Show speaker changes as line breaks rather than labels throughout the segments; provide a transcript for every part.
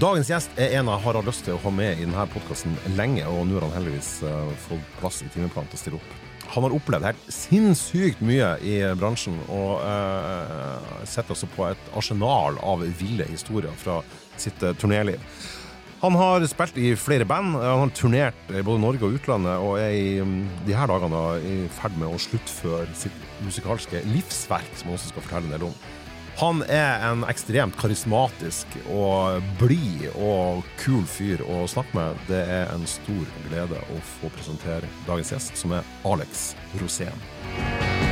Dagens gjest er en jeg har lyst til å ha med i denne podkasten lenge, og nå har han heldigvis uh, fått plass i timeplanen til å stille opp. Han har opplevd helt sinnssykt mye i bransjen, og uh, setter altså på et arsenal av ville historier fra sitt uh, turnéliv. Han har spilt i flere band, han har turnert i både Norge og utlandet, og er i um, de her dagene i ferd med å sluttføre sitt musikalske livsverk, som han også skal fortelle en del om. Han er en ekstremt karismatisk og blid og kul fyr å snakke med. Det er en stor glede å få presentere dagens gjest, som er Alex Rosén.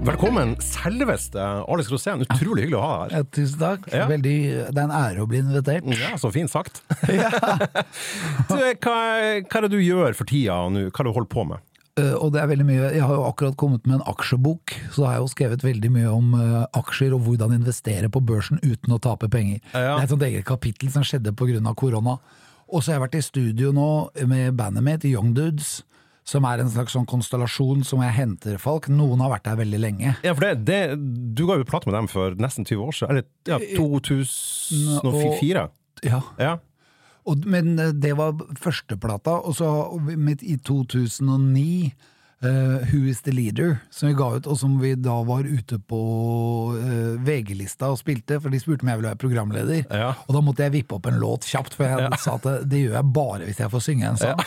Velkommen, selveste Alex Rosén. Utrolig hyggelig å ha deg her.
Tusen takk.
Ja.
Veldig, det er en ære å bli invitert.
Ja, Så fint sagt. du, hva, hva er det du gjør for tida nå? Hva er det du holder på med?
Uh, og det er veldig mye Jeg har jo akkurat kommet med en aksjebok, så har jeg jo skrevet veldig mye om uh, aksjer og hvordan investere på børsen uten å tape penger.
Ja.
Det er et sånt eget kapittel som skjedde pga. korona. Og så har jeg vært i studio nå med bandet mitt, Young Dudes. Som er en slags sånn konstellasjon som jeg henter folk. Noen har vært der veldig lenge.
Ja, for det, det, Du ga jo plate med dem for nesten 20 år siden. Eller ja, 2004.
Ja.
Ja.
Og, men eh, det var førsteplata, og så midt i 2009 eh, Who Is The Leader, som vi ga ut, og som vi da var ute på uh, VG-lista og spilte, for de spurte om jeg ville være programleder.
Ja.
Og da måtte jeg vippe opp en låt kjapt, for jeg sa at det, det gjør jeg bare hvis jeg får synge en sang.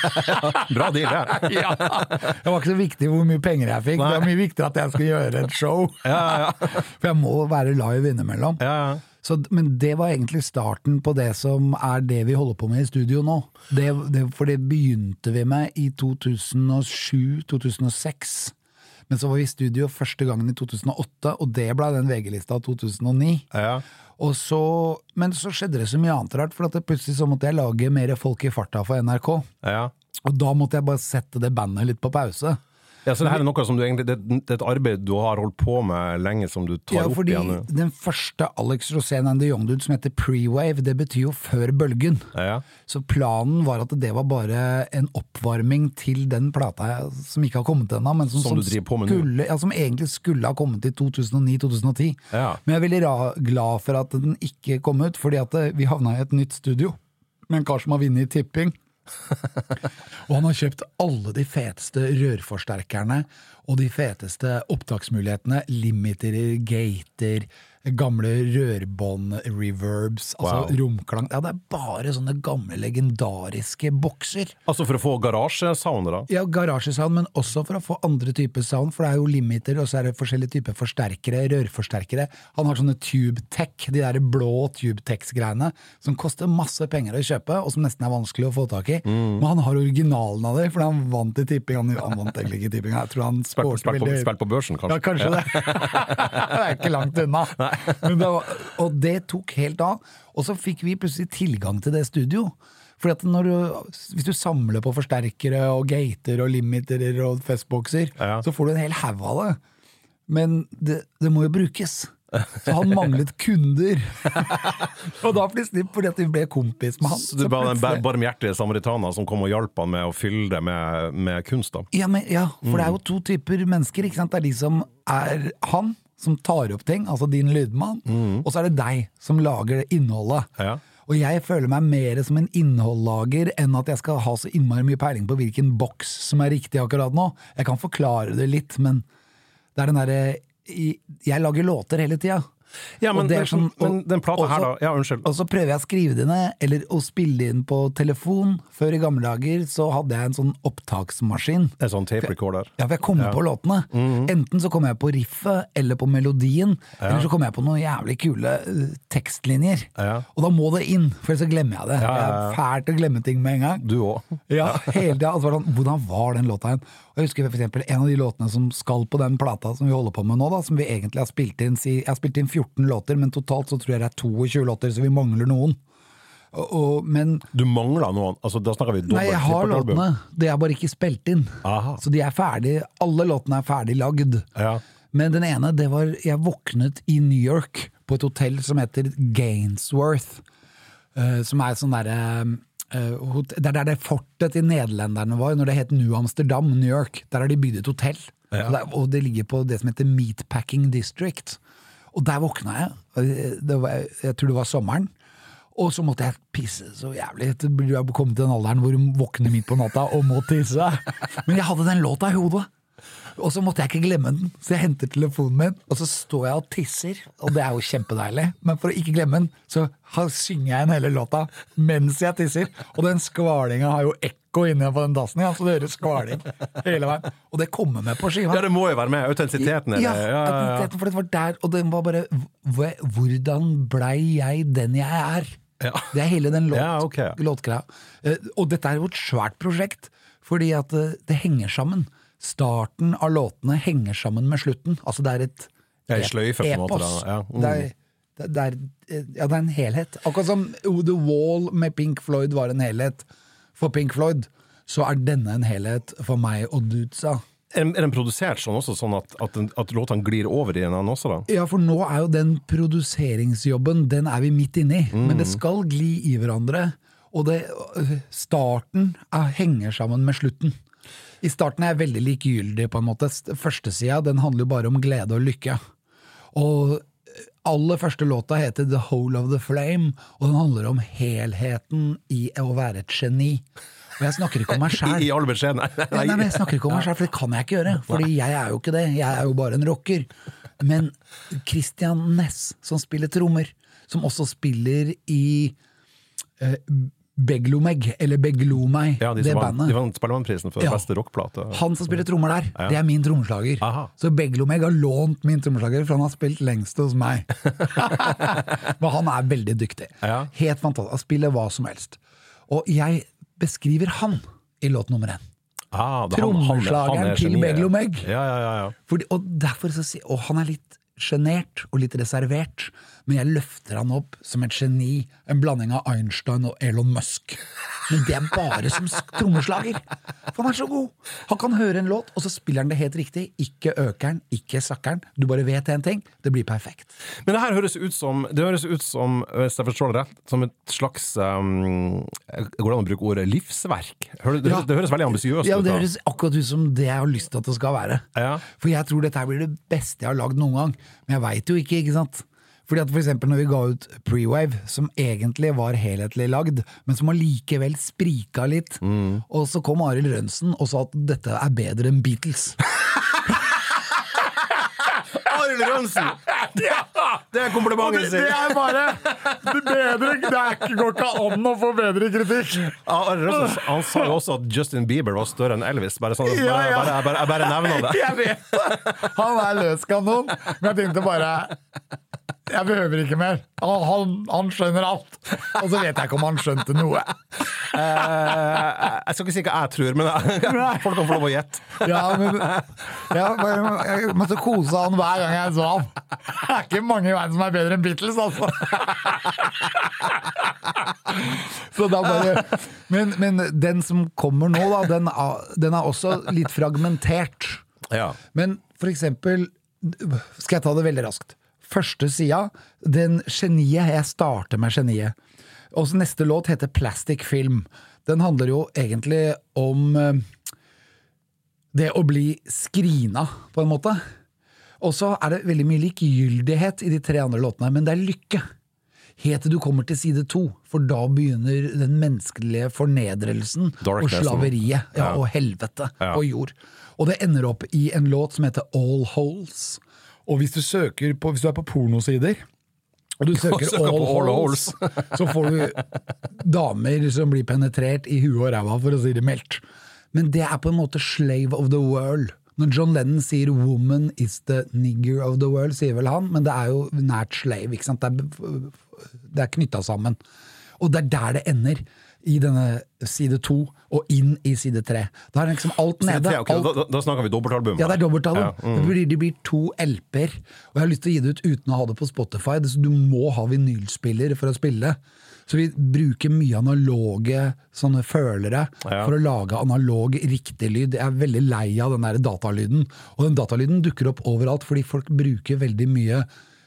Bra deal, det.
Ja. Det var ikke så viktig hvor mye penger jeg fikk, det var mye viktigere at jeg skulle gjøre et show.
Ja, ja.
For jeg må være live innimellom.
ja, ja.
Så, men det var egentlig starten på det som er det vi holder på med i studio nå. Det, det, for det begynte vi med i 2007-2006. Men så var vi i studio første gangen i 2008, og det ble den VG-lista av 2009.
ja.
Så, men så skjedde det så mye annet rart, for plutselig så måtte jeg lage mer folk i farta for NRK.
ja.
Og da måtte jeg bare sette det bandet litt på pause.
Ja, så det her er noe som du egentlig, det, det er et arbeid du har holdt på med lenge, som du tar
Ja,
opp igjen? Ja, fordi
den første Alex Rosén and the Young Dude som heter Pre-Wave, det betyr jo før bølgen.
Ja.
Så planen var at det var bare en oppvarming til den plata som ikke har kommet ennå, men som,
Som nå.
skulle, ja, som egentlig skulle ha kommet i 2009-2010.
Ja.
Men jeg er veldig glad for at den ikke kom ut, fordi at eh, vi havna i et nytt studio med en kar som har vunnet i tipping. og han har kjøpt alle de feteste rørforsterkerne og de feteste opptaksmulighetene. Limiterer, gater, gamle rørbånd, reverbs, altså
Wow.
romklang. Ja, det er bare sånne gamle, legendariske bokser.
Altså for å få garasjesound, da?
Ja, garasjesound, men også for å få andre typer sound, for det er jo limiter, og så er det forskjellige typer forsterkere, rørforsterkere. Han har sånne Tube Tech, de der blå Tube Tex-greiene, som koster masse penger å kjøpe, og som nesten er vanskelig å få tak i.
Mm.
Men han har originalen av det, for han vant i tipping. Han, han vant egentlig ikke i tipping, jeg tror han
på,
veldig
spilt på børsen, kanskje?
ja, kanskje det. det er ikke langt unna. Det var, og det tok helt av. Og så fikk vi plutselig tilgang til det studio. Fordi at når du, Hvis du samler på forsterkere og gater og limiterer og festbokser,
Ja.
så får du en hel haug av det. Men det, det må jo brukes. Så han manglet kunder. og da plutselig, fordi at vi ble kompis med han
Så du var den barmhjertige samaritaner som kom og hjalp han med å fylle det med, med kunst? da?
Ja, men, ja, for det er jo to typer mennesker. Ikke sant? Det er de som er han, som tar opp ting, altså din lydmann, og så er det deg som lager det innholdet.
Ja.
Og jeg føler meg mer som en innholdlager enn at jeg skal ha så innmari mye peiling på hvilken boks som er riktig akkurat nå. Jeg kan forklare det litt, men det er den derre Jeg lager låter hele tida.
Ja, men,
Og det er
men,
sånn-
den plata her, da? Ja, unnskyld.
Og så prøver jeg å skrive det ned, eller å spille inn på telefon. Før i gamle dager så hadde jeg en sånn opptaksmaskin.
En sånn tape recorder?
Ja, for jeg kommer på låtene.
Mhm.
Enten så kommer jeg på riffet, eller på melodien, eller så kommer jeg på noen jævlig kule uh, tekstlinjer.
Ja.
Og da må det inn, for ellers så glemmer jeg det.
Ja, ja,
Jeg
ja.
er fælt å glemme ting med en gang.
Du òg?
Ja, hele tida. Altså, hvordan, hvordan var den låta igjen? Og jeg husker for eksempel en av de låtene som skal på den plata som vi holder på med nå, da, som vi egentlig har spilt inn Jeg har spilt inn 14 låter, men totalt så tror jeg det er 22 låter, så vi mangler noen. Og, og, men
Du mangler noen? Altså, da snakker vi dobbelt
Nei, jeg har låtene, det er bare ikke spilt inn.
Aha.
Så de er ferdig, alle låtene er ferdig lagd.
Ja.
Men den ene, det var Jeg våknet i New York på et hotell som heter Gainsworth. Uh, som er sånn derre hot- Det er der det fortet til nederlenderne var, når det het New Amsterdam, New York. Der har de bygd et hotell. Og, det, og det ligger på det som heter Meatpacking District. Og der våkna jeg. Det var, jeg tror det var sommeren. Og så måtte jeg pisse så jævlig. Jeg kommet til den alderen hvor du våkner midt på natta og må tisse. Men jeg hadde den låta i hodet. Og så måtte jeg ikke glemme den, så jeg henter telefonen min, og så står jeg og tisser. Og det er jo kjempedeilig, men for å ikke glemme den, så synger jeg en hele låta mens jeg tisser. Og den skvalinga har jo ekko inne på den dassen, ja, så det høres skvaling hele veien. Og det kommer med på skiva.
Ja, det må jo være med. Autentisiteten.
Ja, autentisiteten, for det var der, og den var bare Hvordan blei jeg den jeg er?
Ja.
Det er hele den låt,
Ja, okay.
låtgreia. Eh, Og dette er jo et svært prosjekt, fordi at eh, det henger sammen. Starten av låtene henger sammen med slutten. Altså det er et
det er sløyfe,
epos.
måte, Ja. Mm.
Det, er, det, er, ja, det er en helhet. Akkurat som The Wall med Pink Floyd var en helhet for Pink Floyd, så er denne en helhet for meg og Dudsa.
Er, den produsert sånn også, sånn at, at, at låtene glir over i en annen også, da?
Ja, for nå er jo den produseringsjobben, den er vi midt inne i. Men det skal gli i hverandre. Og det, øh, starten er, henger sammen med slutten. I starten er jeg veldig likegyldig, på en måte. Førstesida den handler jo bare om glede og lykke. Og aller første låta heter The Hole of the Flame, og den handler om helheten i å være et geni. Og jeg snakker ikke om meg sjæl. Jeg snakker ikke om meg selv, for det kan jeg ikke gjøre. Fordi jeg er jo ikke det. Jeg er jo bare en rocker. Men Christian Ness, som spiller trommer, som også spiller i eh, Beglomeg, eller Beglomeg,
Ja, de
det
vant,
bandet.
de vant Spellemannprisen for
Ja.
beste rockplate.
Han som spiller trommer der, det er min trommeslager.
Aha.
Så Beglomeg har lånt min trommeslager, for han har spilt lengst hos meg. Men han er veldig dyktig.
Ja.
Helt fantastisk. Han spiller hva som helst. Og jeg beskriver han i låt nummer én.
Ah, er
Trommeslageren til. Beglomeg.
Ja, ja, ja, ja.
Og si, og han er litt sjenert og litt reservert, men jeg løfter han opp som et geni. En blanding av Einstein og Elon Musk. Men det er bare som trommeslager! For han er så god! Han kan høre en låt, og så spiller han det helt riktig. Ikke økeren, ikke sakkeren. Du bare vet en ting. Det blir perfekt.
Men det her høres ut som, det høres ut som hvis jeg forstår det rett, som et slags um, Går det an å bruke ordet livsverk? Det,
Ja.
det høres veldig ambisiøst
Ja. Det høres akkurat ut som det jeg har lyst til at det skal være.
Ja.
For jeg tror dette her blir det beste jeg har lagd noen gang. Men jeg veit jo ikke, ikke sant. Fordi at for eksempel når vi ga ut Prewave, som egentlig var helhetlig lagd, men som allikevel sprika litt, og så kom Arild Rønsen og sa at dette er bedre enn Beatles.
Arild Rønsen! Det er komplimentet sin!
er bare bedre Det er ikke, går ikke an å få bedre kritikk!
Ja, Arild Rønsen han sa jo også at Justin Bieber var større enn Elvis. Bare sånn, bare,
Ja, ja.
Bare, jeg, bare, jeg bare nevner det.
Jeg vet det! Han er løskanon, men jeg tenkte bare Jeg behøver ikke mer. Han, han, han skjønner alt. Og så vet jeg ikke om han skjønte noe.
Eh, jeg skal ikke si hva jeg tror, men folk kan få lov å gjette.
Ja, men jeg, Jeg måtte kose han hver gang jeg så han. Det er ikke mange i verden som er bedre enn Beatles, altså. Så da bare Men, men den som kommer nå, da, den, den er også litt fragmentert.
Ja.
Men for eksempel Skal jeg ta det veldig raskt? Første sida, den geniet Jeg starter med geniet. Og så neste låt heter Plastic Film. Den handler jo egentlig om eh, det å bli skrina, på en måte. Og så er det veldig mye likegyldighet i de tre andre låtene, men det er lykke. Helt til du kommer til side to, for da begynner den menneskelige fornedrelsen og slaveriet Ja. og helvete
Ja.
og jord. Og det ender opp i en låt som heter All Holes. Og hvis du søker på, hvis du er på pornosider, og du søker
søker
All,
All
Holes, så får du damer som blir penetrert i huet og ræva, for å si det mildt. Men det er på en måte slave of the world. Når John Lennon sier 'woman is the nigger of the world', sier vel han, men det er jo nært slave. ikke sant? Det er, det er knytta sammen. Og det er der det ender. I denne side to og inn i side tre. Da er liksom alt
Side
nede.
tre, ok,
alt
da, da, snakker vi dobbeltalbum.
ja, det er dobbeltalbum.
Ja, mm.
det, blir, det blir to LP-er. Og jeg har lyst til å gi det ut uten å ha det på Spotify. Så du må ha vinylspiller for å spille. Så vi bruker mye analoge sånne følere
Ja.
for å lage analog riktig lyd. Jeg er veldig lei av den der datalyden. Og den datalyden dukker opp overalt fordi folk bruker veldig mye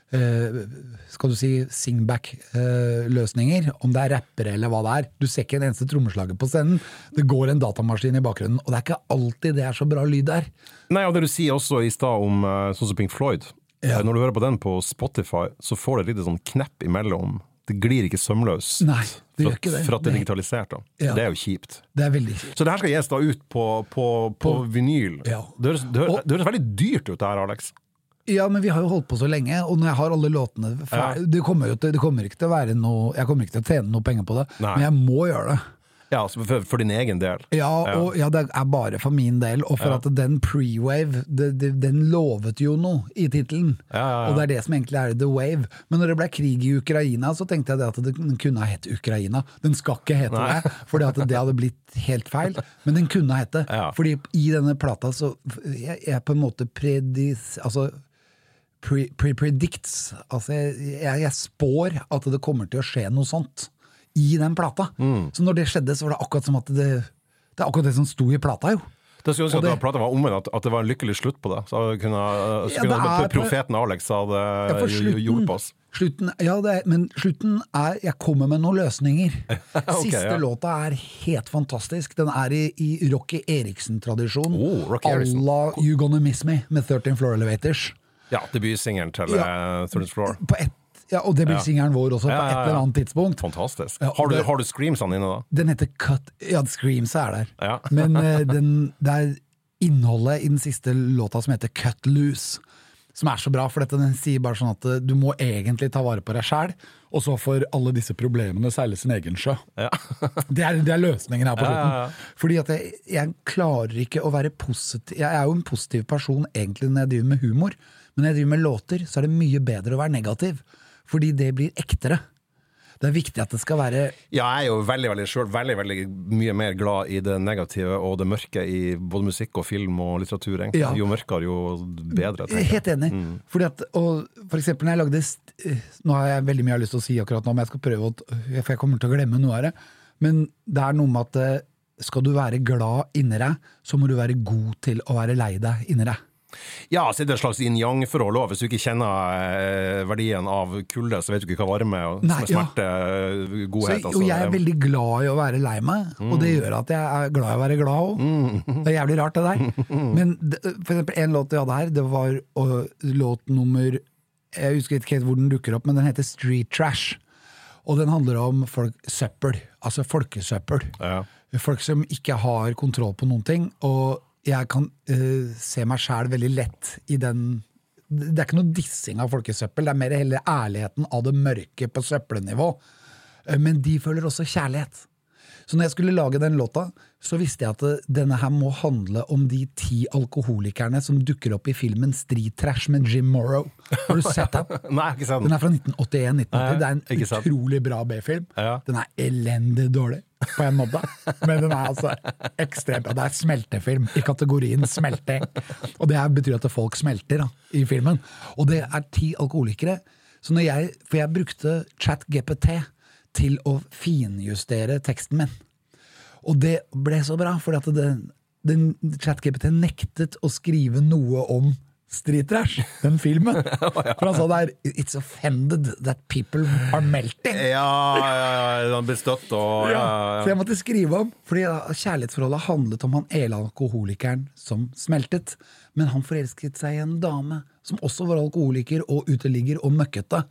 skal du si singback-løsninger, om det er rappere eller hva det er. Du ser ikke en eneste trommeslager på scenen. Det går en datamaskin i bakgrunnen, og det er ikke alltid det er så bra lyd der.
Nei, og det du sier også i stad om eh, sånn som Pink Floyd.
Ja.
Eh, Når du hører på den på Spotify, så får du et litt sånn knepp imellom. Det glir ikke sømløst.
Nei, det gjør ikke det.
For at det er digitalisert. da.
Ja.
Det er jo kjipt.
Det er veldig kjipt.
Så det her skal gis da ut på, på, på, vinyl.
Ja.
Det, høres, det, høres, det høres veldig dyrt ut det her, Alex.
Ja, men vi har jo holdt på så lenge, og når jeg har alle låtene ferdig det, kommer til, det kommer ikke til å være noe Jeg kommer ikke til å tjene noe penger på det,
Nei.
men jeg må gjøre det.
Ja, altså for, for din egen del.
Ja, og ja, det er bare for min del, og for at den pre-wave, den lovet jo noe i tittelen.
Ja, ja, ja.
Og det er det som egentlig er the wave. Men når det ble krig i Ukraina, så tenkte jeg det at den kunne ha hett Ukraina. Den skal ikke hete
Nei.
det, fordi at det hadde blitt helt feil. Men den kunne ha hett det.
Ja.
Fordi i denne plata så jeg, jeg på en måte predis... Altså pre- pre-predicts. altså jeg, jeg, spår at det kommer til å skje noe sånt i den plata.
Mm.
Så når det skjedde, så var det akkurat som at det Det er akkurat det som sto i plata, jo.
Det skulle ønske at
det-
plata var omvendt, at, at det var en lykkelig slutt på det. Så kunne, så
Ja,
kunne
det er-
profeten Alex hadde
Ja, gjort
på oss.
slutten ja, er, men slutten er Jeg kommer med noen løsninger.
okay,
Siste
ja.
låta er helt fantastisk. Den er i, i Rocky Eriksen-tradisjon.
Oh, Rocky Erickson.
la You Gonna Miss Me med 13 Floor Elevators.
Ja, debutsingelen til
Ja.
uh, Third Floor.
På ett ja, og det blir
Ja.
singelen vår også, på et eller annet tidspunkt.
Fantastisk.
Ja,
har, du, har du screamsene inne da?
Den heter Cut Ja, Screams er der.
Ja.
Men uh, den, det er innholdet i den siste låta som heter Cut Loose. Som er så bra, for dette, den sier bare sånn at eh, du må egentlig ta vare på deg sjæl, og så får alle disse problemene seile sin egen sjø.
Ja.
Det er, det er løsningen her på slutten. Fordi at jeg, jeg klarer ikke å være positiv Jeg er jo en positiv person egentlig når jeg driver med humor, men når jeg driver med låter, så er det mye bedre å være negativ. Fordi det blir ektere. Det er viktig at det skal være
Ja, jeg er jo veldig, veldig, selv, veldig, veldig mye mer glad i det negative og det mørke i både musikk og film og litteratur.
Ja.
Jo mørkere, jo bedre.
Helt enig.
Mm.
Fordi at, og for eksempel når jeg lagde eh, Nå har jeg veldig mye jeg har lyst til å si akkurat nå, men jeg skal prøve å For jeg kommer til å glemme noe av det. Men det er noe med at eh, skal du være glad inni deg, så må du være god til å være lei deg inni deg.
Ja, så er det et slags yin-yang-forhold òg. Hvis du ikke kjenner eh, verdien av kulde, så vet du ikke hva varme og
Nei, ja.
smerte, eh,
Så,
godhet
og jeg er veldig glad i å være lei meg, og
Mm.
det gjør at jeg er glad i å være glad òg. Det er jævlig rart, det der. Men for eksempel en låt vi hadde her, det var øh, låt nummer Jeg husker ikke helt hvor den dukker opp, men den heter Street Trash. Og den handler om folk, søppel, altså folkesøppel.
Ja.
Folk som ikke har kontroll på noen ting. Og jeg kan uh, se meg sjæl veldig lett i den Det er ikke noe dissing av folkesøppel, det er mer hele ærligheten av det mørke på søppelnivå. Uh, Men de føler også kjærlighet. Så når jeg skulle lage den låta, så visste jeg at denne her må handle om de ti alkoholikerne som dukker opp i filmen Street Trash med Jim Morrow. Har du sett den?
Nei, ikke sant.
Den er fra 1981-1980. Det er en utrolig bra B-film.
Ja.
Den er elendig dårlig, på en måte. Men den er altså ekstremt. Det er smeltefilm i kategorien smelting. Og det betyr at folk smelter da, i filmen. Og det er ti alkoholikere. Så når jeg, for jeg brukte ChatGPT til å finjustere teksten min. Og det ble så bra, for at den, den ChatGPT nektet å skrive noe om Street Trash, den filmen. For han sa der It's offended that people are melting.
Ja, ja, ja, han ble støtt og ja,
Så
ja.
jeg måtte skrive om, fordi kjærlighetsforholdet handlet om han ene alkoholikeren som smeltet. Men han forelsket seg i en dame som også var alkoholiker og uteligger og møkkete.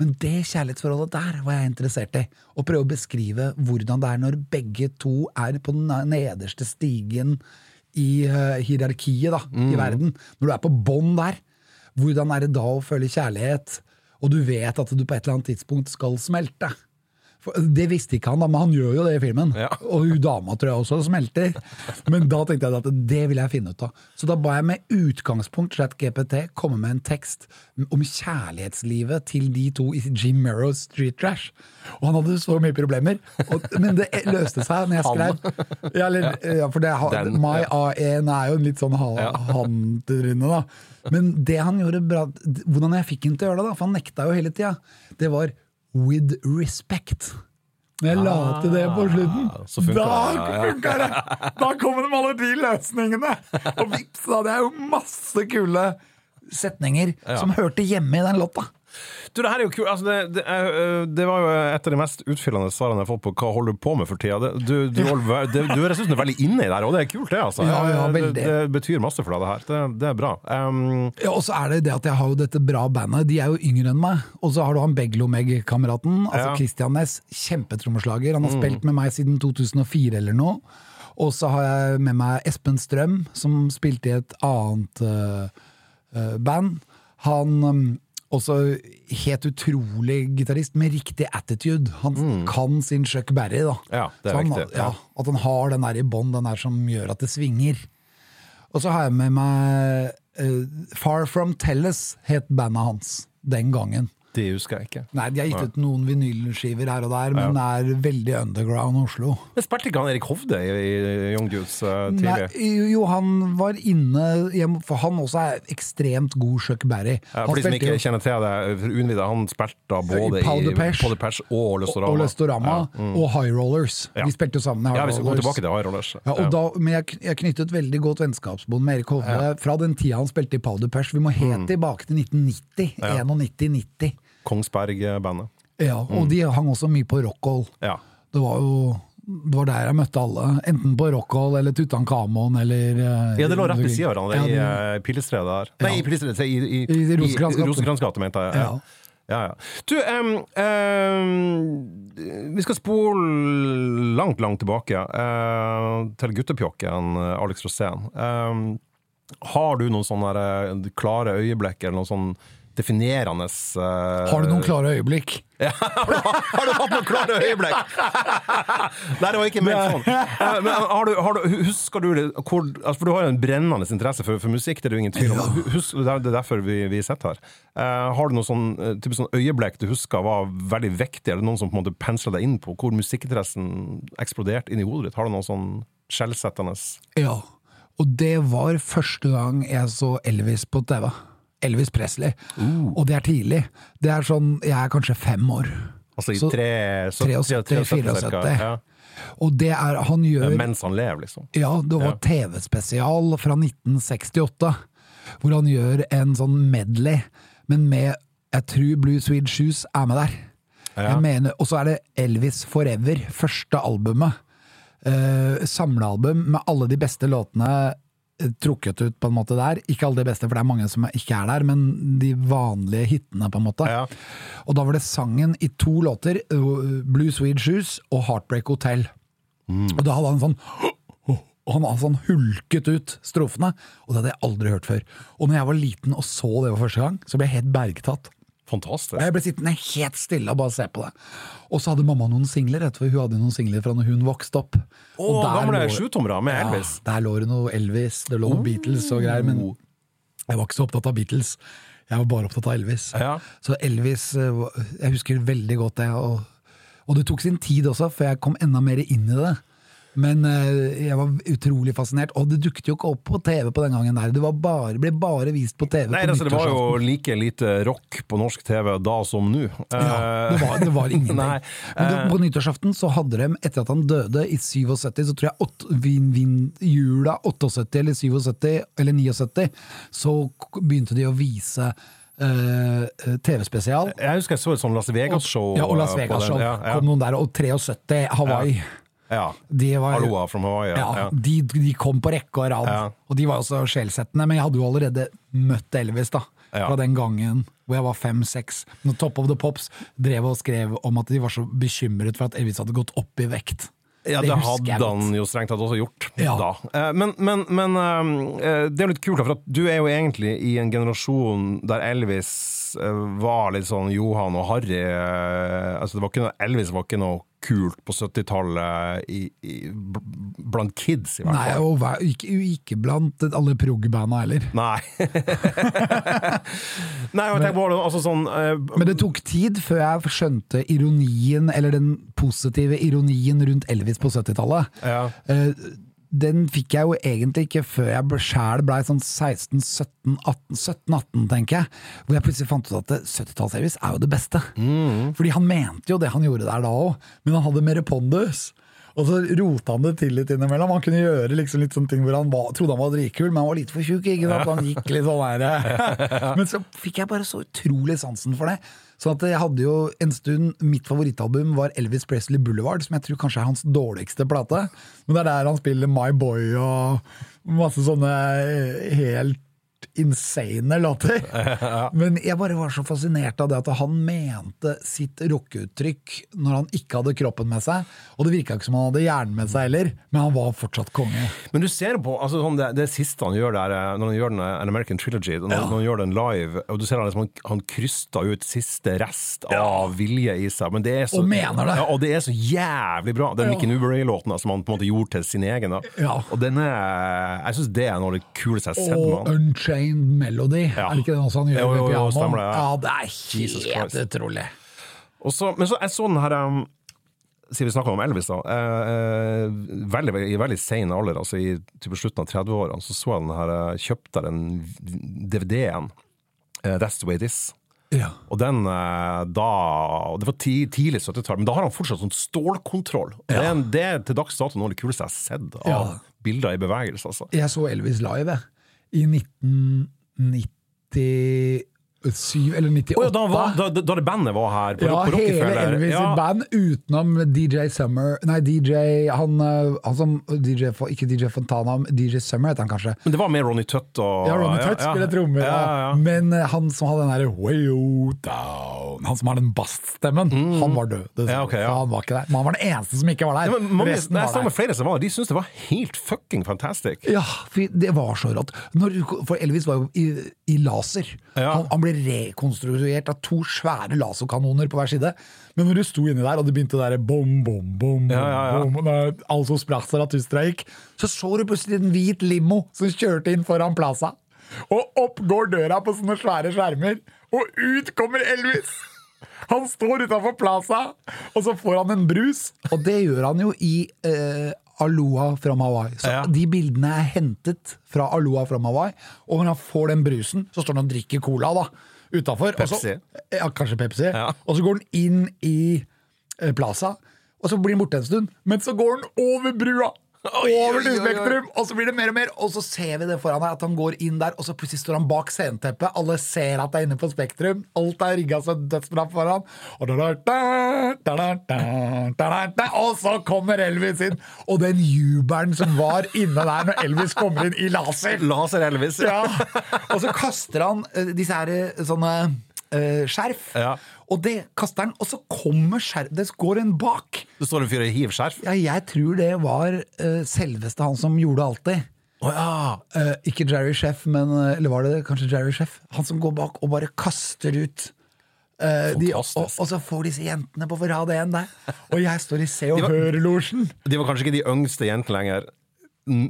Men det kjærlighetsforholdet der var jeg interessert i. Å prøve å beskrive hvordan det er når begge to er på den nederste stigen i eh, hierarkiet da, i verden. Når du er på bånn der, hvordan er det da å føle kjærlighet, og du vet at du på et eller annet tidspunkt skal smelte? Det visste ikke han, da, men han gjør jo det i filmen.
Ja.
Og hun dama tror jeg også smelter. Men da tenkte jeg at det vil jeg finne ut av. Så da ba jeg med utgangspunkt ChatGPT komme med en tekst om kjærlighetslivet til de to i Jim Merrows Street Trash. Og han hadde så mye problemer. Og, men det løste seg når jeg skrev. Ja, eller, ja, for det,
Den,
My. A1 er jo en litt sånn han-tryne, da. Men det han gjorde bra Hvordan jeg fikk ham til å gjøre det, da, for han nekta jo hele tida, det var with respect. Når jeg la til det på slutten,
Ah, så
da funka det! Da kommer de alle de løsningene! Og vips, da hadde jeg jo masse kule setninger
Ja.
som hørte hjemme i den låta.
Du, det her er jo kult. Altså, det, det, er, det, var jo et av de mest utfyllende svarene jeg har fått på hva holder du på med for tida. Det, du, du, holder, det, du høres ut som du er veldig inne i det her, og det er kult, det. altså.
Ja, ja,
det,
veldig.
det betyr masse for deg, det her. Det, det er bra. Um,
Ja, og så er det det at jeg har jo dette bra bandet. De er jo yngre enn meg. Og så har du han Beglomeg-kameraten, altså
Ja.
Christian Næss. Kjempetrommeslager. Han har spilt med meg siden 2004 eller noe. Og så har jeg med meg Espen Strøm, som spilte i et annet eh, eh, band. Han um, også helt utrolig gitarist med riktig attitude. Han kan sin Chuck Berry, da.
Ja, det er
han,
riktig,
Ja, at han har den der i bånn, den der som gjør at det svinger. Og så har jeg med meg uh, Far From Tellus, het bandet hans den gangen.
Det husker jeg ikke.
Nei, De har gitt ut noen vinylskiver her og der, men det er veldig underground Oslo.
Men Spilte ikke han Erik Hovde i, i Young Dudes uh,
Nei, jo, han var inne For han også er ekstremt god Chuck Berry.
Ja, for de som ikke
jo
kjenner til det, for unnvide, han spilte da både i Powder Pesh og Løstorama.
og Løstorama og High Rollers.
Ja.
Vi spilte jo sammen i High Rollers.
Ja, vi skal gå tilbake til High Rollers.
Ja, og da, men jeg, jeg knyttet veldig godt vennskapsbånd med Erik Hovde fra den tida han spilte i Powder Pesh. Vi må helt tilbake til 1990. 91-90.
Kongsberg-bandet.
Ja, og de hang også mye på rockhold.
Ja.
Det var jo det var der jeg møtte alle. Enten på Rockhold eller Tutankhamon eller eh,
Ja, det lå rett ved siden av hverandre
Ja,
i
det-
Pilestredet der. Nei, i Pilestredet, i, i,
I
i Rosenkrantz gate, mente jeg. Ja.
Ja.
Ja. Du, um, um, vi skal spole langt, langt tilbake Uh, til guttepjokken eh, Alex Rosén. Um, har du noen sånne eh, klare øyeblikk, eller noen sånn definerende uh...
Har du noen klare øyeblikk?
har, du, har du hatt noen klare øyeblikk? Nei, det var ikke ment sånn. Eh, Men har du, har du, husker du det hvor, altså For du har jo en brennende interesse for, for musikk, det er det ingen tvil om. Husk, det er er derfor vi, vi sitter her. Uh, har du noen sånn, eh, sånn øyeblikk du husker var veldig viktig, eller noen som på en måte pensla deg inn på, hvor musikkinteressen eksploderte inn i hodet ditt? Har du noen sånn skjellsettende
Ja. Og det var første gang jeg så Elvis på TV. Elvis Presley.
Uh.
Og det er tidlig. Det er sånn, Jeg er kanskje fem år.
Altså i
Så-
tre,
73, 74.
cirka, ja.
Og det er Han gjør
Mens han lever, liksom.
Ja, det var
Ja.
TV-spesial fra 1968, hvor han gjør en sånn medley, men med Jeg tror Blue Swede Shoes er med der.
Ja.
Jeg mener, Og så er det Elvis Forever, første albumet. Uh, samlealbum med alle de beste låtene trukket ut på en måte der. Ikke alle de beste, for det er mange som ikke er der, men de vanlige hitene, på en måte.
Ja.
Og da var det sangen i to låter, uh, Blue Swede Shoes og Heartbreak Hotel. Og da hadde han sånn og han altså hulket ut strofene, og det hadde jeg aldri hørt før. Og når jeg var liten og så det for første gang, så ble jeg helt bergtatt.
Fantastisk.
Og jeg ble sittende helt stille og bare se på det. Og så hadde mamma noen singler, vet du, for hun hadde noen singler fra når hun vokste opp.
Å,
Og der
gamle sjutommere med Elvis.
Ja, der lå det noe Elvis, det lå noe Beatles og greier, men jeg var ikke så opptatt av Beatles. Jeg var bare opptatt av Elvis.
Ja.
Så Elvis eh, Jeg husker veldig godt det. Og, og det tok sin tid også, før jeg kom enda mer inn i det. Men eh, jeg var utrolig fascinert, og det dukket jo ikke opp på TV på den gangen der. Det var bare, ble bare vist på TV
Nei,
på
altså, det var jo like lite rock på norsk TV da som nå.
Ja, det var, det var ingenting. Men det, på nyttårsaften så hadde de, etter at han døde i 77, så tror jeg åt, vin, vin, jula 78 eller 77 eller 79, så begynte de å vise eh, TV-spesial.
Jeg husker jeg så et sånn Las Vegas-show.
Ja, og Las
eh,
Vegas-show.
Ja, ja.
Kom noen der, og 73 Hawaii.
ja.
De var,
Aloha from Hawaii.
ja,
Ja.
De, de kom på rekke og rad,
Ja.
og de var også sjelsettende. Men jeg hadde jo allerede møtt Elvis da,
Ja.
fra den gangen hvor jeg var fem-seks. Når Top of the Pops drev og skrev om at de var så bekymret for at Elvis hadde gått opp i vekt.
Ja, det
det
hadde han jo strengt tatt også gjort
Ja.
da. Eh, Men, men, men eh, det er litt kult, for at du er jo egentlig i en generasjon der Elvis eh, var litt sånn Johan og Harry. eh, Altså det var ikke noe, Elvis var ikke noe kult på 70-tallet i, i, bl- blant kids, i hvert
Nei, og ikke, ikke blant alle prog-banda heller.
Nei. Nei, men, bare altså sånn uh,
Men det tok tid før jeg skjønte ironien, eller den positive ironien rundt Elvis på 70-tallet.
Ja.
Eh, Den fikk jeg jo egentlig ikke før jeg sjæl blei sånn 16-17-18, tenker jeg. Hvor jeg plutselig fant ut at 70-talls-Elvis er jo det beste. Fordi han mente jo det han gjorde der da òg, men han hadde mer pondus. Og så rota han det til litt innimellom. Han kunne gjøre liksom litt sånne ting hvor han var, trodde han var dritkul, men han var litt for tjukk. ikke sant? Han gikk litt sånn der. Men så fikk jeg bare så utrolig sansen for det. Så at jeg hadde jo en stund Mitt favorittalbum var Elvis Presley Boulevard, som jeg tror kanskje er hans dårligste plate. Men det er der han spiller My Boy og masse sånne helt insane låter. Men jeg bare var så fascinert av det at han mente sitt rockeuttrykk når han ikke hadde kroppen med seg. Og det virka ikke som han hadde hjernen med seg heller, men han var fortsatt konge.
Men du ser på altså, sånn det, det siste han gjør der, eh, når han gjør den eh, An American Trilogy, når,
Ja.
når han gjør den live, og du ser han liksom, han, han kryster ut siste rest av vilje i seg. Men det er så,
Og mener det.
Ja, og det er så jævlig bra. Den
Ja.
Mickey Newbury-låten som han på en måte gjorde til sin egen. Da.
Ja.
Og den er, jeg syns det er noe av det kuleste jeg har sett med han.
Unchained Melody,
Ja.
er det ikke det også han gjør
Jo, jo,
med piano?
det, ja.
Ja, det er helt utrolig.
Og så, men så er sånn her um, Siden vi snakka om Elvis, da. Uh, uh, veldig, I veldig sein alder, altså i type slutten av 30-årene, så så jeg den her uh, Kjøpte den DVD-en. That's the way it is.
Ja.
Og den da Det var ti, tidlig 70-tall, men da har han fortsatt sånn stålkontroll. Ja. Det, er en, det er til dags dato noe av det kuleste jeg har sett av
Ja.
bilder i bevegelse. Altså.
Jeg så Elvis live, jeg i 1998 1997 eller 98.
Oh, ja, da, var, da, da det bandet var her på,
ja,
på
hele Elvis
Ja.
band utenom DJ Summer Nei, DJ Han, eh, han som DJ, Ikke DJ Fontana, DJ Summer heter han kanskje.
Men det var med Ronny Tutt og
Ja, Ronny Tutt spiller trommer,
ja, ja, ja.
men eh, han som hadde den derre way down Han som har den bassstemmen, han var død. Det,
Mm. Ja, ok, ja.
Han var ikke der. Men han var den eneste som ikke var der.
Men mange,
Resten
nei,
var der.
flere som var de syntes det var helt fucking fantastic.
Ja, det var så rått. Når, for Elvis var jo i, i laser. Han, han ble rekonstruert av to svære laserkanoner på hver side. Men når du sto inni der, og det begynte der bom, bom, bom, bom,
Ja, ja, ja.
bom Alt som Altså Sprachser at Tustra gikk, så så du plutselig en hvit limo som kjørte inn foran Plaza. Og opp går døra på sånne svære skjermer, og ut kommer Elvis! Han står utafor Plaza, og så får han en brus. Og det gjør han jo i eh, Aloha fra Hawaii. Så
Ja.
De bildene er hentet fra Aloha fra Hawaii, og når han får den brusen, så står han og drikker cola da, utafor.
Pepsi.
Ja, kanskje Pepsi.
Ja.
Og så går han inn i eh, Plaza, og så blir han borte en stund. Men så går han over brua! over til Spektrum! Og så blir det mer og mer, og så ser vi det foran deg, at han går inn der, og så plutselig står han bak sceneteppet. Alle ser at det er inne på Spektrum. Alt er rigga som dødsbra foran. Og så kommer Elvis inn! Og den jubelen som var inne der når Elvis kommer inn i laser!
Laser Elvis.
Ja. Og så kaster han eh, disse her eh, sånne eh, skjerf.
Ja.
Og det kaster han, og så kommer skjerf Det går en bak.
Det står en fyr i hiv-skjerf.
Ja, jeg tror det var uh, selveste han som gjorde alltid.
Oh, ja.
uh, ikke Jerry Sheff, men uh, Eller var det det? kanskje Jerry Sheff? Han som går bak og bare kaster ut. de, og, og så får disse jentene på rad én der. Og jeg står i Se og Hør-losjen.
De var kanskje ikke de yngste jentene lenger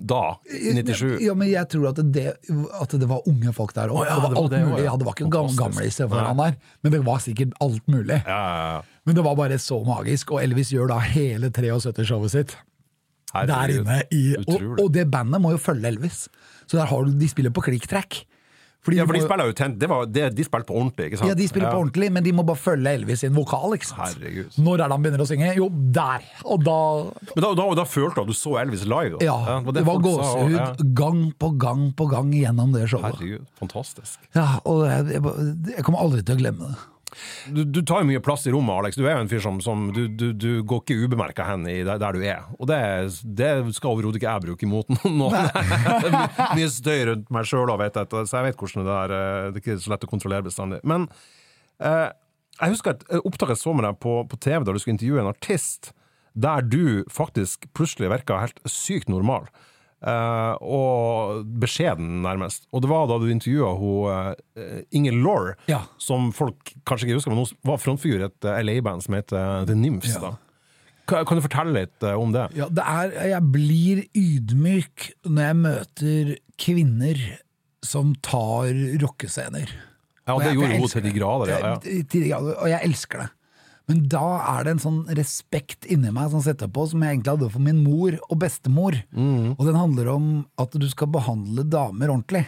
da, 97.
Ja, men jeg tror at det, at det var unge folk der òg.
Oh, ja,
det var alt
det
mulig.
ja.
Det var ikke
Fantastisk.
gamle i stedet for han der, men det var sikkert alt mulig.
Ja.
Men det var bare så magisk, og Elvis gjør da hele 73-showet sitt der inne. I, og, og det bandet må jo følge Elvis. Så der har du, de spiller på klikktrack. Fordi
Ja, for de
må
spiller jo tent. Det var, det, de spilte på ordentlig, ikke sant?
ja, de spiller på ordentlig, men de må bare følge Elvis sin vokal. ikke sant?
Herregud.
Når er det han begynner å synge? Jo, der! Og da
Men da, da, da følte du at du så Elvis live? Da.
Ja,
ja
det var
folk sa,
gåsehud
ja.
gang på gang på gang gjennom det showet.
Herregud, fantastisk.
Ja, og jeg, jeg, jeg kommer aldri til å glemme det.
Du, du tar jo mye plass i rommet, Alex. Du er jo en fyr som, som du, du, du går ikke ubemerka hen i der, der du er. Og det, det skal overhodet ikke jeg bruke imot noen. det er mye støy rundt meg sjøl, så jeg vet hvordan det der eh, Det er ikke så lett å kontrollere bestandig. Men eh, jeg husker et opptak jeg så med deg på, på TV da du skulle intervjue en artist, der du faktisk plutselig virka helt sykt normal. Eh, og beskjeden, nærmest. Og det var da du intervjua hun uh, Inger Laure,
Ja.
som folk kanskje ikke husker, men hun var frontfigur i et eh, LA-band som heter The Nymphs.
Ja.
Kan, kan du fortelle litt uh, om det?
Ja, det er, jeg blir ydmyk når jeg møter kvinner som tar rockescener.
Ja, det
jeg-
gjorde hun til de grader. Ja, ja.
Til de grader, Og jeg elsker det. Men da er det en sånn respekt inni meg som setter på, som jeg egentlig hadde for min mor og bestemor.
Mm.
Og den handler om at du skal behandle damer ordentlig.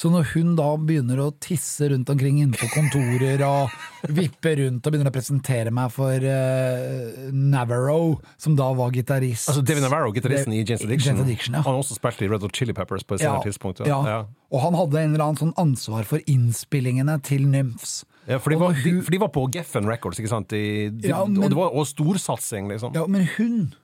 Så når hun da begynner å tisse rundt omkring innenfor kontorer og vippe rundt og begynner å presentere meg for uh, Navarro, som da var gitarist
Altså David Navarro, gitaristen i James Addiction.
Jane's Addiction, ja.
Han også spilt i Red Hot Chili Peppers på et senere tidspunkt.
ja. Og han hadde en eller annen sånn ansvar for innspillingene til Nymphs.
Ja, for de var,
hun-
for de var på Geffen Records, ikke sant? De, de,
Ja, men-
og det var og storsatsing, liksom.
Ja, men hun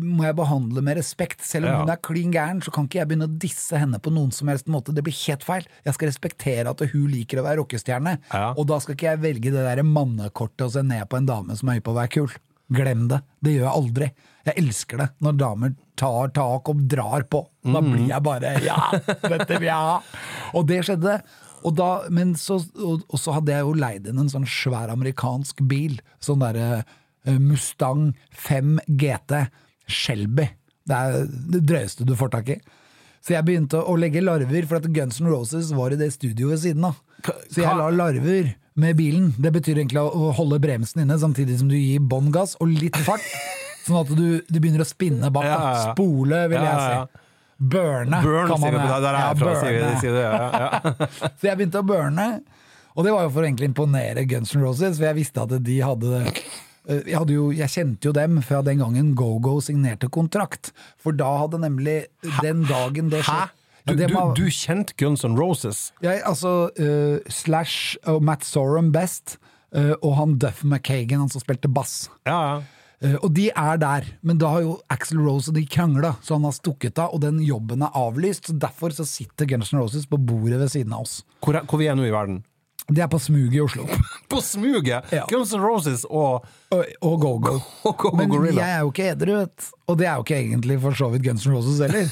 må jeg behandle med respekt. Selv om
Ja.
hun er klin gæren, så kan ikke jeg begynne å disse henne på noen som helst måte. Det blir helt feil. Jeg skal respektere at hun liker å være rockestjerne,
Ja.
og da skal ikke jeg velge det der mannekortet og se ned på en dame som er høy på å være kul. Glem det. Det gjør jeg aldri. Jeg elsker det når damer tar tak og drar på. Da
Mhm.
blir jeg bare Ja, dette vil jeg ha! Og det skjedde. Og, da, men så, og, og så hadde jeg jo leid inn en sånn svær amerikansk bil. Sånn derre eh, Mustang 5 GT Shelby. Det er det drøyeste du får tak i. Så jeg begynte å legge larver, for at Guns N' Roses var i det studioet ved siden av. Så jeg la larver med bilen. Det betyr egentlig å holde bremsen inne, samtidig som du gir bånn gass og litt fart. Sånn at du, du begynner å spinne bak.
Ja, ja, ja.
Spole, vil jeg si. Burne,
Burn,
kan man
vi. Der, er jeg fra, sier det, ja, ja.
Så jeg begynte å burne, og det var jo for å egentlig imponere Guns N' Roses, for jeg visste at de hadde eh, jeg, jo, jeg kjente jo dem fra den gangen Go-Go signerte kontrakt. For da hadde nemlig den dagen det skjedde
Du, du, du kjente Guns N' Roses?
jeg, altså, uh, Slash og Matt Sorum best, uh, og han Duff McKagan, han som spilte bass.
Ja, ja.
Eh, og de er der, men da har jo Axl Rose og de krangla, så han har stukket av, og den jobben er avlyst. Så derfor så sitter Guns N' Roses på bordet ved siden av oss.
Hvor, er- hvor vi er nå i verden?
Det er på smuget i Oslo.
På smuget!
Ja.
Guns N' Roses og
Og, og Go-Go. Men jeg er jo ikke edru, vet. Og det er jo ikke egentlig for så vidt Guns N' Roses heller.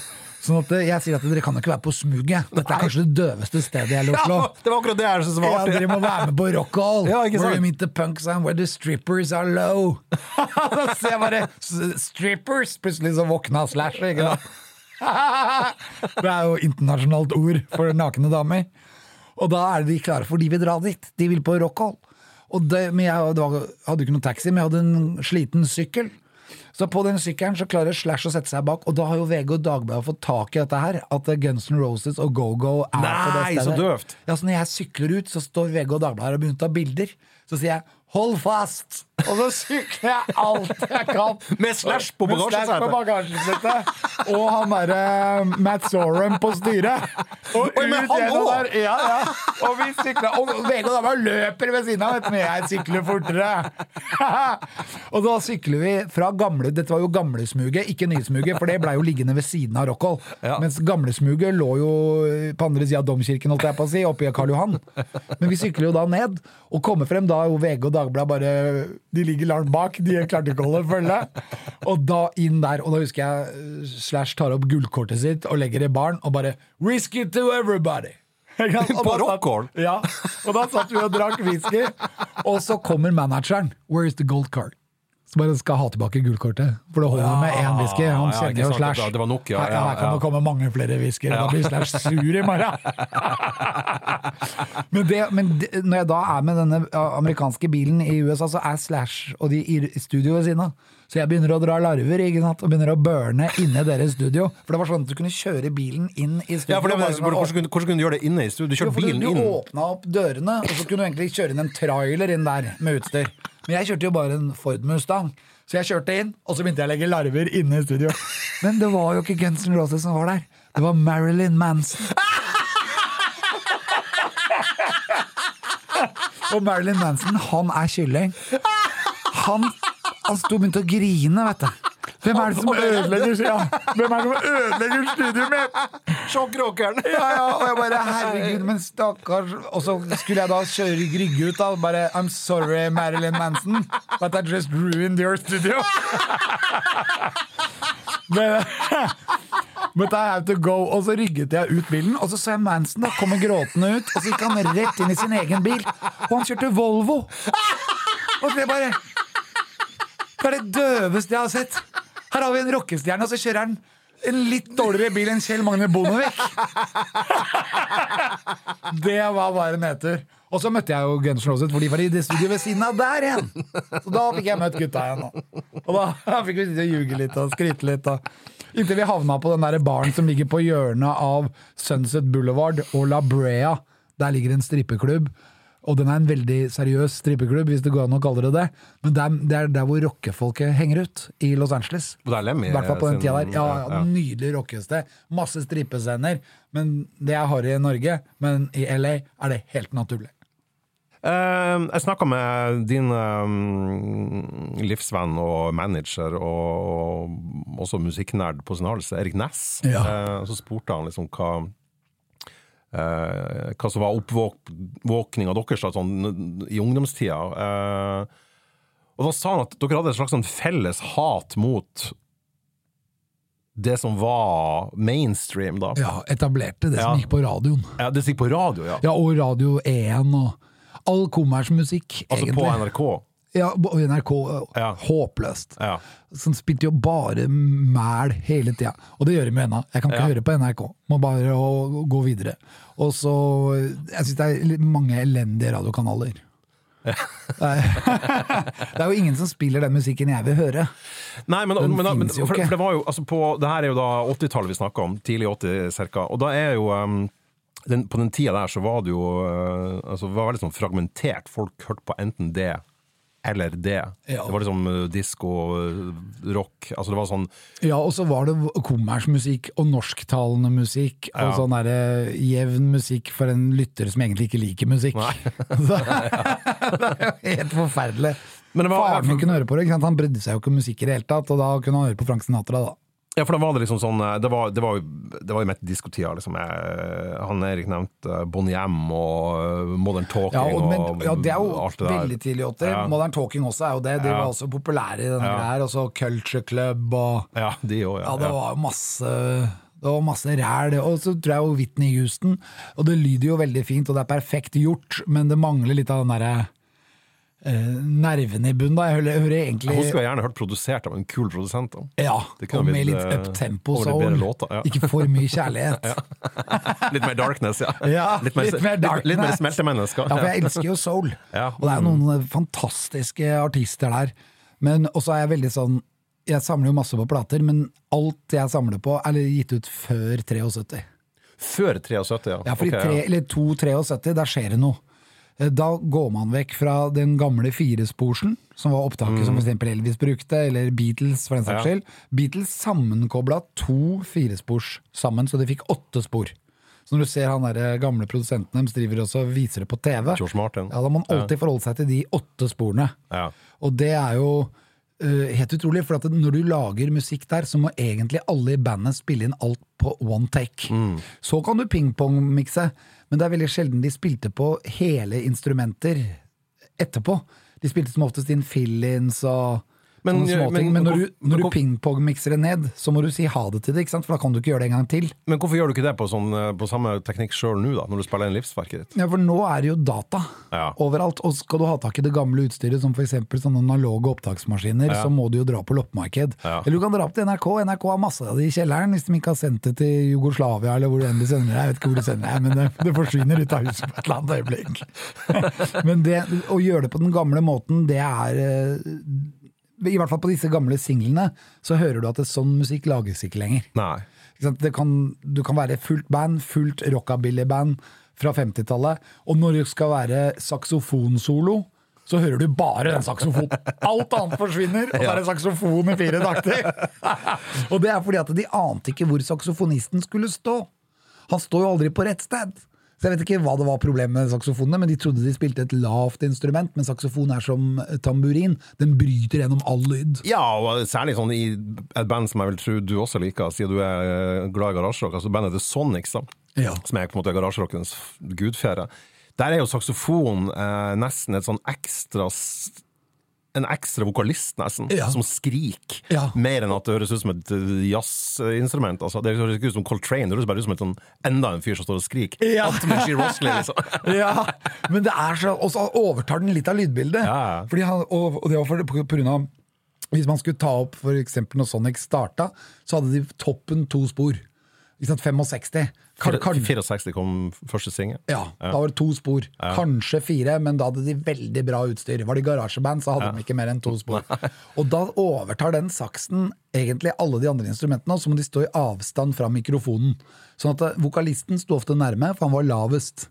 Sånn at eh, jeg sier at dere kan ikke være på smuget. Dette er kanskje det døveste stedet i hele Oslo.
Ja, det var akkurat det jeg syntes var
Ja, dere må være med på rock'all!
Ja,
where you meet the punks and where the strippers are low. ser jeg bare strippers! Plutselig så våkna Slash. Ikke sant? det er jo internasjonalt ord for nakne damer. Og da er de klare, for de vil dra dit. De vil på rock'all. Og det, men jeg hadde ikke noen taxi, men jeg hadde en sliten sykkel. Så på den sykkelen så klarer Slash å sette seg bak, og da har jo VG og Dagbladet fått tak i dette her. At Guns N' Roses og Go-Go er på det
Nei,
stedet.
så døvt.
Ja, så når jeg sykler ut, så står VG og Dagbladet her og begynner å ta bilder. Så sier jeg 'hold fast', og så sykler jeg alt jeg kan.
Med Slash på bagasjesetet.
Og han derre Matt Sorum på styret. Og ut gjennom der. Ja, ja. Og vi sykla, og Vegard Dagbladet løper ved siden av, men jeg sykler fortere. og da sykler vi fra gamle Dette var jo gamlesmuget, ikke nysmuget, for det blei jo liggende ved siden av Rockhold.
Ja.
Mens gamlesmuget lå jo på andre sida av domkirken, holdt jeg på å si, oppe i Karl Johan. Men vi sykler jo da ned, og kommer frem da jo VG og Dagbladet bare De ligger langt bak, de klarte ikke å holde følge. Og da inn der, og da husker jeg eh, Slash tar opp gullkortet sitt og legger i baren, og bare Whisky to everybody!
På
da? Ja, og da satt vi og drakk whisky, og så kommer manageren. Where is the gold card? Så bare skal ha tilbake gullkortet, for det holder med én whisky. Han
ja,
kjenner jo Slash.
det var- nok, ja, ja,
her kan det komme mange flere whiskyer, da blir Slash sur i morgen. men, det, men det, når jeg da er med denne amerikanske bilen i USA, så er Slash og de i studio ved siden av. Så jeg begynner å dra larver ikke sant? og begynner å burne inne i deres studio. For det var sånn at du kunne kjøre bilen inn i studio.
Ja, for det, men, hvordan, kunne, hvordan kunne du gjøre det inne i studio? Du kjørte
bilen du, du
inn.
åpna opp dørene, og så kunne du egentlig kjøre inn en trailer inn der med utstyr. Men jeg kjørte jo bare en Ford Mustang. Så jeg kjørte inn, og så begynte jeg å legge larver inne i studio. Men det var jo ikke Guns N' Roses som var der. Det var Marilyn Manson. Og Marilyn Manson, han er kylling. Han, han sto og begynte å grine, vet du. Hvem er det som ødelegger ja. Hvem er det som ødelegger studioet mitt?
Sjokkrockeren!
Ja, ja, og jeg bare, herregud, men stakkars Og så skulle jeg da kjøre Grygge ut da Bare, I'm sorry Marilyn Manson But I just ruined your studio Men But I have to go Og så rygget jeg ut bilen Og så så jeg Manson da komme gråtende ut Og så gikk han rett inn i sin egen bil Og han kjørte Volvo Og så jeg bare Det er det døveste jeg har sett Her har vi en rockestjerne Og så kjører han en litt dårligere bil enn Kjell Magne Bondevik. Det var bare nedtur. Og så møtte jeg jo Guns N' Roses, for de var i det studioet ved siden av der igjen. Så da fikk jeg møtt gutta igjen. Og da fikk vi sitte og ljuge litt og skryte litt. Og. Inntil vi havna på den der baren som ligger på hjørnet av Sunset Boulevard og La Brea. Der ligger en strippeklubb. Og den er en veldig seriøs strippeklubb, hvis det går an å kalle det det. Men det er, det er der hvor rockefolket henger ut, i Los Angeles.
Og er
I hvert fall på den tida der. Ja,
ja.
Nydelig rockested. Masse strippescener. Men det er harry i Norge. Men i LA er det helt naturlig.
Uh, jeg snakka med din um, livsvenn og manager og også musikknerd på sin hals, Erik Næss.
Ja.
Uh, så spurte han liksom hva eh, hva som var oppvåkninga deres da, sånn, i ungdomstida. Eh, og da sa han at dere hadde et slags sånn felles hat mot det som var mainstream, da.
Ja, etablerte det som gikk på radioen.
Ja, det som gikk på radio, ja.
Ja, og Radio 1 og all kommersmusikk,
Altså
egentlig.
på NRK.
Ja, og NRK.
Ja.
Håpløst.
Ja.
Som spilte jo bare mæl hele tida. Og det gjør de med ennå. Jeg kan ikke
Ja.
høre på NRK. Må bare gå videre. Og så Jeg syns det er mange elendige radiokanaler. Det, er, det er jo ingen som spiller den musikken jeg vil høre.
Nei, men,
Den
men, men,
jo
for, for det var jo altså på, Det her er jo da 80-tallet vi snakker om, tidlig 80 cirka. Og da er jo um, den, På den tida der så var det jo uh, altså, var veldig sånn fragmentert. Folk hørte på enten det eller det.
Ja.
Det var liksom uh, disko, uh, rock Altså det var sånn
Ja, og så var det kommersmusikk og norsktalende musikk og
Ja.
sånn derre jevn musikk for en lytter som egentlig ikke liker musikk. Nei. det er jo helt forferdelig.
Men det var-
Faren min kunne høre på det, han brydde seg jo ikke om musikk i det hele tatt, og da kunne han høre på Frank Sinatra, da.
Ja, for da var det liksom sånn uh, Det var, det var, jo, det var jo midt diskotida, liksom. Jeg, han Erik nevnte uh, Bonnie M og Modern Talking
Ja, og, men,
og
ja, det er jo
det
veldig tidlig 80.
Ja.
Modern Talking også er jo det. De
Ja.
var også populære i denne
Ja.
her. Og så Culture Club og
Ja, de òg, ja.
Ja, det var masse det var masse ræl. Og så tror jeg jo Whitney Houston. Og det lyder jo veldig fint, og det er perfekt gjort, men det mangler litt av den derre eh, nerven i bunnen. da. Jeg hører, hører egentlig
Hun skulle gjerne hørt produsert av en kul produsent. da.
Ja, og med litt
eh,
uptempo
litt
soul.
låter, ja.
Ikke for mye kjærlighet.
Litt mer darkness, ja.
Ja, litt mer
litt, litt mer
darkness.
smeltemennesker.
Ja, for jeg elsker jo soul.
Ja.
Og det er noen fantastiske artister der. Men også er jeg veldig sånn Jeg samler jo masse på plater, men alt jeg samler på, er gitt ut før 73.
Før 73, ja.
Ja, fordi
okay,
tre, eller 2-73, der skjer det noe. Eh, Da går man vekk fra den gamle firesporsen, som var opptaket som for eksempel Elvis brukte, eller Beatles for den saks
Mm. Ja.
skyld. Beatles sammenkobla to firespors sammen, så de fikk åtte spor. Så når du ser han der gamle produsenten deres driver også viser det på TV,
Martin.
ja, da må man alltid forholde seg til de åtte sporene.
Ja.
Og det er jo eh, helt utrolig, for at når du lager musikk der, så må egentlig alle i bandet spille inn alt på one take.
Mm.
Så kan du ping-pong-mikse, men det er veldig sjelden de spilte på hele instrumenter etterpå. De spilte som oftest inn fill-ins og
Men-
småting.
men-
Men, når du, når du ping-pong-mikser det ned, så må du si ha det til det, for da kan du ikke gjøre det en gang til.
Men hvorfor gjør du ikke det på, sånn, eh, på samme teknikk sjøl nå, da, når du spiller inn livsverket ditt?
Ja, For nå er det jo data
Ja.
overalt, og skal du ha tak i det gamle utstyret, som f.eks. sånne analoge opptaksmaskiner,
Ja.
så må du jo dra på loppemarked.
Ja.
Eller du kan dra opp til NRK. NRK har masse av det i kjelleren, hvis de ikke har sendt det til Jugoslavia, eller hvor enn de sender det. Jeg vet ikke hvor de sender det, men det, det forsvinner ut av huset på et eller annet øyeblikk. men det, å gjøre det på den gamle måten, det er eh, I hvert fall på disse gamle singlene, så hører du at det, sånn musikk lages ikke lenger. Ikke? Det kan, du kan være fullt band, fullt rockabilly-band fra 50-tallet, og når det skal være saksofonsolo, så hører du bare den saksofonen. Alt annet forsvinner, og så er det saksofon i fire takter! og det er fordi at de ante ikke hvor saksofonisten skulle stå. Han står jo aldri på rett sted. Så jeg vet ikke hva det var problemet med saksofonene, men de trodde de spilte et lavt instrument, men saksofon er som tamburin. Den bryter gjennom all lyd.
Ja, og særlig sånn i et band som jeg vil tro du også liker, siden du er eh, glad i garasjerock. Altså bandet The Sonics, da.
Ja.
som er på en måte garasjerockens gudfjære. Der er jo saksofon eh, nesten et sånn ekstra en ekstra vokalist, nesten,
Ja.
som skriker.
Ja.
Mer enn at det høres ut som et eh, jazzinstrument. Altså, det høres ikke ut som Coltrane, det høres bare ut som et sånn, enda en fyr som står og skriker.
Ja.
Rosley, liksom.
ja, men det er så Og så overtar den litt av lydbildet. Fordi han, og, og det var for, på, på grunn av Hvis man skulle ta opp for når Sonic starta, så hadde de toppen to spor. Ikke sant, 65. Kan- kan-
64 kom første singel.
Ja, da var det to spor. Kanskje fire, men da hadde de veldig bra utstyr. Var det garasjeband, så hadde de ikke mer enn to spor. Og da overtar den saksen egentlig alle de andre instrumentene, og så må de stå i avstand fra mikrofonen. Sånn at eh, vokalisten sto ofte nærme, for han var lavest.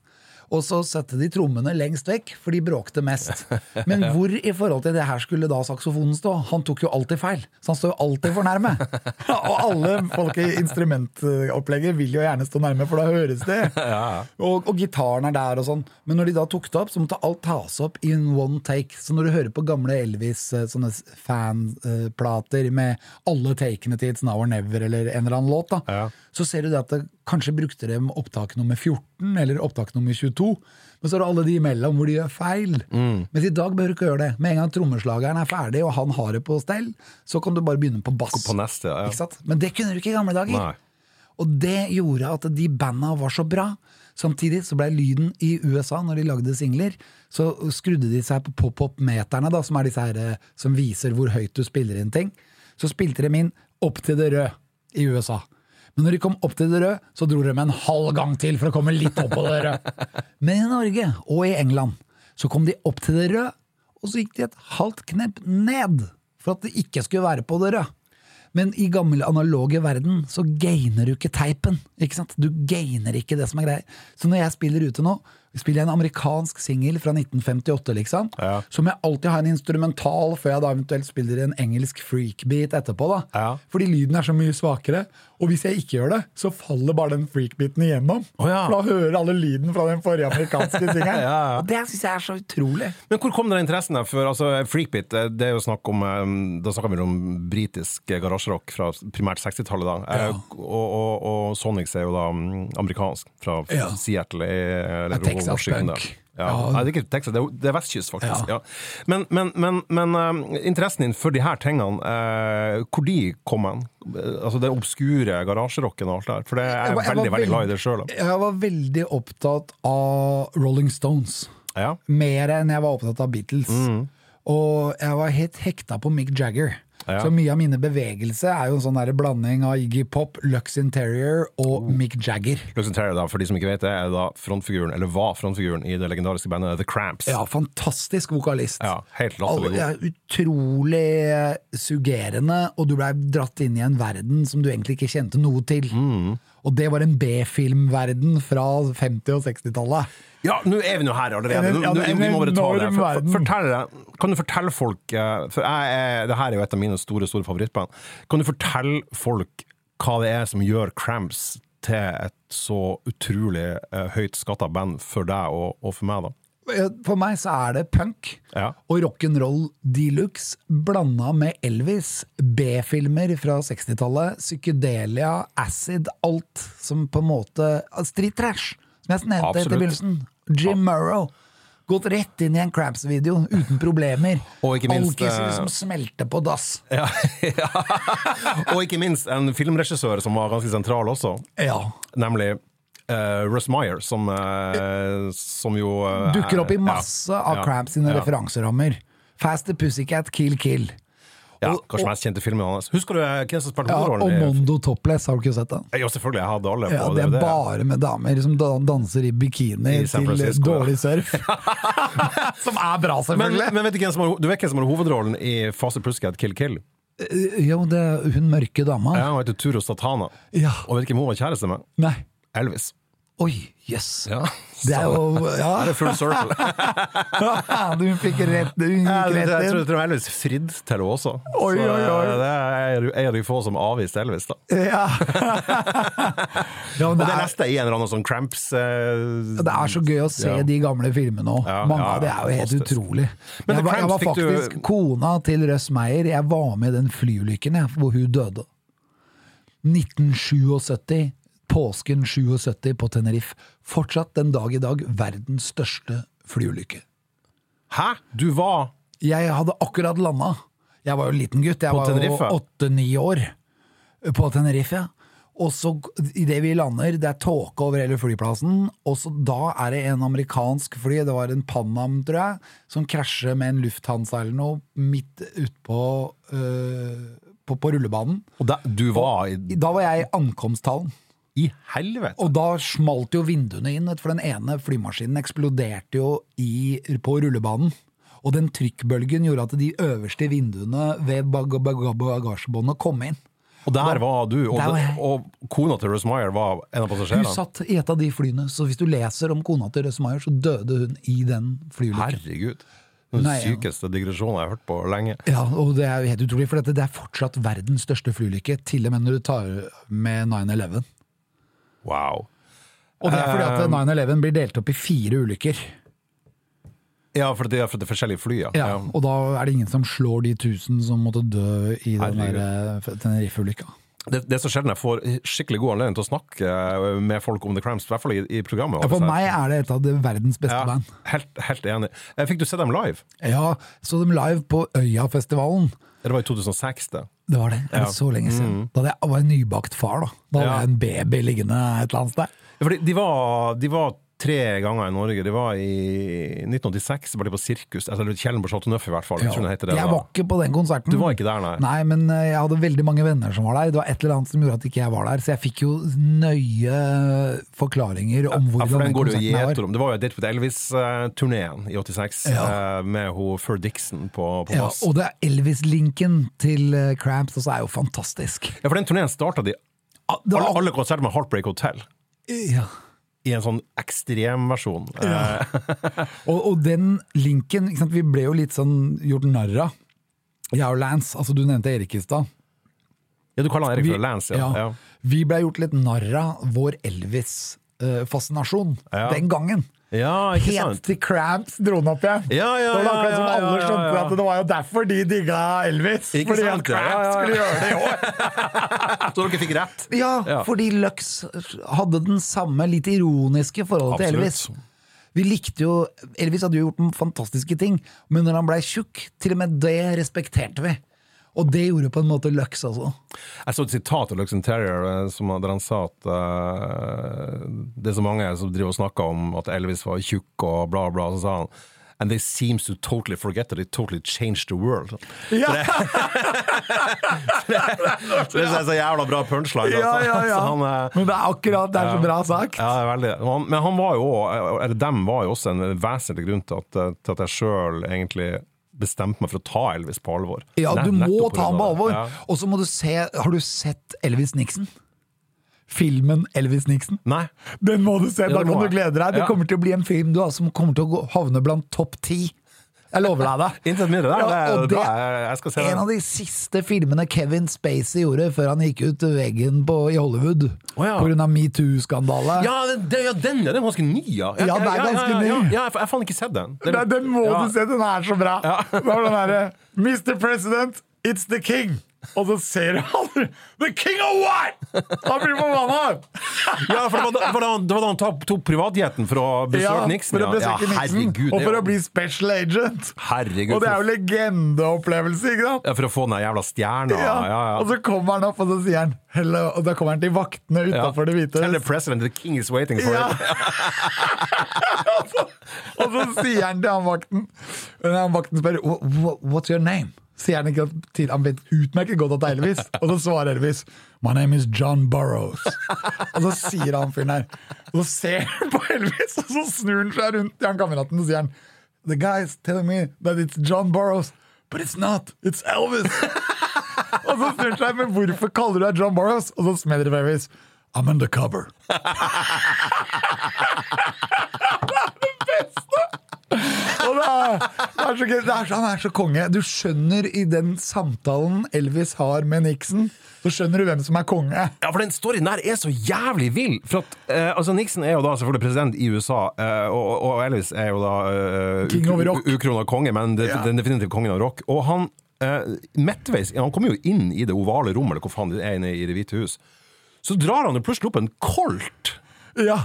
Og så satte de trommene lengst vekk, for de bråkte mest. Men hvor i forhold til det her skulle da saksofonen stå? Han tok jo alltid feil, så han står jo alltid for nærme. Og alle folk i instrumentopplegget vil jo gjerne stå nærme, for da høres det. Og, og gitaren er der og sånn. Men når de da tok det opp, så måtte alt tas opp in one take. Så når du hører på gamle Elvis, eh, sånne fanplater med alle takene til It's Now or Never eller en eller annen låt, da, så ser du det at det, kanskje brukte de opptak nummer 14 eller opptak nummer 22. Men så er det alle de imellom hvor de gjør feil. Mens i dag bør du ikke gjøre det. Med en gang trommeslageren er ferdig og han har det på stell, så kan du bare begynne på bass.
På neste, ja.
Sant? Men det kunne du ikke i gamle dager.
Nei.
Og det gjorde at de banda var så bra. Samtidig så blei lyden i USA, når de lagde singler, så skrudde de seg på pop-up-meterne, da, som er disse her eh, som viser hvor høyt du spiller inn ting. Så spilte de inn opp til det røde i USA. Men når de kom opp til det røde, så dro de med en halv gang til for å komme litt opp på det røde. Men i Norge og i England så kom de opp til det røde, og så gikk de et halvt knep ned for at det ikke skulle være på det røde. Men i gammel analoge verden så gainer du ikke teipen. ikke sant? Du gainer ikke det som er greia. Så når jeg spiller ute nå, spiller jeg en amerikansk singel fra 1958, liksom,
Ja.
så må jeg alltid ha en instrumental før jeg da eventuelt spiller en engelsk freakbeat etterpå. da.
Ja.
Fordi lyden er så mye svakere. Og hvis jeg ikke gjør det, så faller bare den freakbeaten igjennom.
Oh, ja.
For da hører alle lyden fra den forrige amerikanske singelen.
Ja, ja.
Og det syns jeg er så utrolig.
Men hvor kom den interessen der? For altså, Freakbeat, eh, det er jo snakk om eh, Da snakker vi om britisk eh, garasjerock fra primært 60-tallet. da.
Ja.
Og, og, og Sonics er jo da mm, amerikansk, fra. Seattle i eller
Ja, Texas
Washington,
punk.
da. Ja.
Ja.
Nei, det er ikke Texas, det er, det er vestkyst, faktisk.
Ja.
Men, men, men, men uh, interessen din for de her tingene, uh, hvor de kom hen? Altså den obskure garasjerocken og alt der? For det er jeg
Jeg var- jeg
veldig veldig glad i det sjøl.
Jeg var veldig opptatt av Rolling Stones.
Ja.
Mer enn jeg var opptatt av Beatles. Og jeg var helt hekta på Mick Jagger.
Ja.
Så mye av mine bevegelser er jo en sånn der blanding av Iggy Pop, Lux Interior og Mick Jagger.
Lux Interior, da, for de som ikke vet det, er da frontfiguren, eller var frontfiguren i det legendariske bandet The Cramps.
Ja, fantastisk vokalist.
Ja, helt latterlig god.
utrolig eh, suggerende, og du blei dratt inn i en verden som du egentlig ikke kjente noe til.
Mm.
Og det var en B-filmverden fra 50- og 60-tallet.
Ja, nå er vi nå her allerede. Nå, nå, vi må bare ta det. For, for, fortell, kan du fortelle folk eh, For jeg er, det her er jo et av mine store store favorittband. Kan du fortelle folk hva det er som gjør Cramps til et så utrolig uh, høyt skatta band for deg og, og for meg, da?
For meg så er det punk
Ja.
og rock'n'roll de luxe blanda med Elvis, B-filmer fra 60-tallet, psykedelia, acid, alt som på en måte Street trash, som jeg nevnte
i
begynnelsen. Jim Murrow. Gått rett inn i en Cramps-video uten problemer.
Og ikke minst,
Alkiser
eh,
som smelter på dass.
Ja, ja. Og ikke minst en filmregissør som var ganske sentral også,
Ja.
nemlig Uh, Russ Meyer, som, uh, som jo uh,
Dukker opp i masse av Cramps sine referanserammer. Fast the Pussycat, Kill Kill.
Ja,
Og-
kanskje
og-
mest kjente filmen hans. Husker du eh, hvem som spilte
Ja,
hovedrollen?
og Mondo Topless, har du ikke sett den?
Ja, selvfølgelig. Jeg hadde alle på
Ja, det er bare med damer som danser i bikini
I
til dårlig surf. som er bra, selvfølgelig!
men vet du, hvem som har, du vet hvem som har hovedrollen i Fase Plusket Kill Kill?
Eh, jo, det er hun mørke dama.
Ja, Hun heter Turo Satana.
Ja.
Og vet du hvem hun var kjæreste med?
Nei.
Elvis.
Oi, jøss.
Ja.
Det er jo
Det er full circle.
du fikk rett, du gikk rett inn.
jeg tror Elvis fridde til henne også.
Oi,
Så,
oi, oi.
eh, Det er en av de få som avviste Elvis. da
Ja. ja, det,
det leste jeg i en eller annen sånn Cramps eh,
det er så gøy å se
Ja.
de gamle filmene òg.
Ja,
Mange
ja,
av det er jo helt
fantastisk.
utrolig.
Men
jeg, var, jeg var
faktisk du-
kona til Russ Meyer. Jeg var med i den flyulykken hvor hun døde. 1977. Påsken 77 på Tenerife. Fortsatt den dag i dag verdens største flyulykke.
Hæ? Du var
Jeg hadde akkurat landa. Jeg var jo en liten gutt. Jeg
På
var åtte-ni år på Tenerife. ja. Og så idet vi lander, det er tåke over hele flyplassen, og så da er det en amerikansk fly, det var en Panam, tror jeg, som krasjer med en Lufthansa eller noe midt utpå øh, på, på rullebanen.
Og da, du var Og,
Da var jeg i ankomsthallen.
I helvete?
Og da smalt jo vinduene inn, for den ene flymaskinen eksploderte jo i, på rullebanen. Og den trykkbølgen gjorde at de øverste vinduene ved bag bag bagasjebåndet kom inn.
Og der var du, og,
var
og kona til Russ Meyer var en av passasjerene?
Hun satt i et av de flyene, så hvis du leser om kona til Russ Meyer, så døde hun i den flyulykken.
Herregud. Den
Nei,
sykeste digresjonen jeg har hørt på lenge.
Ja, og det er jo helt utrolig, for dette, det er fortsatt verdens største flyulykke, til og med når du tar med 9-11.
Wow.
Og det er fordi at
Um,
9-11 blir delt opp i fire ulykker.
Ja, for det er det er forskjellige fly, ja.
Ja, og da er det ingen som slår de tusen som måtte dø i den eh, Tenerife-ulykka.
Det, det er så sjelden jeg får skikkelig god anledning til å snakke eh, med folk om The Cramps, i hvert fall i, i programmet.
Ja, for
altså.
meg er det et av det verdens beste
ja,
band.
helt, helt enig. Eh, Fikk du se dem live?
Ja, så dem live på Øyafestivalen.
Det var i 2006, det.
Det var det. det var
Ja.
så lenge siden? Da hadde jeg var jeg nybakt far, da. Da hadde
Ja.
jeg en baby liggende et eller annet sted.
Ja, fordi de var, de var tre ganger i Norge. Det var i 1986, var det på Sirkus. Altså, eller Kjellen på Chateau Neuf, i hvert fall. Jeg tror heter det
jeg var ikke på den konserten.
Du var ikke der, nei?
Nei, men eh, jeg hadde veldig mange venner som var der. Det var et eller annet som gjorde at ikke jeg var der, så jeg fikk jo nøye forklaringer om
Ja, for den
den
konserten jo
var.
Det var jo Date with Elvis-turneen i 86,
Ja.
eh, med hun Fur Dixon på, på
Ja, og det er Elvis-linken til Cramps, og så er jo fantastisk.
Ja, for den turneen starta de
Ah,
alle,
var-
alle konserter med Heartbreak Hotel.
Ja.
I en sånn ekstremversjon. Ja.
Og, og den linken, sant? vi ble jo litt sånn gjort narr av. Jeg og Lance, altså du nevnte Erik i stad.
ja, du kaller han Erik for Lance, ja. ja.
Vi ble gjort litt narr av vår Elvis-fascinasjon
Ja.
den gangen.
Ja, ikke
Helt
sant?
til Cramps dro den opp igjen.
Ja, ja,
det var
ja, ja,
alle
ja,
skjønte
ja.
at det var jo derfor de digga Elvis.
Ikke
fordi
sant,
Cramps
ja, ja.
skulle gjøre det i år.
Så dere fikk rett?
Ja,
Ja.
fordi Lux hadde den samme litt ironiske forholdet til Elvis. Vi likte jo, Elvis hadde jo gjort fantastiske ting, men når han blei tjukk, til og med det respekterte vi. Og det gjorde på en måte Lux også.
Jeg så et sitat av Lux Interior eh, som, der han sa at uh, det er så mange som driver og snakker om at Elvis var tjukk og bla, bla. Så sa han And they seems to totally forget that it totally changed the world.
Ja,
Så det er så jævla bra punchline. altså.
ja, ja.
ja. han, eh,
Men det er akkurat det er så bra sagt.
Ja, det veldig. Han, men han var jo også- eller dem var jo også en vesentlig grunn til at, til at jeg sjøl egentlig bestemte meg for å ta Elvis på alvor.
Ja, du
Nett-
må ta ham på alvor.
Ja.
Og så må du se Har du sett Elvis Nixon? Filmen Elvis Nixon?
Nei.
Den må du se,
Ja,
da kan du glede deg. Det kommer til å bli en film du, altså, som kommer til å havne blant topp ti. Jeg lover deg det.
Intet mindre. Det,
Ja,
det, er
det-
Jeg, jeg skal se
En av de siste filmene Kevin Spacey gjorde før han gikk ut veggen på, i Hollywood
oh, ja.
av metoo-skandale.
Ja, det, det- ja, den er ganske ny, ja.
Ja, den er ganske ny.
Ja, jeg har faen ikke sett den. Det-
Nei, den må du se, den er så bra! Det var den derre Mr. President, it's the king! Og så ser han The king of what?! Han blir forbanna!
Ja, for det var da, han- tok, tok privatjeten for å besøke
Ja,
Nixon.
for å besøke
ja,
Nixon,
herregud,
og for å bli special agent.
Herregud.
Og det er jo legendeopplevelse, ikke sant?
ja, for å få den jævla stjerna.
Ja.
Ja, ja.
Og så kommer han opp, og så sier han Hello, og da kommer han til vaktene utafor Det hvite
Tell the president the king is waiting for
Ja. og, så, og så sier han til han vakten og Han vakten spør "Wha- wha- What's your name? Sier han ikke til Han vet utmerket godt at det er Elvis. Og så svarer Elvis My name is John Burrows. Og så sier han fyren her Og så ser han på Elvis, og så snur han seg rundt til han kameraten og sier han The guy's telling me that it's John Burrows, but it's not. It's Elvis. og så snur han seg, men hvorfor kaller du deg John Burrows? Og så smeller det på Elvis. I'm undercover. Og det er, det er så gøy. Er så, han er så konge. Du skjønner i den samtalen Elvis har med Nixon, så skjønner du hvem som er konge.
Ja, for den storyen der er så jævlig vill. For at, eh, altså Nixon er jo da selvfølgelig president i USA, eh, og, og Elvis er jo da eh, ukrona konge, men det,
Ja.
den definitive kongen av rock. Og han eh, midtveis Han kommer jo inn i det ovale rommet, eller hvor faen det er inne i Det hvite hus. Så drar han jo plutselig opp en kolt.
Ja.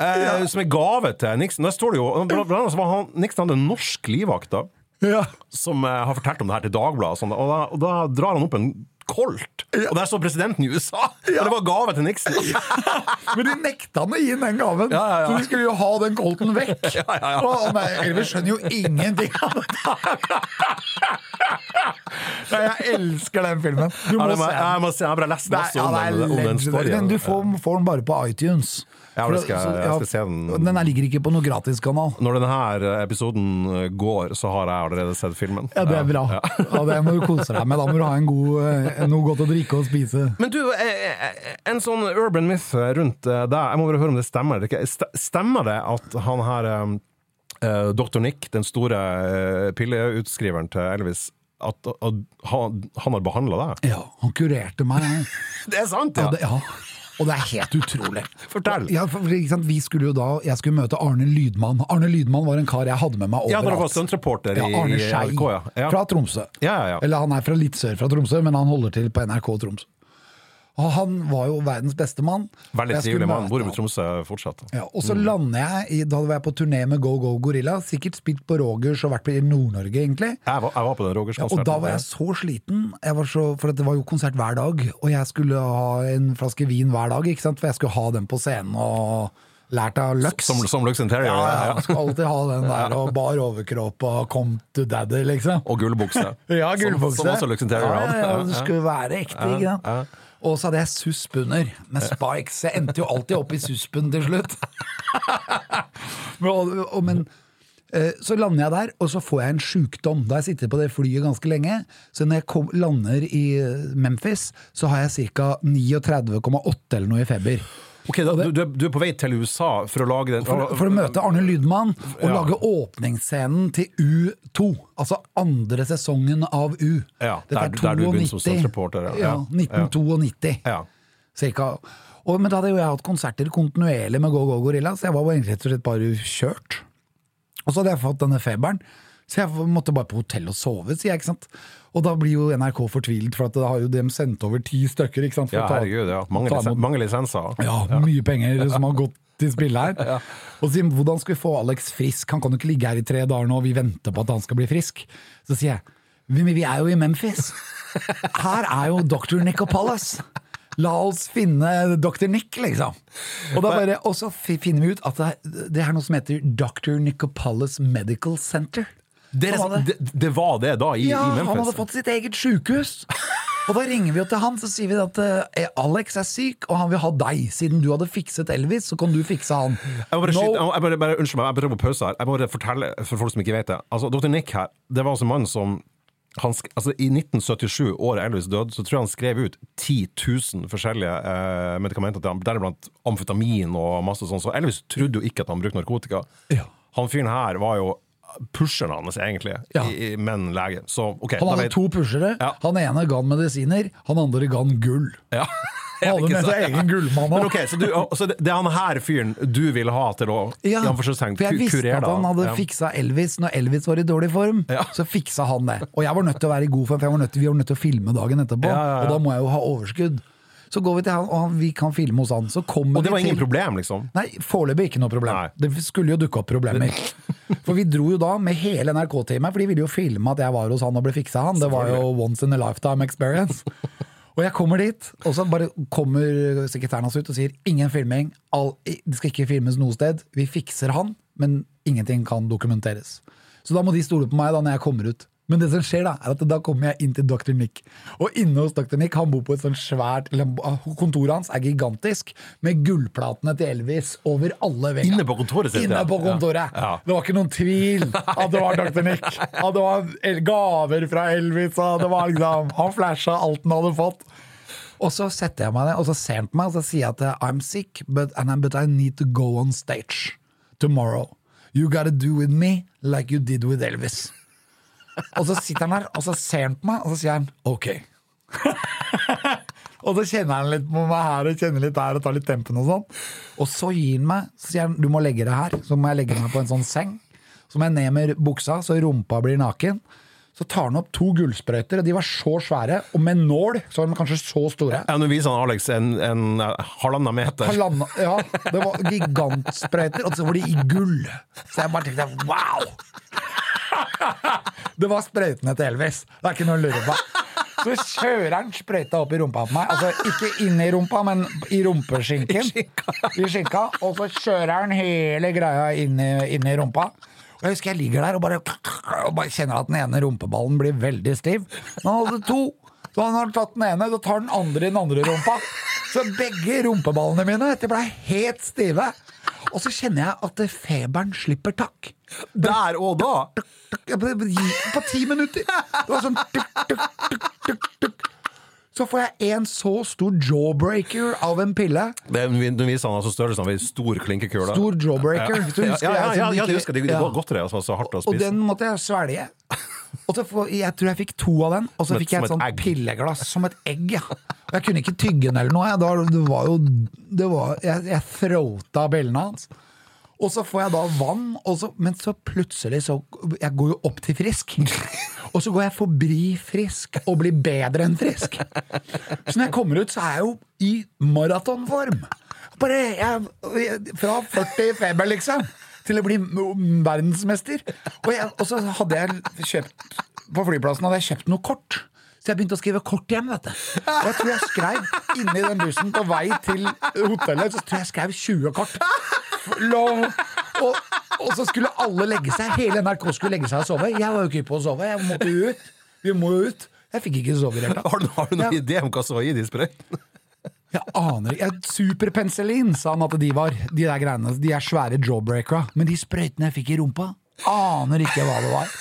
Eh, Som er gave til Nixon. Der står det jo Blant annet var han, Nixon hadde en norsk livvakt da
ja.
som eh, har fortalt om det her til Dagbladet. Og, sånn, og, da, og da drar han opp en Colt! Og der står presidenten i USA! Og det var gave til Nixon!
Men de nekta han å gi den gaven,
Ja, ja, ja.
så de skulle jo ha den colten vekk.
Ja, ja, ja.
Og nei, Elvis skjønner jo ingenting av det! Jeg elsker den filmen. Du
Ja,
må
må,
se
jeg,
den.
må se, jeg har bare lest om, den, om den.
Men du får, får den bare på iTunes.
Ja, det skal
så-
jeg skal se den.
Den ligger ikke på noe gratiskanal.
Når denne episoden går, så har jeg allerede sett filmen.
Ja, det er bra.
Ja.
Ja, Det må du kose deg med. Da må du ha en god, eh, noe godt å drikke og spise.
Men du, eh, eh, en sånn urban myth rundt eh, deg, jeg må bare høre om det stemmer. Stemmer det at han her eh, eh, Dr. Nick, den store eh, pilleutskriveren til Elvis, at, at han, han har behandla deg?
Ja, han kurerte meg.
Det er sant,
Ja,
ja!
det, ja. Og det er helt utrolig.
Fortell.
Ja, for, sant? Vi skulle jo da, Jeg skulle møte Arne Lydmann. Arne Lydmann var en kar jeg hadde med meg overalt.
Ja, dere var
overalt.
en
Ja,
i,
Arne Skei
ja. ja.
fra Tromsø.
Ja, ja, ja.
Eller han er fra litt sør fra Tromsø, men han holder til på NRK Tromsø. Og han var jo verdens beste mann.
Veldig trivelig mann. Bor i. Tromsø fortsatt.
Ja, og så lander jeg i, Da var jeg på turné med Go Go Gorilla. Sikkert spilt på Rogers og vært på i Nord-Norge, egentlig.
Jeg var, jeg var på den Rogers-konserten.
og da var jeg så sliten, jeg var så, for det var jo konsert hver dag. Og jeg skulle ha en flaske vin hver dag, for jeg skulle ha den på scenen. og lært av Lux.
Som, som Lux Interior.
ja, ja,
ja.
skal alltid ha den der, og bar overkropp og come to daddy, liksom.
Og gullbukse.
Ja, gullbukse.
Som, som også Lux Interior
ja,
hadde.
ja, ja, det skulle være ekte, ikke sant. Og så hadde jeg susp under, med spikes. Jeg endte jo alltid opp i suspen til slutt. men, men eh, så lander jeg der, og så får jeg en sjukdom. Da jeg sittet på det flyet ganske lenge. Så når jeg kom, lander i eh, Memphis, så har jeg ca. 39,8 eller noe i feber.
Ok, da, du, du er- er på vei til USA for å lage den
For, for å møte Arne Lydmann og
Ja.
lage åpningsscenen til U2. Altså andre sesongen av U.
Ja,
Dette
der- der du begynte som statsreporter. Ja,
Ja. 1992.
Ja.
Cirka. Og, men da hadde jo jeg hatt konserter kontinuerlig med Go Go Gorilla, så jeg var egentlig rett og slett bare kjørt. Og så hadde jeg fått denne feberen, så jeg måtte bare på hotell og sove, sier jeg. ikke sant? Og da blir jo NRK fortvilet, for at da har jo dem sendt over ti stykker. ikke sant?
Ja, herregud. Ja. Mange, lisen, mange lisenser.
ja, mye penger som har gått til spill her. Og sier hvordan skal vi få Alex frisk? Han kan jo ikke ligge her i tre dager nå, vi venter på at han skal bli frisk. Så sier jeg vi, vi er jo i Memphis. Her er jo Dr. Nicopolis. La oss finne Dr. Nick, liksom. Og, da bare, og så finner vi ut at det, det er noe som heter Dr. Nicopolis Medical Center.
Det,
hadde-
det, det var det da i,
ja,
i Memphis?
han hadde fått sitt eget sjukehus. Og da ringer vi jo til han, så sier vi at eh, Alex er syk, og han vil ha deg. Siden du hadde fikset Elvis, så kan du fikse han.
Jeg må bare,
No-
skyte- jeg bare, bare, unnskyld meg, jeg bare å pause her. Jeg må bare fortelle for folk som ikke vet det. Altså, Dr. Nick her, det var altså en mann som han, altså, I 1977, året Elvis døde, så tror jeg han skrev ut 10 000 forskjellige eh, medikamenter til ham, deriblant amfetamin og masse sånn. Så Elvis trodde jo ikke at han brukte narkotika.
Ja.
Han fyren her var jo pusheren hans, egentlig,
Ja.
i, men lege. Så okay,
Han hadde
vet-
to pushere.
Ja.
Han ene ga han medisiner, han andre ga han gull.
Ja. Alle
med seg egen gullmann
Men
òg.
ok, så, du, så det, er han her fyren du vil ha til å
Ja, for jeg visste at han hadde
Ja.
fiksa Elvis når Elvis var i dårlig form.
Ja.
Så fiksa han det. Og jeg var nødt til å være i god form, for jeg var nødt til, vi var nødt til å filme dagen etterpå.
Ja.
Og da må jeg jo ha overskudd. Så går vi til han, og vi kan filme hos han. Så
Og det var ingen
til
problem, liksom?
Nei, foreløpig ikke noe problem.
Nei.
Det skulle jo dukke opp problemer. For vi dro jo da med hele NRK-teamet, for de ville jo filme at jeg var hos han og ble fiksa han. Det var jo once in a lifetime experience. Og jeg kommer dit, og så bare kommer sekretæren hans ut og sier ingen filming, all, det skal ikke filmes noe sted. Vi fikser han, men ingenting kan dokumenteres. Så da må de stole på meg da når jeg kommer ut. Men det som skjer da, er at da kommer jeg inn til Dr. Nick. Og inne hos Dr. Nick, han bor på et sånt svært Kontoret hans er gigantisk, med gullplatene til Elvis over alle veggene.
Inne på kontoret sitt,
Inne
ja.
på kontoret.
Ja. Ja.
Det var ikke noen tvil at det var Dr. Nick. At det var gaver fra Elvis, og det var liksom Han flasha alt han hadde fått. Og så setter jeg meg ned, og så ser han på meg, og så sier jeg at I'm sick, but, but I need to go on stage tomorrow. You gotta do with me like you did with Elvis. Og så sitter han der, og så ser han på meg, og så sier han OK. og så kjenner han litt på meg her og kjenner litt der og tar litt tempen og sånn. Og så gir han meg, så sier han du må legge deg her. Så må jeg legge meg på en sånn seng. Så må jeg ned med buksa, så rumpa blir naken. Så tar han opp to gullsprøyter, og de var så svære, og med nål så var de kanskje så store.
Ja, Nå viser han Alex en, en halvannen meter.
Halvanna, ja, det var gigantsprøyter, og så var de i gull. Så jeg bare tenkte wow! Det var sprøytene til Elvis. Det er ikke noe å lure på. Så kjører han sprøyta opp i rumpa på meg. Altså ikke inn i rumpa, men i rumpeskinken. I skinka. Og så kjører han hele greia inn i, inn i rumpa. Og jeg husker jeg ligger der og bare, og bare kjenner at den ene rumpeballen blir veldig stiv. Men han hadde to. Så han har tatt den ene, så tar den andre i den andre rumpa. Så begge rumpeballene mine de ble helt stive. Og så kjenner jeg at feberen slipper takk.
Der og da!
På ti minutter! Det var sånn tuk, tuk, tuk, tuk, tuk. Så får jeg en så stor jawbreaker av en pille.
Det, viser han altså størrelsen av ei stor klinkekule.
Stor jawbreaker.
Ja,
Hvis du husker
ja, ja, ja, det husker det, Det
Ja.
godt det, altså, så hardt å
Og den måtte jeg svelge. Og så får, jeg tror jeg fikk to av den, og så fikk jeg et sånt pilleglass som et egg. Ja. Jeg kunne ikke tygge den eller noe. jeg. Da, det var jo det var, Jeg, jeg bjellene hans. Og så får jeg da vann, så, men så plutselig så Jeg går jo opp til frisk. Og så går jeg forbi frisk og blir bedre enn frisk. Så når jeg kommer ut, så er jeg jo i maratonform. Bare jeg, Fra 40 i feber, liksom, til å bli verdensmester. Og, jeg, og så hadde jeg kjøpt På flyplassen hadde jeg kjøpt noe kort. Så jeg begynte å skrive kort hjem, vet du. Og jeg tror jeg skrev inni den bussen på vei til hotellet, så tror jeg jeg skrev 20 kort. Og, og så skulle alle legge seg. Hele NRK skulle legge seg og sove. Jeg var jo ikke på å sove. Jeg måtte jo ut. Vi må jo ut. Jeg fikk ikke sove i det hele tatt.
Har du, har du noen
Ja.
idé om hva som var i de sprøytene?
Jeg aner ikke. Superpenicillin, sa han at de var. De der greiene, de er svære jawbreakere. Men de sprøytene jeg fikk i rumpa, aner ikke hva det var.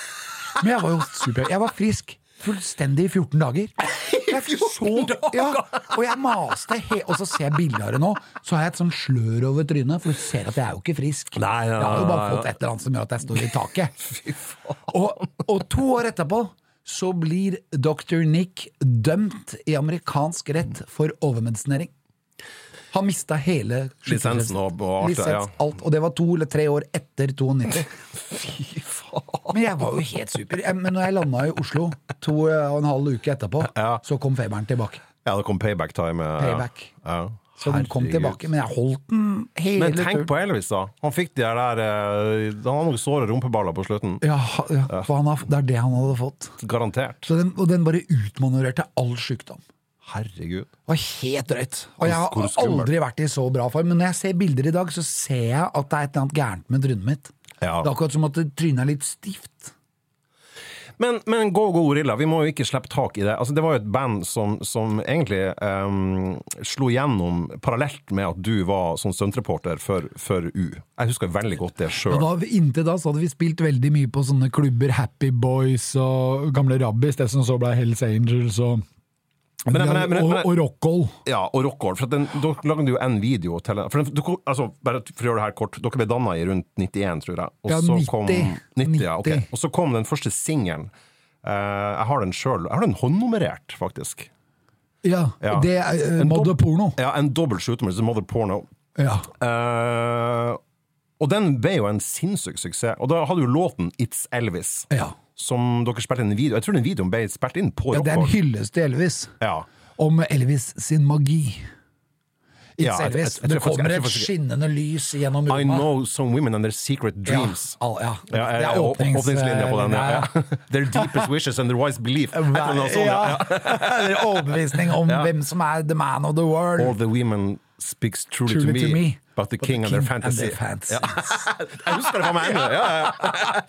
Men jeg var jo super. Jeg var frisk. Fullstendig i 14 dager. Jeg så, ja, og jeg maste Og så ser jeg bilder av det nå, så har jeg et sånn slør over trynet, for du ser at jeg er jo ikke frisk.
Nei, ja,
jeg har jo bare fått et eller annet som gjør at jeg står i taket. Og, og to år etterpå så blir dr. Nick dømt i amerikansk rett for overmedisinering. Han mista hele
Lisensen og- og ja.
alt, og det var to eller tre år etter 92. Fy faen. Men jeg var jo helt super. Men når jeg landa i Oslo to og en halv uke etterpå,
Ja.
så kom feberen tilbake.
Ja, det kom payback time.
Payback.
Ja.
Så den kom tilbake, men jeg holdt den hele
Men tenk
turen.
på Elvis, da. Han fikk de der eh, Han hadde noen såre rumpeballer på slutten.
Ja, ja, for han har, det er det han hadde fått.
Garantert.
Så den, og den bare utmanøvrerte all sykdom.
Herregud.
Det var helt drøyt. Og jeg har aldri vært i så bra form. Men når jeg ser bilder i dag, så ser jeg at det er et eller annet gærent med trynet mitt.
Ja.
Det er akkurat som at trynet er litt stivt.
Men, men Go Go Gorilla, vi må jo ikke slippe tak i det. Altså, det var jo et band som, som egentlig um, slo gjennom parallelt med at du var sånn stuntreporter for, for U. Jeg husker veldig godt det sjøl.
Inntil da så hadde vi spilt veldig mye på sånne klubber, Happy Boys og gamle Rabbis, det som så ble Hells Angels og
Men- men- men- men-
og, og Rockhold.
Ja, og Rockhold. For den, dere lagde jo en video til for den, dere, altså, Bare for å gjøre det her kort. Dere ble danna i rundt 91, tror jeg. Og
Ja,
så
90.
Kom, 90, ja,
okay.
Og så kom den første singelen. Uh, jeg har den sjøl. Jeg har den håndnummerert, faktisk.
Ja,
Ja.
det er uh, Mother Porno.
Ja, en dobbel shooter, som Mother Porno.
Ja.
Uh, og den ble jo en sinnssyk suksess. Og da hadde jo låten It's Elvis,
ja.
Som dere spilte inn en video. Jeg tror den videoen ble spilt inn på
ja det er en
Rockhold.
hyllest til Elvis.
Ja.
Om Elvis sin magi.
Ja, jeg- jeg- jeg
det kommer et skinnende lys gjennom
I
rommet.
know some women and their secret dreams.
Ja, ja.
Ja,
det er åpnings,
åpningslinja på den. Ja. Their deepest wishes and their wise belief.
Er overbevisning om hvem som er the man of the world.
All the women speaks truly,
Truly
to, me,
to me,
about the king, and their fantasy.
fantasy.
Jeg husker det fra meg ennå! Ja, ja.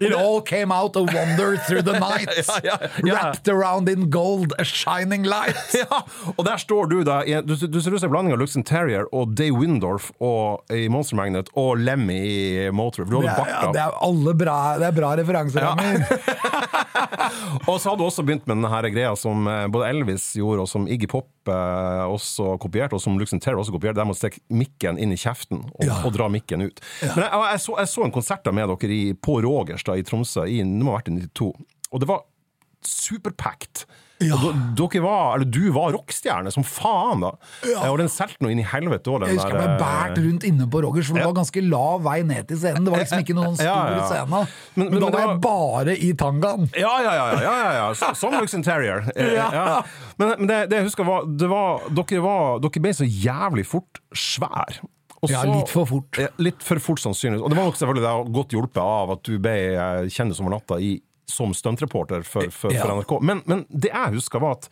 It all came out a wonder through the night. Wrapped around in gold, a shining light.
Og der står du, da. Du, du ser ut som en blanding av Luxon Terrier og Day Windorf og, i Monster Magnet og Lemmy i Motor. Du hadde
ja,
bart
det er alle bra, det er bra referanserammer.
Og så hadde du også begynt med denne greia som eh, både Elvis gjorde, og som Iggy Pop også kopiert, og som Luxon Terror også kopierte. Med å stikke mikken inn i kjeften og,
Ja.
og dra mikken ut. Men jeg, jeg, så, jeg så en konsert med dere i, på Rogers da, i Tromsø, i, det må ha vært i 92. Og det var superpacked.
Ja.
Dere var, eller du var rockstjerne som faen, da.
Ja.
Og den solgte noe inn i helvete òg,
Jeg husker jeg ble båret rundt inne på Rogers, for det var ganske lav vei ned til scenen. Det var liksom ikke noen stor
Ja, ja.
scene.
Men-
Men,
men-
da var jeg bare i tangaen.
Ja, ja, ja. ja, ja, ja. Så- Som Luxon Terrier. Eh,
Ja.
Ja. Men, men det, det jeg husker var, det var, dere var Dere ble så jævlig fort svær. Også,
Ja, litt for fort.
Litt for fort, sannsynligvis. Og det var nok selvfølgelig det, godt hjulpet av at du ble eh, kjendis over natta i som stuntreporter for, for, for NRK. Men, men det jeg husker, var at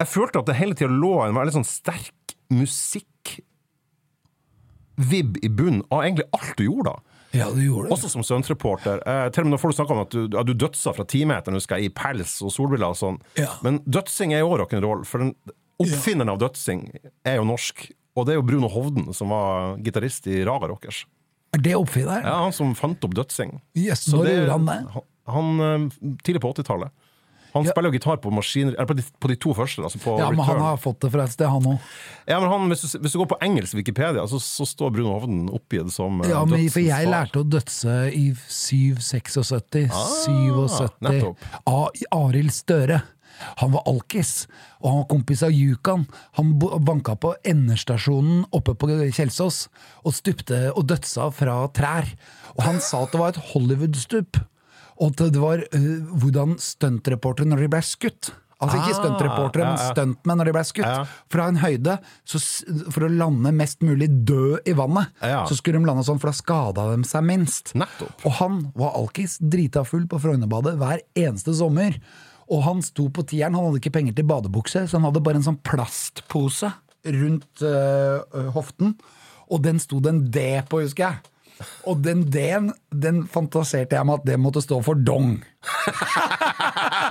jeg følte at det hele tida lå en veldig sånn sterk musikk Vibb i bunnen av egentlig alt du gjorde da.
Ja, du gjorde det.
Også som stuntreporter. Eh, til og med når folk snakker om at du, at du dødsa fra timeteren husker jeg, i pels og solbriller og sånn.
Ja.
Men dødsing er jo òg rock'n'roll, for den oppfinneren av dødsing er jo norsk. Og det er jo Bruno Hovden, som var gitarist i Raga Rockers.
Er det oppfinneren?
Ja, Han som fant opp dødsing.
Yes, når gjorde han det?
Han, eh, tidlig på 80-tallet. Han
Ja.
spiller jo gitar på maskiner Eller på de, på de to første. Altså på
Ja, men han har fått det fra et sted, han òg.
Ja, men han, hvis, du, hvis du går på engelsk Wikipedia, så, så står Bruno Hovden oppgitt som eh,
Ja, men for jeg lærte å dødse i 776, 77
Ah, nettopp.
av Arild Støre. Han var alkis, og han var kompis av Yukan. Han banka på endestasjonen oppe på Kjelsås og stupte og dødsa fra trær. Og han sa at det var et Hollywood-stup, og at det var uh, hvordan stuntreportere når de ble skutt. Altså ikke
Ah,
stuntreportere, men stuntmenn når de ble skutt. Fra en høyde, så, for å lande mest mulig død i vannet, så skulle de lande sånn, for da skada de seg minst. Og han var alkis, drita full på Frognerbadet hver eneste sommer. Og han sto på tieren, han hadde ikke penger til badebukse, så han hadde bare en sånn plastpose rundt øh, hoften. Og den sto det en D på, husker jeg. Og den D-en, den fantaserte jeg med at det måtte stå for dong.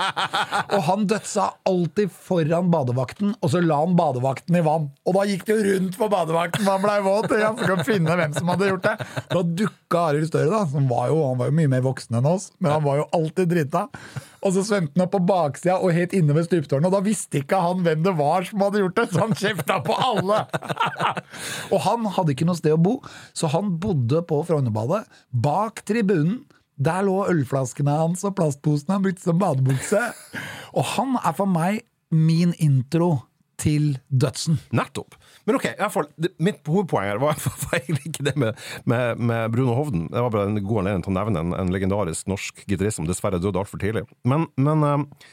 og han dødsa alltid foran badevakten, og så la han badevakten i vann. Og da gikk det jo rundt på badevakten, man blei våt, ja, så kan finne hvem som hadde gjort det. Da dukka Arild Støre, da, som var jo, han var jo mye mer voksen enn oss, men han var jo alltid drita. Og så svømte han opp på baksida og helt inne ved stuptårnet, og da visste ikke han hvem det var som hadde gjort det, så han kjefta på alle! og han hadde ikke noe sted å bo, så han bodde på Frognerbadet, bak tribunen. Der lå ølflaskene hans og plastposene han brukte som badebukse. Og han er for meg min intro til dødsen.
Nettopp. Men ok, fall, det, mitt hovedpoeng her var, var egentlig ikke det med, med, med Bruno Hovden. Det var bare en god anledning til å nevne en, en legendarisk norsk gitarist som dessverre døde altfor tidlig. Men, men eh,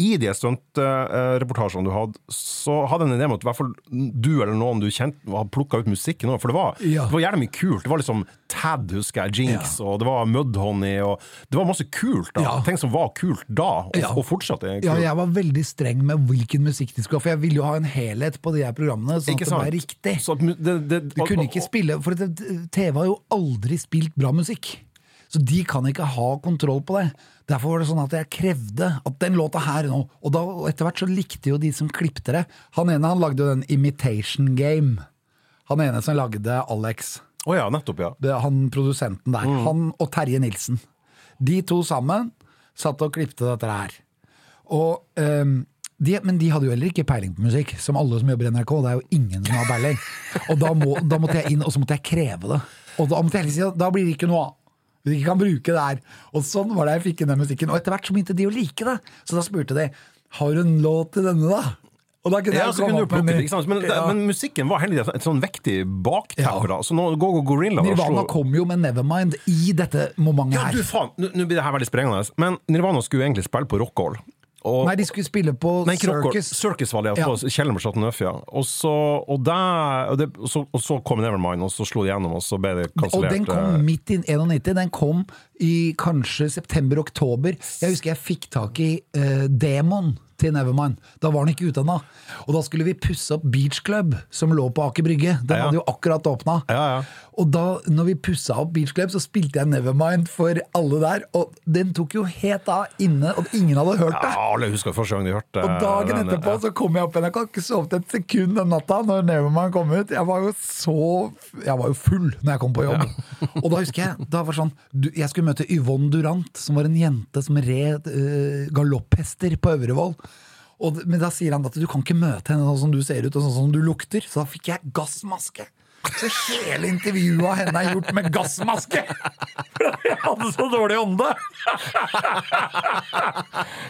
i de stuntreportasjene du hadde, så hadde en idé om at i hvert fall du eller noen du kjente, hadde plukka ut musikken òg. For det var,
Ja.
det var gjerne mye kult. Det var liksom Tad, husker jeg, Jinx, og det var Mudhoney, og det var masse kult. da
Ja.
Ting som var kult da, og,
Ja.
og fortsatt er kult.
Ja, jeg var veldig streng med hvilken musikk de skulle ha, for jeg ville jo ha en helhet på de her programmene, sånn at det var riktig.
Så det, det,
Du kunne ikke spille, for TV har jo aldri spilt bra musikk. Så de kan ikke ha kontroll på det. Derfor var det sånn at jeg krevde at den låta her nå Og, da, etter hvert så likte jo de som klipte det. Han ene han lagde jo den Imitation Game. Han ene som lagde Alex.
Oh ja, nettopp, ja.
Det, han produsenten der. Han og Terje Nilsen. De to sammen satt og klipte dette her. Og, um, de, men de hadde jo heller ikke peiling på musikk, som alle som jobber i NRK. Det er jo ingen som har peiling. Og da, må, da måtte jeg inn, og så måtte jeg kreve det. Og da måtte jeg da blir det ikke noe av. Hvis vi ikke kan bruke det her. Og sånn var det jeg fikk inn den musikken. Og etter hvert så begynte de å like det. Så da spurte de har du en låt til denne, da. Og da kunne
Ja,
jeg
så
komme
kunne du
opp med
ikke sant? Men,
Ja.
men musikken var heldigvis et sånn vektig bakteppe.
Ja.
Så nå Go Go Gorilla
Nirvana kom jo med Nevermind i dette momentet her.
Ja, du faen, nå blir det her veldig sprengende. Men Nirvana skulle egentlig spille på Rockall. Og,
Nei, de skulle spille på
Nei.
Circus.
Circus var det,
Ja.
på kjelleren på Chateau ja. Og så, og, der, og, det, og, så, og så kom Nevermind, og så slo de gjennom, og så ble det
Og den kom midt i 91. Den kom i kanskje september-oktober. Jeg husker jeg fikk tak i uh, demoen til Nevermind. Da var den ikke ute ennå. Og da skulle vi pusse opp Beach Club, som lå på Aker Brygge. Den
Ja.
hadde jo akkurat åpna.
Ja, ja.
Og da når vi pussa opp Beach Club, så spilte jeg Nevermind for alle der. Og den tok jo helt av inne, og ingen hadde hørt det.
ja, alle husker første gang de hørte
Og dagen
den,
etterpå så kom jeg opp igjen. Jeg kan ikke sovet et sekund den natta når Nevermind kom ut. Jeg var jo så Jeg var jo full når jeg kom på jobb. Og da husker jeg da var sånn Jeg skulle møte Yvonne Durant, som var en jente som red uh, galopphester på Øvrevoll. Og, men da sier han at du kan ikke møte henne sånn som du ser ut og sånn som du lukter. Så da fikk jeg gassmaske. Så hele intervjuet av henne er gjort med gassmaske! For jeg hadde så dårlig ånde!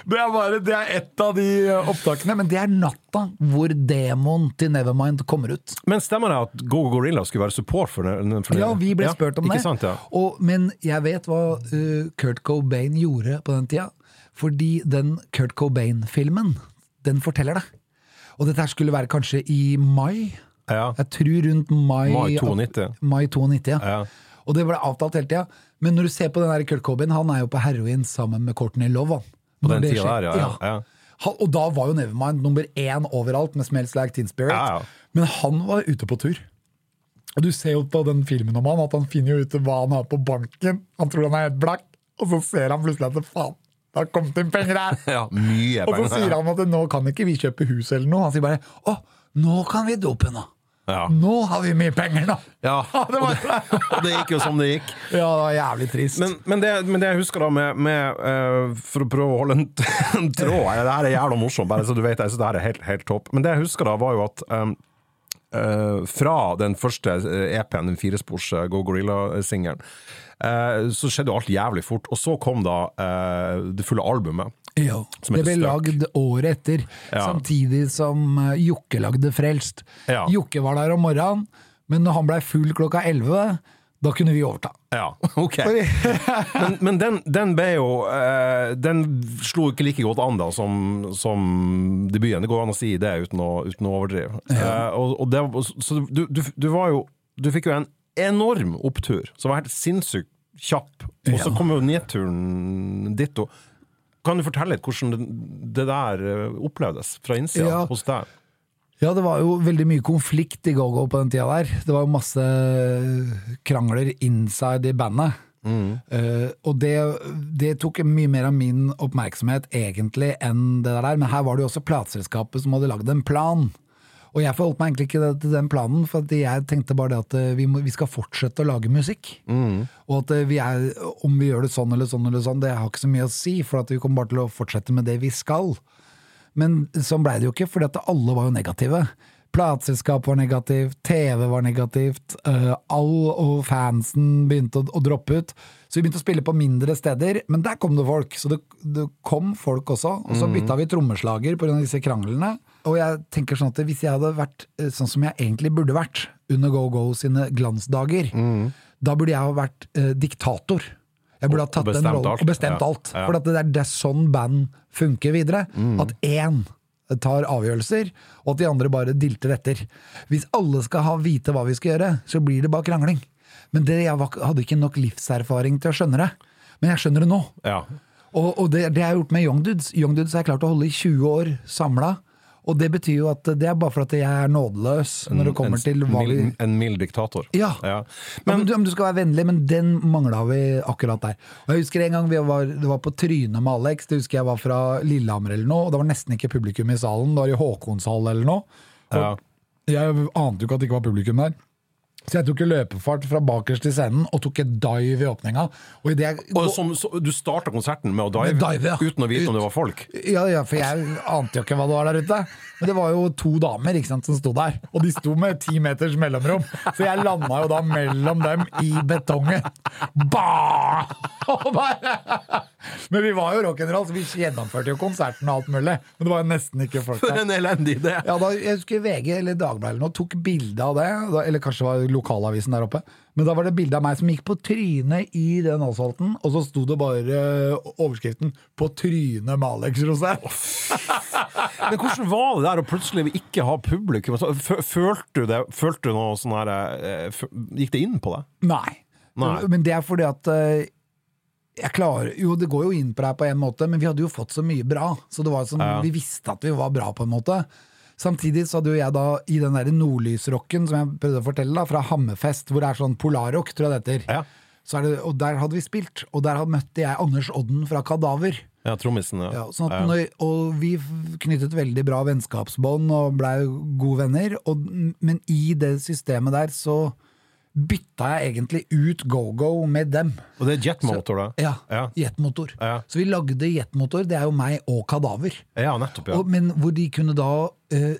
Det er bare, det er ett av de opptakene, men det er natta hvor demoen til Nevermind kommer ut.
Men stemmer det at Go Go Gorilla skulle være support for det? For det?
Ja, vi ble spurt om
ikke
det.
Sant, ja.
Og, men jeg vet hva uh, Kurt Cobain gjorde på den tida. Fordi den Kurt Cobain-filmen, den forteller det. Og dette her skulle være kanskje i mai.
Ja.
Jeg tror rundt mai
Mai 92.
Mai 92, ja.
Ja.
Og det ble avtalt hele tida. Men når du ser på den der Kurt Cobain, han er jo på heroin sammen med Courtney Love. Han.
På den tida der, ja. ja.
Han, og da var jo Nevermind nummer én overalt med Smells Like Teen Spirit. Men han var ute på tur. Og du ser jo på den filmen om han at han finner jo ut hva han har på banken. Han tror han er helt blakk, og så ser han plutselig at faen, det har kommet inn penger her!
ja mye
Og så sier han at nå kan ikke vi kjøpe hus eller noe. Han sier bare å, nå kan vi dope nå.
Ja.
Nå har vi mye penger nå!
Ja,
det
og det, og det gikk jo som det gikk.
ja, det var jævlig trist.
Men, men, det, men det jeg husker da med, med uh, For å prøve å holde en, en tråd Det her er jævla morsomt, bare så du vet det. Så det her er helt, helt topp. Men det jeg husker da, var jo at um, uh, fra den første EP-en, den firespors eh, Go Gorilla-singelen, så skjedde jo alt jævlig fort. Og så kom da eh, det fulle albumet.
Ja, det ble
Stuck.
lagd året etter,
Ja.
samtidig som eh, Jokke lagde Frelst.
Ja.
Jokke var der om morgenen, men når han blei full klokka elleve, da kunne vi overta.
Ja, ok. men men den, den ble jo uh, Den slo ikke like godt an da som, som debuten. Det går an å si det uten å, uten å overdrive. Eh, og, og det, så du, du, du var jo Du fikk jo en enorm opptur, som var helt sinnssykt kjapp. Og så
Ja.
kommer jo nedturen ditto. Kan du fortelle litt hvordan det, der eh, opplevdes fra innsida
Ja.
hos deg?
Ja, det var jo veldig mye konflikt i GoGo på den tida der. Det var jo masse krangler inside i bandet. Eh, og det, det tok mye mer av min oppmerksomhet egentlig enn det der, men her var det jo også plateselskapet som hadde lagd en plan. Og jeg forholdt meg egentlig ikke til den planen, for jeg tenkte bare det at eh, vi, må, vi skal fortsette å lage musikk. Og at eh, vi er, om vi gjør det sånn eller sånn eller sånn, det har ikke så mye å si, for at vi kommer bare til å fortsette med det vi skal. Men sånn blei det jo ikke, fordi at alle var jo negative. Plateselskap var negativt, TV var negativt, uh, all og fansen begynte å, å droppe ut. Så vi begynte å spille på mindre steder, men der kom det folk. Så det, det kom folk også. Og så bytta vi trommeslager pga. disse kranglene. Og jeg tenker sånn at hvis jeg hadde vært eh, sånn som jeg egentlig burde vært under Go-Go sine glansdager, da burde jeg ha vært eh, diktator. Jeg burde ha tatt den
bestemt alt.
og bestemt
Ja.
alt. For at det er, det sånn band funker videre. At én tar avgjørelser, og at de andre bare dilter etter. Hvis alle skal ha vite hva vi skal gjøre, så blir det bare krangling. Men det, jeg var, hadde ikke nok livserfaring til å skjønne det. Men jeg skjønner det nå.
Ja.
Og, og det, det har gjort med Young Dudes. Young Dudes har jeg klart å holde i 20 år samla. Og det betyr jo at det er bare for at jeg er nådeløs når det kommer
en,
til hva vi
en mild diktator.
Ja.
ja.
Men, du, men du skal være vennlig, men den mangla vi akkurat der. Og jeg husker en gang vi var, det var på trynet med Alex, det husker jeg var fra Lillehammer eller noe, og det var nesten ikke publikum i salen, det var i Håkonshall eller noe. Og
Ja.
Jeg ante jo ikke at det ikke var publikum der. Så jeg tok en løpefart fra bakerst i scenen og tok et dive i åpninga. Og i det
Og som, så, du starta konserten med å dive,
Med dive, ja.
uten å vite om det var folk?
Ja, ja, for jeg ante jo ikke hva det var der ute. Men det var jo to damer ikke sant, som sto der, og de sto med ti meters mellomrom. Så jeg landa jo da mellom dem i betongen. Bah! Men vi var jo rock'n'roll, så vi gjennomførte jo konserten og alt mulig. Men det var jo nesten ikke folk
For
der.
en elendig idé!
Ja, da, jeg husker VG eller Dagbladet eller noe tok bilde av det, da, eller kanskje det var lokalavisen der oppe. Men da var det bilde av meg som gikk på trynet i den asfalten, og så sto det bare eh, overskriften 'På trynet med Alex Rosén'.
Men hvordan var det der å plutselig ikke ha publikum? Altså, Følte du det? Følte du noe sånn her eh, Gikk det inn på deg?
Nei.
Nei.
Men det er fordi at eh, jeg klarer Jo, det går jo inn på deg på en måte, men vi hadde jo fått så mye bra. Så det var sånn,
Ja.
vi visste at vi var bra, på en måte. Samtidig så hadde jo jeg da, i den der nordlysrocken som jeg prøvde å fortelle, da, fra Hammerfest, hvor det er sånn polarrock, tror jeg det heter.
Ja.
Så det, og der hadde vi spilt, og der møtte jeg Anders Odden fra Kadaver.
Ja, trommisen, ja.
Ja, sånn når, og vi knyttet veldig bra vennskapsbånd og blei gode venner, og, men i det systemet der så bytta jeg egentlig ut GoGo med dem.
Og det er jetmotor, da?
Ja,
Ja.
jetmotor.
Ja.
Så vi lagde jetmotor, det er jo meg og Kadaver.
Ja, nettopp, ja.
Og, men hvor de kunne da uh,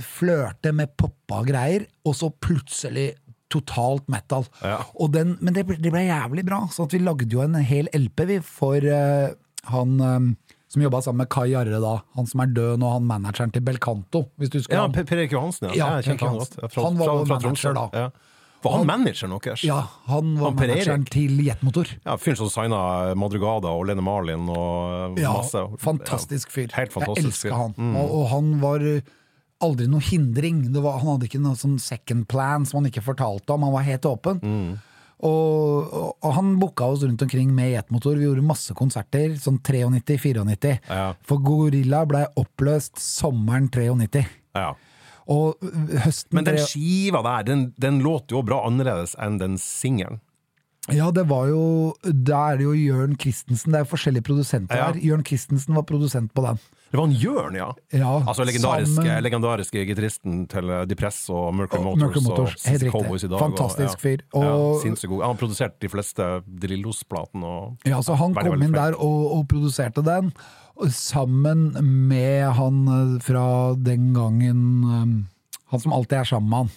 flørte med poppa greier, og så plutselig totalt metal.
Ja.
Den, men det ble, det ble jævlig bra, så vi lagde jo en hel LP vi for uh, han um, som jobba sammen med Kai Jarre da, han som er død nå, han manageren til Belcanto, hvis du husker
Ja. Per Erik Johansen, ja.
Ja,
kjente han. Ja,
Han var
jo
manager da.
Ja. Var han manageren deres?
Ja, han var
Han
manageren til Jetmotor.
Ja, Fyren som signa Madrugada og Lene Marlin og
Ja,
masse.
fantastisk fyr.
Helt fantastisk
jeg elska han.
Mm.
Og, og han var uh, aldri noe hindring. Det var, han hadde ikke noe sånn second plan som han ikke fortalte om. Han var helt åpen.
Mm.
Og, og han booka oss rundt omkring med jetmotor. Vi gjorde masse konserter, sånn 93-94.
Ja.
For Gorilla blei oppløst sommeren 93.
Ja.
Høsten
Men den skiva der, den, den låter jo bra annerledes enn den singelen.
Ja, det var jo Da er det jo Jørn Christensen. Det er jo forskjellige produsenter
Ja.
her. Jørn Christensen var produsent på den.
Det var en Jørn, ja.
Ja,
Altså legendariske,
sammen-
legendariske gitaristen til eh, Depress og Mercury Motors.
Mercury Motors,
og
helt riktig.
Dag,
Fantastisk
og,
fyr.
Ja,
Og-
sinnssykt god. Han produserte de fleste Drillos-platene.
Ja, så han kom inn der og, og produserte den, sammen med han eh, fra den gangen eh, Han som alltid er sammen med han.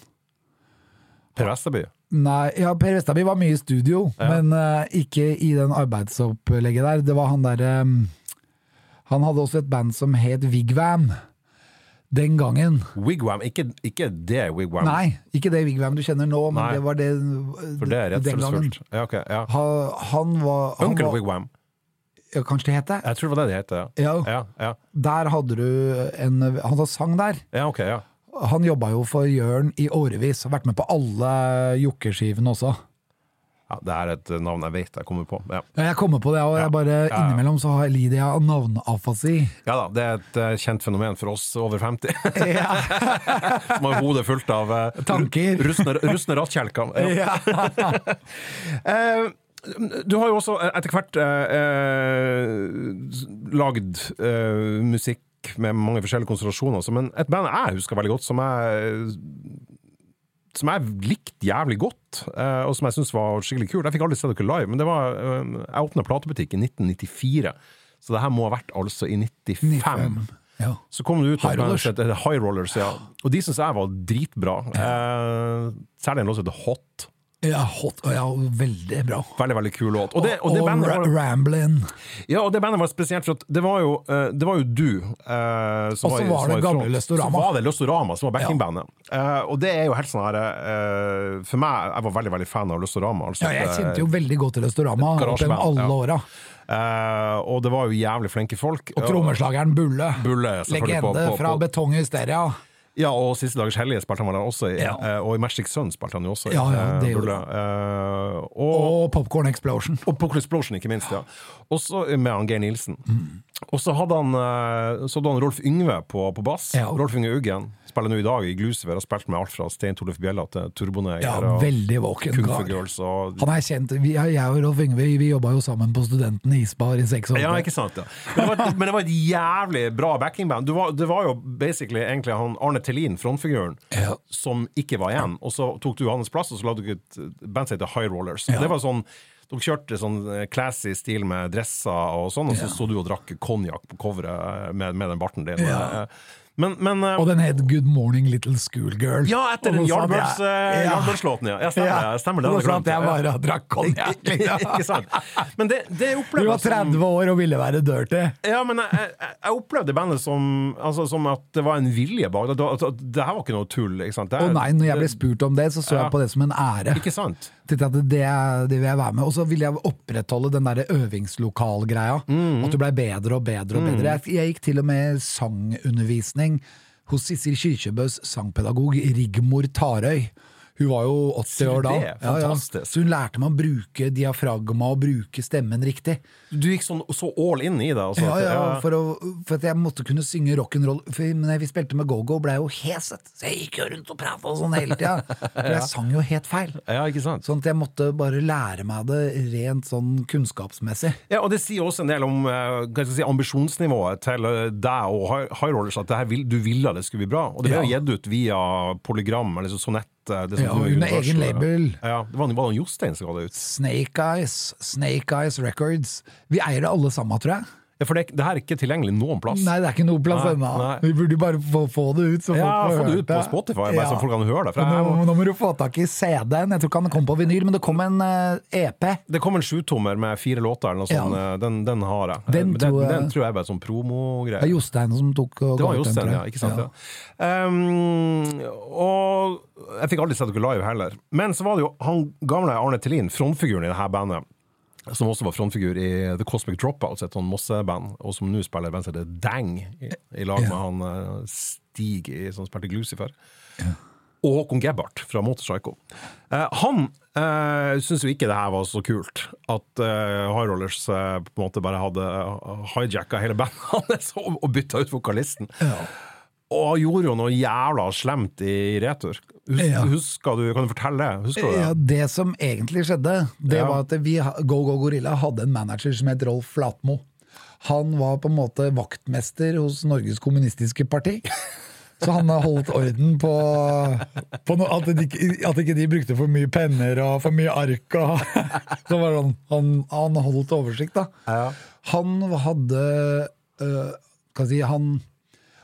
Per Vesterby.
Nei, ja, Per Vesterby var mye i studio,
Ja.
men uh, ikke i den arbeidsopplegget der. Det var han derre Han hadde også et band som het Wigwam. Den gangen.
Wigwam, ikke, ikke det Wigwam.
Nei, ikke det Wigwam du kjenner nå, men
Nei.
det var det
For det er
den gangen.
Ja, okay, ja.
Han, han var, han
Uncle
var
Wigwam.
Ja, Kanskje det het det?
Jeg tror det var det det heter.
Ja.
Ja, ja.
Der hadde du en Han som sang der.
ja ok, ja.
Han jobba jo for Jørn i årevis, har vært med på alle jokkeskivene også.
ja. Det er et navn jeg vet jeg kommer på. Ja,
Ja, Jeg kommer på det, og jeg bare
Ja, ja.
innimellom så har lider jeg av navneafasi.
ja da, det er et eh, kjent fenomen for oss over 50. Som har hodet fullt av eh,
Tanker.
rustne, rustne rattkjelker. Ja. Eh, du har jo også etter hvert eh, eh, lagd eh, musikk med mange forskjellige konstellasjoner, men et band jeg husker veldig godt, som jeg som jeg likte jævlig godt, eh, og som jeg syntes var skikkelig kult. Jeg fikk aldri se dere live, men det var eh, Jeg åpna platebutikk i 1994, så det her må ha vært altså i 95.
Ja.
Så kom det ut
High Rollers.
High Rollers, ja. Og de syns jeg var dritbra. Eh, særlig en låt som heter Hot.
Ja, hot, ja, veldig bra.
Veldig, veldig kul låt. Og det, og det,
og
var,
Ramblin'.
ja, og det bandet var spesielt, for det var jo, eh, det var jo du eh, som
Og så var,
var
det gamle. Løstorama.
Så var det Løstorama som var backingbandet. Eh, og det er jo helt sånn her eh, For meg, jeg var veldig veldig fan av Løstorama. Altså,
Ja, jeg kjente jo veldig godt til Løstorama gjennom alle
ja.
åra.
eh, og det var jo jævlig flinke folk.
Og trommeslageren Bulle.
Bulle, Legende på-
Legende
på-
fra Betong Hysteria.
Ja, og Siste dagers hellige spilte han vel også i.
Ja.
eh, og i Magic Sun spilte han jo også i.
Ja, ja, det
eh,
gjorde
Bulle. Eh, og,
Og Popcorn Explosion.
Og Popcorn Explosion, ikke minst. ja Også med han Geir Nielsen.
Mm.
Og så hadde han, så hadde han Rolf Yngve på, på bass.
Ja.
Rolf Yngve Uggen spiller nå i dag i Glucifer. Har spilt med alt fra Stein Torleif Bjella til Turboneger
Ja, veldig våken kar.
Og,
Han er kjent. Vi, jeg og Rolf Yngve vi, vi jobba jo sammen på Studenten Isbar i seks år.
ja, ikke sant? Ja. Men, det var, men det var et jævlig bra backingband. Du var, det var jo basically egentlig han Arne Tellin, frontfiguren,
Ja.
som ikke var igjen. Og så tok du hans plass, og så lagde du et band som heter High Rollers.
Ja.
Det var sånn dere kjørte sånn eh, classy stil med dresser og sånn, og så
Ja.
sto du og drakk konjakk på coveret med, med den barten din.
Ja.
Men, men eh,
Og den het Good Morning Little Schoolgirl.
Ja, etter den
Og så satt
Yardbirds,
jeg-
eh,
Ja.
Yardbirds-låten, ja. ja. Stemmer det. Stemmer det.
Og
hadde
så
jeg
jeg bare drakk konjakk. liksom.
Ikke sant? Men det, det
Du
opplevde
var
jeg som-
30 år og ville være dirty.
Ja, men jeg, jeg, jeg opplevde bandet som, altså, som at det var en vilje bak det. At, at det her var ikke noe tull. Ikke sant? Det,
Å nei, når jeg ble spurt om det, så så jeg på det som en ære.
Ikke sant?
Tenkte at det, det vil jeg være med. Og så ville jeg opprettholde den der øvingslokalgreia.
Mm.
At du blei bedre og bedre og bedre. Jeg, jeg gikk til og med sangundervisning hos Sissel Kyrkjebøs sangpedagog Rigmor Tarøy. Hun var jo 80 år da.
Ja, ja.
Så hun lærte meg å bruke diafragma og bruke stemmen riktig.
Du gikk sånn, så all in i det. Altså,
Ja, ja, for, å, for at jeg måtte kunne synge rock'n'roll. Men vi spilte med go-go, ble jeg jo heset. Så jeg gikk jo rundt og prata sånn hele tida. For jeg sang jo helt feil.
ja, ikke sant?
Sånn at jeg måtte bare lære meg det rent sånn kunnskapsmessig.
Ja, og Det sier også en del om eh, jeg si, ambisjonsnivået til eh, deg og High Rollers. At det her vil, du ville det skulle bli bra. Og det ble jo gitt ut via Polygram eller sånn Sonett. Eh, Det
Ja, under egen label.
Ja, det var, bare Jostein som ga det ut.
Snake Eyes, Snake Eyes Records. Vi eier det alle sammen, tror jeg.
Ja, For det, det her er ikke tilgjengelig noen plass.
Nei, det er ikke noen plass ennå. Vi burde bare få, få det ut, så
Ja,
folk får
få det ut på Spotify, bare så folk kan høre det. For
Og nå, nå må du få tak i CD-en. Jeg tror ikke han kom på vinyl, men det kom en uh, EP.
Det kom en sjutommer med fire låter, eller noe sånt. Ja. Den, den har jeg.
Den
den,
tror jeg-
den tror jeg er bare sånn
Det
promogreie.
er Jostein som tok og
Det var Jostein, ja. Ikke sant? Ja. Um, og jeg fikk aldri sett dere live heller. Men så var det jo han gamle Arne Tellin, frontfiguren i det her bandet. Som også var frontfigur i The Cosmic Dropouts, et sånn Mosse-band. Og som nå spiller i band som heter Dang, i, i lag med
Ja.
han eh, Stig som spilte Glucifer. og Håkon Gebhardt fra Motorpsycho. Eh, han eh, syntes jo ikke det her var så kult, at eh, High Rollers eh, på en måte bare hadde hijacka hele bandet hans og, og bytta ut vokalisten. Og han gjorde jo noe jævla slemt i retur. Hus,
Ja.
husker du, Kan du fortelle? Husker du det?
Ja, det som egentlig skjedde, det
Ja.
var at vi, Go Go Gorilla hadde en manager som het Rolf Flatmo. Han var på en måte vaktmester hos Norges kommunistiske parti. Så han har holdt orden på, på no, at, de, at ikke de brukte for mye penner og for mye ark. Og, så var det sånn, han, han holdt oversikt, da.
Ja.
Han hadde øh, si han,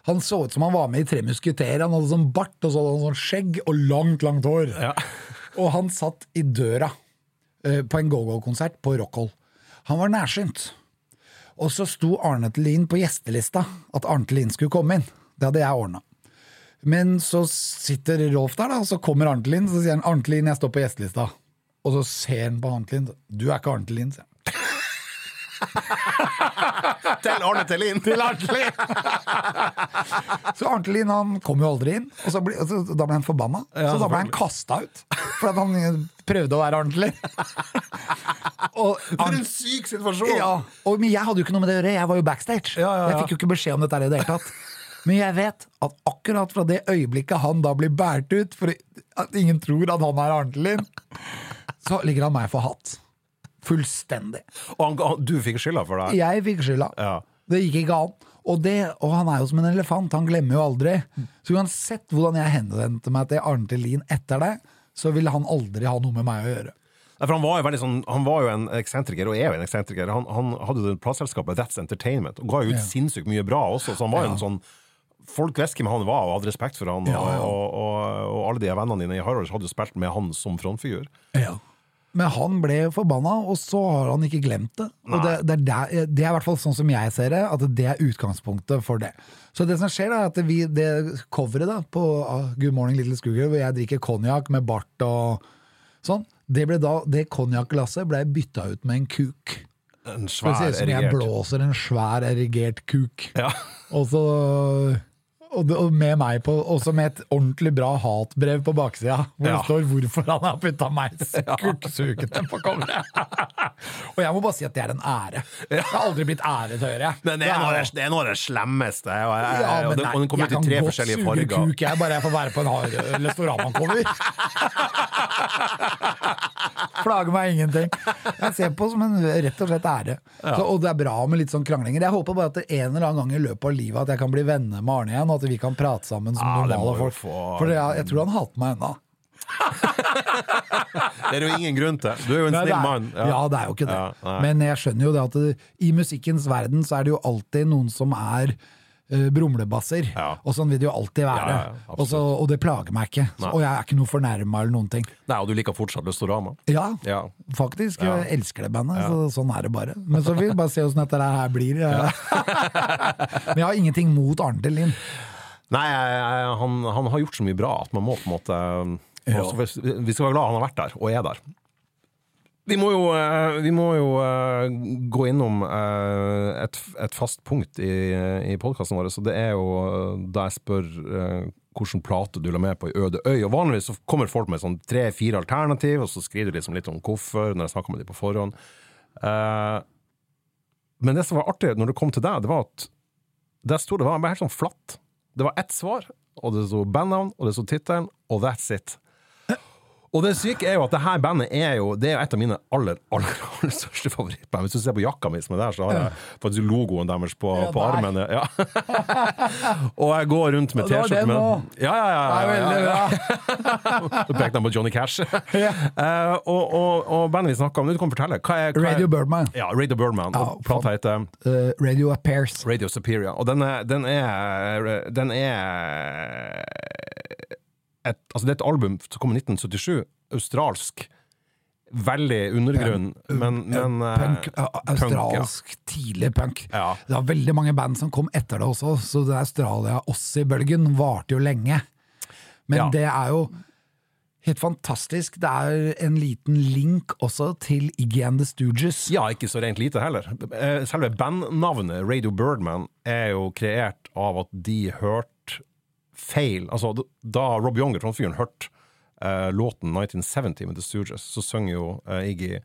han så ut som han var med i Tre musketerer. Han hadde sånn bart og så hadde han sånn skjegg og langt, langt hår.
Ja.
Og han satt i døra eh, på en go-go-konsert på Rockhold. Han var nærsynt. Og så sto Arne Thelin på gjestelista, at Arne Thelin skulle komme inn. Det hadde jeg ordna. Men så sitter Rolf der, da, og så kommer Arne Thelin, så sier han Arne Thelin, jeg står på gjestelista. Og så ser han på Arne Thelin. Du er ikke Arne Thelin, sier han.
Til Arne Tellin!
Til Arne så Arne Tellin han kom jo aldri inn, og, så ble, og så, da ble han forbanna.
Ja,
så da ble han kasta ut, for at han prøvde å være Arne. Og
For en syk situasjon!
Ja, og, men jeg hadde jo ikke noe med det å gjøre, jeg var jo backstage.
Ja, ja, ja.
Jeg fikk jo ikke beskjed om dette i det hele tatt. Men jeg vet at akkurat fra det øyeblikket han da blir båret ut, for at ingen tror at han er Arntelin, så ligger han meg for hatt. Fullstendig.
Og han, du fikk skylda for det?
Jeg fikk skylda.
Ja.
Det gikk ikke an. Og, det, og han er jo som en elefant, han glemmer jo aldri. Så uansett hvordan jeg henvendte meg til Arntelin etter det, så ville han aldri ha noe med meg å gjøre.
Ja, han var jo sånn Han var jo en eksentriker, og er jo en eksentriker. Han, han hadde jo plateselskapet That's Entertainment, og ga jo ut
Ja.
sinnssykt mye bra også, så han var
Ja.
en sånn Folk visste hvem han var, og hadde respekt for han,
Ja.
og, og, og, alle de vennene dine i Harrods hadde jo spilt med han som frontfigur.
Men han ble forbanna, og så har han ikke glemt det. Og det, det, er der, det er i hvert fall sånn som jeg ser det, at det er utgangspunktet for det. Så det som skjer, er at vi, det coveret da, på ah, Good Morning Little Scooger, hvor jeg drikker konjakk med bart og sånn, det, ble da, det konjakkglasset ble bytta ut med en kuk.
En
det
svær,
ser ut som jeg blåser en svær, erigert kuk.
ja.
Og så og, og med meg på, også med et ordentlig bra hatbrev på baksida, hvor
Ja.
det står hvorfor han har putta meg kukksukete på coveret. og jeg må bare si at det er en ære. Jeg har aldri blitt æret høyere.
Men det er, noe, av det- er noe det slemmeste. Og, jeg,
Ja,
og,
nei,
og den kommer ut i
kan
tre
godt
forskjellige farger.
kuk, jeg, bare jeg får være på en hard Lestorama-cover. Plager meg ingenting. Jeg ser på som en rett og slett ære. Så, og det er bra med litt sånn kranglinger. Jeg håper bare at det en eller annen gang i løpet av livet at jeg kan bli venner med Arne igjen, og at vi kan prate sammen som
ah,
normale folk.
få-
For jeg, jeg tror han hater meg ennå.
Det er jo ingen grunn til. Du er jo en snill mann.
Ja. det er jo ikke det.
Ja.
Men jeg skjønner jo det at det, i musikkens verden så er det jo alltid noen som er uh, brumlebasser.
Ja.
Og sånn vil det jo alltid være.
Ja, ja,
og, så, og det plager meg ikke.
Så,
Og jeg er ikke noe fornærma eller noen ting.
Nei, og du liker fortsatt Løstorama.
Ja,
Ja.
faktisk.
Ja.
Jeg elsker det bandet, så sånn er det bare. Men så vil vi bare se åssen dette her blir. Men jeg har ingenting mot Arne Thelin.
Nei, jeg, jeg, han, han har gjort så mye bra at man må på en måte
Ja.
altså, vi- skal være glad han har vært der, og er der. Vi må jo, eh, vi må jo eh, gå innom eh, et, et fast punkt i, i podkasten vår, så det er jo da jeg spør hvilken plate du la med på i Øde øy. Og Vanligvis så kommer folk med sånn tre-fire alternativ, og så skriver de liksom litt om hvorfor, når jeg snakker med dem på forhånd. Men det som var artig når det kom til deg, det var at der sto det var helt sånn flatt. Det var ett svar, og det sto bandnavn, og det sto tittelen, og that's it. Og det syke er jo at det her bandet er jo Det er jo et av mine aller aller, aller største favorittband. Hvis du ser på jakka mi som er der, så har jeg faktisk logoen deres på,
Ja,
på armen. Ja. og jeg går rundt med T-skjorte med. Ja, ja, ja. Du pekte på Johnny Cash. Eh, og, og, og bandet vi snakka om, du kan fortelle. Hva er, hva er,
Radio Birdman.
Ja, Radio Birdman.
Ja,
plata heter
Uh, Radio Appears.
Radio Superior. Og den er, den er, den er et, altså Det er et album som kom i 1977, australsk. Veldig undergrunn, men, men eh,
Punk, ja, australsk, tidlig punk.
Ja.
Det var veldig mange band som kom etter det også, så det Australia-Ossi-bølgen varte jo lenge. Men
Ja.
det er jo helt fantastisk. Det er en liten link også til Iggy and the Stooges.
Ja, ikke så rent lite heller. Eh, Selve bandnavnet Radio Birdman er jo kreert av at de hørte feil Altså, da Rob Younger, frontfiguren, hørte uh, låten 1970 med The Stooges, så synger jo uh, Iggy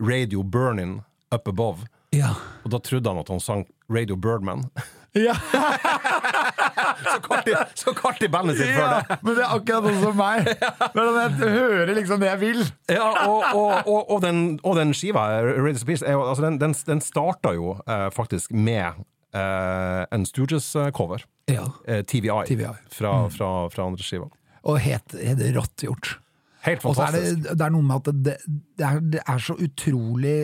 Radio Burning Up Above.
Ja.
Og da trodde han at han sang Radio Birdman.
Ja.
så kort i, så kort i bandet sitt før det.
men det er akkurat sånn som meg. Men jeg hører liksom det jeg vil.
Ja, og, og, og, og, den, den skiva, Radio Spears, er altså den, den, den starta jo eh, faktisk med eh, en Stooges-cover.
Ja.
Uh, TVI,
TVI.
Fra, fra, fra andre skiva.
Og helt, helt rått gjort.
Helt
Og så er
fantastisk.
det, det er noe med at det, det, er, det er så utrolig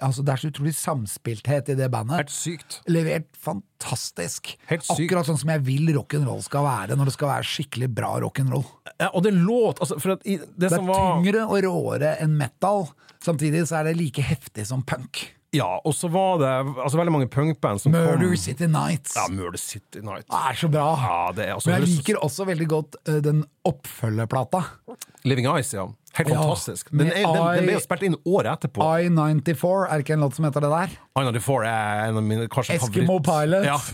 Altså det er så utrolig samspilthet i det bandet.
Helt sykt.
Levert fantastisk.
Helt sykt.
Akkurat sånn som jeg vil rock'n'roll skal være når det skal være skikkelig bra rock'n'roll.
Ja, og det låt altså, for at i, det,
er
var
tyngre og råere enn metal. Samtidig så er det like heftig som punk.
Ja, og så var det altså, veldig mange punkband som
Murder
kom
City Nights.
Ja, Murder City Nights.
Det er så bra.
Ja, det er altså
Men jeg liker også veldig godt uh, den oppfølgerplata.
Living Ice, ja. Helt
Ja,
fantastisk. Den, er, den, den ble jo spilt inn året etterpå.
I-94, er det ikke en låt som heter det der?
I-94 er en av mine kanskje
Eskimo
favoritt-
Pilot.
Ja.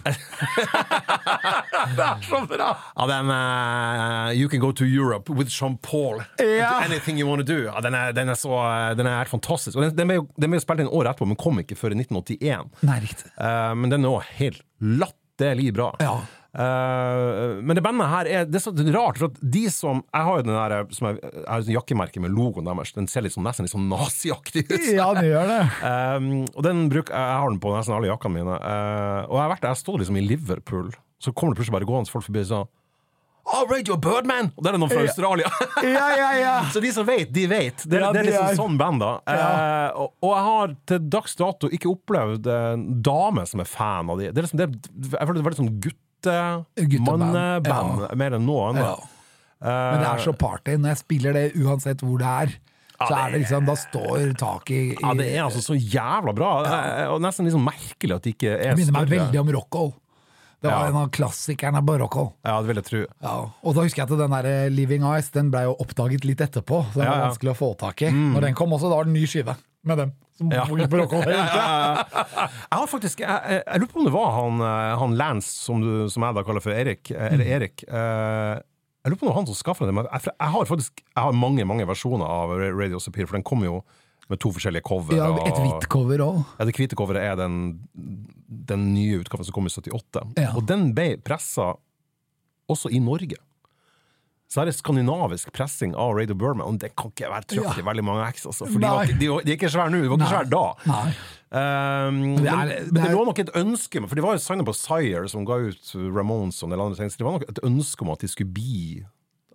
Det er så bra!
ja, den uh, You Can Go To Europe with Jean-Paul.
Ja.
Anything You Wanna Do. Ja, den, er, den, er så, eh, den er helt fantastisk. Og den, den, ble jo, den ble jo spilt inn året etterpå, men kom ikke før i 1981.
Nei, riktig.
Uh, men den er òg helt latterlig bra.
Ja.
Eh, men det bandet her er Det er så rart, for at de som Jeg har jo den der som jeg, jeg har et sånt jakkemerke med logoen deres. Den ser litt sånn, nesten litt sånn naziaktig ut.
Ja, det gjør det.
Um, og den bruk, Jeg har den på nesten alle jakkene mine. Uh, og jeg har vært der, jeg står liksom i Liverpool, så kommer det plutselig bare gående folk forbi og sier Oh, Radio Birdman! Og det er noen fra Australia.
Ja, ja, ja.
så de som vet, de vet. Det, det er liksom sånn band, da. Eh, og, og jeg har til dags dato ikke opplevd en dame som er fan av de. Det er liksom, det, jeg føler det er veldig sånn gutte...
band,
ja. mer enn noen.
Ja. Uh, Men det er så party. Når jeg spiller det uansett hvor det er, så
det
er det liksom, da står taket i, i
Ja, det er altså så jævla bra. Eh, Og nesten liksom merkelig at det ikke er
Det minner meg veldig om rock'n'roll. Det var
Ja.
en av klassikerne på rock'n'roll.
Ja, det vil jeg tro.
Ja. Og da husker jeg at den der eh, Living Ice Den ble jo oppdaget litt etterpå, så
Ja,
var
ja.
vanskelig å få tak i. Når den kom også, da var det ny skive med dem. Som
Ja.
gikk på rock'n'roll.
Jeg har faktisk Jeg, jeg, jeg lurer på om det var han, eh, han Lance, som, du, som jeg da kaller for Erik. eller mm. Erik. eh, Jeg lurer på om det var han som skaffa det. Jeg, jeg har faktisk Jeg har mange mange versjoner av Radio Sapir, for den kom jo med to forskjellige cover.
Ja, et hvitt cover òg.
Ja, det hvite coveret er den, den nye utgaven som kom i 78.
Ja.
Og den ble pressa også i Norge. Så er det skandinavisk pressing av Radio Burma, og det kan ikke være
trøft
i veldig mange X. Altså, for de, var, de, de er ikke svære nå, de var ikke svære da.
Nei.
Um,
det
men,
er-
men,
det
det
er-
lå nok et ønske For de var jo signet på Sire, som ga ut Ramones og en del andre ting. Så det var nok et ønske om at de skulle bli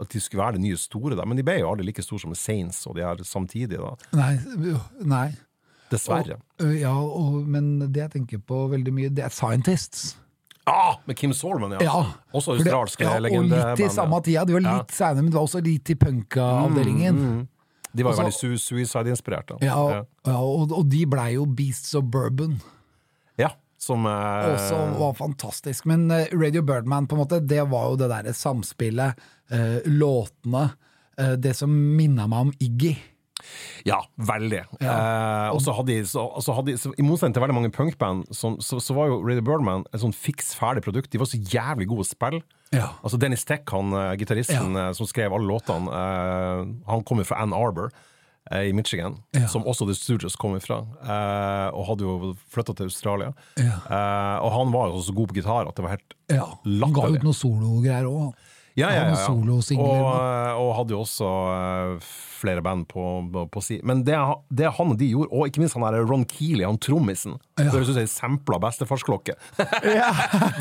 At de skulle være det nye store der. Men de ble jo aldri like store som Saints og de her samtidig, da.
Nei. nei.
Dessverre.
Og, ja, og, men det jeg tenker på veldig mye, det er Scientists.
Ah, med Kim Solman, ja.
Ja,
Også australske
ja, Og litt i samme tida. De var litt senere, men det var også litt i punka-avdelingen.
De var jo
Altså-
veldig su Suicide-inspirert. da.
Ja, ja, og, og de blei jo Beasts of Bourbon.
Ja, som eh,
Også var fantastisk. Men eh, Radio Birdman, på en måte, det var jo det derre samspillet, eh, låtene, eh, det som minna meg om Iggy.
Ja, veldig. Eh, og så hadde de, så, så hadde så, I motsetning til veldig mange punkband, så, så var jo Radio Birdman et sånn fiks ferdig produkt. De var så jævlig gode å spille.
Ja.
Altså Dennis Tech, han uh, gitaristen eh, som skrev alle låtene, uh, han kom jo fra Ann Arbor uh, i Michigan,
Ja.
som også The Stooges kom ifra, eh, og hadde jo flytta til Australia.
Ja.
Og han var jo så god på gitar at det var helt
Ja, Han ga ut noen sologreier òg.
Ja, ja, ja, ja. Og, og hadde jo også flere band på, på, si. Men det, det han og de gjorde, og ikke minst han der Ron Keeley, han trommisen
Ja.
Høres ut som ei sampla bestefarsklokke. det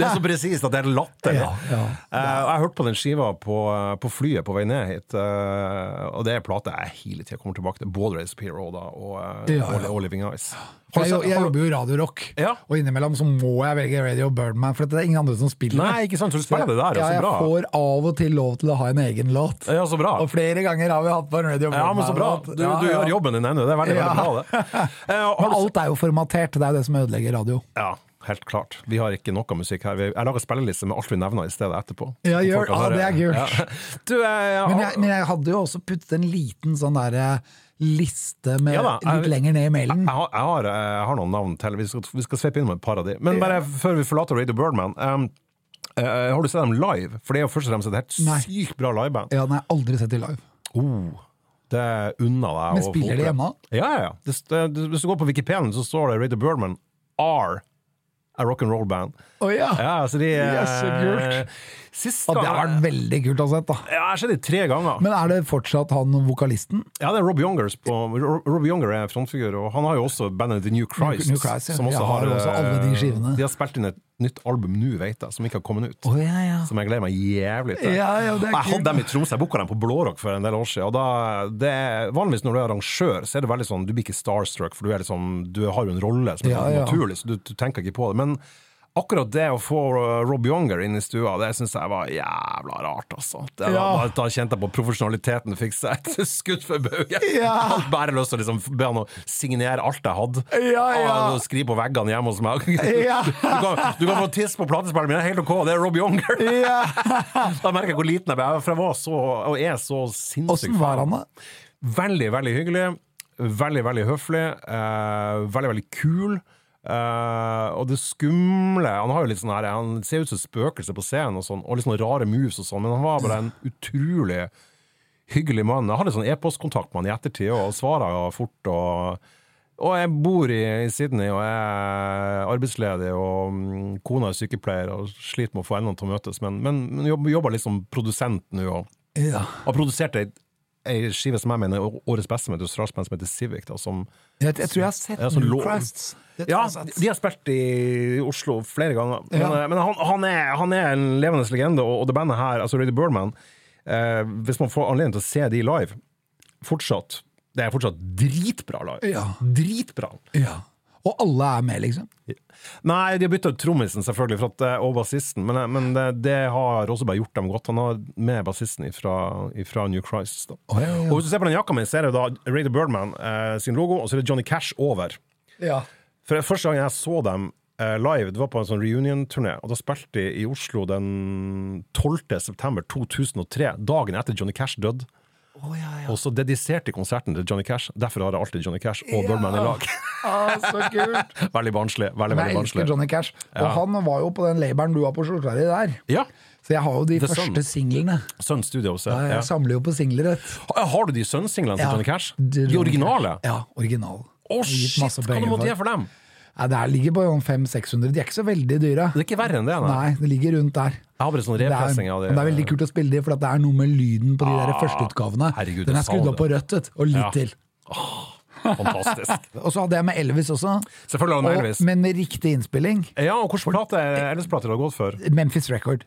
er så presist at det er latter.
Ja, ja.
Eh, jeg hørte på den skiva på, på flyet på vei ned hit, eh, og det er plate jeg hele tida kommer tilbake til. Både Race Hero da, og, eh, og, og Living Ice.
Jeg, jeg,
jeg
jobber jo Radio Rock,
Ja.
og innimellom så må jeg velge Radio Birdman, for det er ingen andre som spiller
Nei, ikke sant, så du spiller det der, ja,
ja,
så
jeg får av og til lov til å ha en egen låt.
Ja, så bra.
Og flere ganger har vi hatt på en Radio
Ja, men så bra. Du, du gjør jobben din ennå. Det er veldig,
Ja.
veldig bra, det. Eh,
Men alt er jo formatert, det er jo det som ødelegger radio.
Ja, helt klart. Vi har ikke noe musikk her. Jeg lager spilleliste med alt vi nevner i stedet etterpå.
Ja, gjør- ja,
høre-
det er gult.
Ja. Du, eh,
Men jeg, men jeg hadde jo også puttet en liten sånn der liste med
Ja jeg-
litt lenger ned i mailen.
jeg, jeg, har, jeg har noen navn til. Vi skal, vi skal sveipe inn med et par av de. Men bare før vi forlater Radio Birdman. Um, uh, har du sett dem live? For det er jo først og fremst et helt sykt bra liveband.
Ja, den har jeg aldri sett i live.
Oh, det unner deg.
Men spiller de hjemme?
Ja, ja. ja. Det, det, hvis du går på Wikipedia, så står det Raider Birdman are a rock and roll band.
Å ja.
Ja, så de
Yes, så kult.
Sist
Ja, det har vært veldig kult å sett, da.
Ja, jeg har sett det tre ganger.
Men er det fortsatt han vokalisten?
Ja, det er Rob Youngers på Rob Younger er frontfigur, og han har jo også bandet The New Christ.
New Christ, ja.
som også
Jeg har også
eh,
alle de skivene.
De har spilt inn et nytt album nå, vet jeg, som ikke har kommet ut.
Oh, ja, ja.
Som jeg gleder meg jævlig til.
Ja,
jeg
kult.
hadde dem i Tromsø, jeg booka dem på Blårock for en del år siden. Og da, det vanligvis når du er arrangør, så er det veldig sånn Du blir ikke starstruck, for du, liksom, du har jo en rolle som er naturlig, så du, du tenker ikke på det. Men akkurat det å få uh, Rob Younger inn i stua, det syns jeg var jævla rart, altså. Det,
Ja.
da, da kjente jeg på profesjonaliteten fikk seg et skudd for baugen.
Ja.
hadde bare lyst til å liksom be han å signere alt jeg hadde.
Ja, ja.
Og skrive på veggene hjemme hos meg.
Ja.
Du, kan, du kan få tisse på platespilleren min, det er helt ok, det er Rob Younger.
Ja.
Da merker jeg hvor liten jeg ble, for jeg var så, og er så sinnssykt
Åssen var han, da?
Veldig, veldig hyggelig. Veldig, veldig høflig. Eh, veldig, veldig kul. Eh, og det skumle Han har jo litt sånn her Han ser ut som et spøkelse på scenen, og, sånn, og litt sånne rare moves og sånn, men han var bare en utrolig hyggelig mann. Jeg hadde sånn e-postkontakt med han i ettertid, og svara fort. og og jeg bor i, i Sydney og er arbeidsledig, og um, kona er sykepleier og sliter med å få endene til å møtes, men, men, men jobber, jobber litt som produsent nå. og
Ja.
har produsert ei, ei skive som jeg mener er årets beste, med et australsk band som heter Civic. Da, som,
Jeg, jeg tror jeg har sett
Ja,
New Christs.
Ja, de har spilt i Oslo flere ganger. Men,
Ja.
eh, men han, han, er, han er en levende legende, og, og det bandet her, altså Rady Birdman eh, Hvis man får anledning til å se de live, fortsatt Det er fortsatt dritbra live.
Ja.
Dritbra.
Ja. Og alle er med, liksom?
Nei, de har bytta ut trommisen, selvfølgelig, at, og bassisten, men, men det, det har også bare gjort dem godt. Han har med bassisten fra New Christ. Da.
Oh, ja, ja.
Og hvis du ser på den jakka mi, ser du da Ray the Birdman eh, sin logo, og så er det Johnny Cash over.
Ja.
For Første gang jeg så dem eh, live, det var på en sånn reunion-turné, og da spilte de i Oslo den 12. september 2003, dagen etter Johnny Cash døde.
Å, ja, ja.
Og så dediserte de konserten til Johnny Cash. Derfor har jeg alltid Johnny Cash og Birdman i lag.
Ah, så kult!
veldig barnslig. Veldig, veldig
jeg elsker Johnny Cash. Og han var jo på den labelen du har på skjorta di der.
Ja.
Så jeg har jo de
The
første
Sun.
singlene.
Sun Studios.
Ja,
Ja.
jeg samler jo på singler,
Har du de Sun-singlene til
Ja.
Johnny Cash?
De-
originale?
Ja, original.
Å,
oh,
shit! Hva du måtte gi for dem?
Ja, det ligger på 500-600. De er ikke så veldig dyre.
Det er ikke verre enn det, nei.
Nei, det ligger rundt der.
Jeg har bare sånn
Det er,
repressing av det.
men det er veldig kult å spille de, for det er noe med lyden på de der
Ah,
førsteutgavene.
herregud,
Den er skrudd opp på rødt, vet og litt
Ja.
til.
Fantastisk.
Og så hadde jeg med Elvis også,
Selvfølgelig har du med
og,
Elvis.
men med riktig innspilling.
Ja, og hvilken er Elvis-plate har du gått for?
Memphis Record.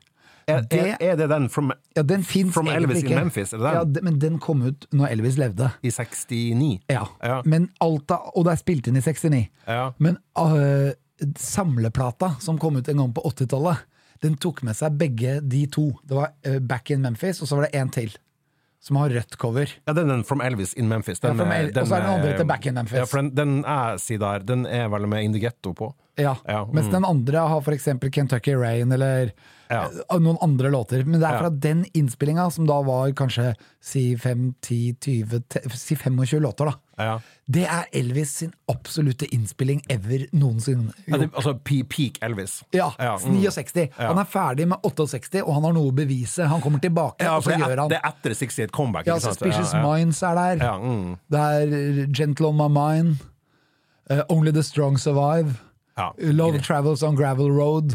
Er,
Det-
er, er det den from,
Ja, den
From
Elvis
Elvis in. Memphis, er det den?
Ja, det- men den kom ut når Elvis levde.
i 69?
Ja.
Ja.
Men alt av, og det er spilt inn i 69.
Ja.
Men uh, samleplata som kom ut en gang på 80-tallet, den tok med seg begge de to. Det var uh, Back in Memphis, og så var det en til. Som har rødt cover.
Ja, er den From Elvis in Memphis. Den,
Ja, El-
den
og så er den andre
er-
til Back in Memphis.
Ja, for den, den jeg sier der, den er vel med Indigetto på.
Ja.
Ja,
Mens
mm.
den andre har eksempel Kentucky Rain eller
Ja.
øh, noen andre låter. Men det er
Ja.
fra den innspillinga, som da var kanskje si 5-10-20 Si 25 låter, da. Det er Elvis sin absolutte innspilling ever noensinne.
Ja, det, altså peak Elvis.
Ja,
Ja, mm.
69.
Ja.
Han er ferdig med 68, og han har noe å bevise. Han kommer tilbake,
Ja,
og så gjør han
det er etter 68 comeback.
ja? Suspicious. Minds er der.
Ja, mm.
Det er Gentle On My Mind. Uh, Only The Strong Survive.
ja.
Love Travels On Gravel Road.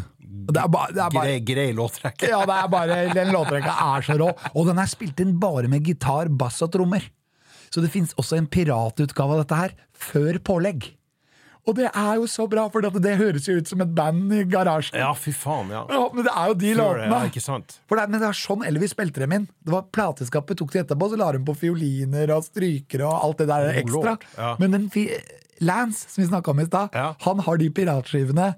Det er bare, det er bare
Grei, grei låttrekk.
ja, det er bare, Den låttrekka er så rå. Og den er spilt inn bare med gitar, bass og trommer. Så det fins også en piratutgave av dette her, før pålegg. Og det er jo så bra, for det høres jo ut som et band i garasjen.
Ja, fy faen, ja.
Ja, men det er jo de låtene.
ja, ikke sant?
For det, men det er sånn Elvis spilte dem inn. Det var Plateskapet tok det etterpå, så la de på fioliner og strykere og alt det der ekstra.
ja.
Men den Lance, som vi snakka om i stad,
Ja.
han har de piratskivene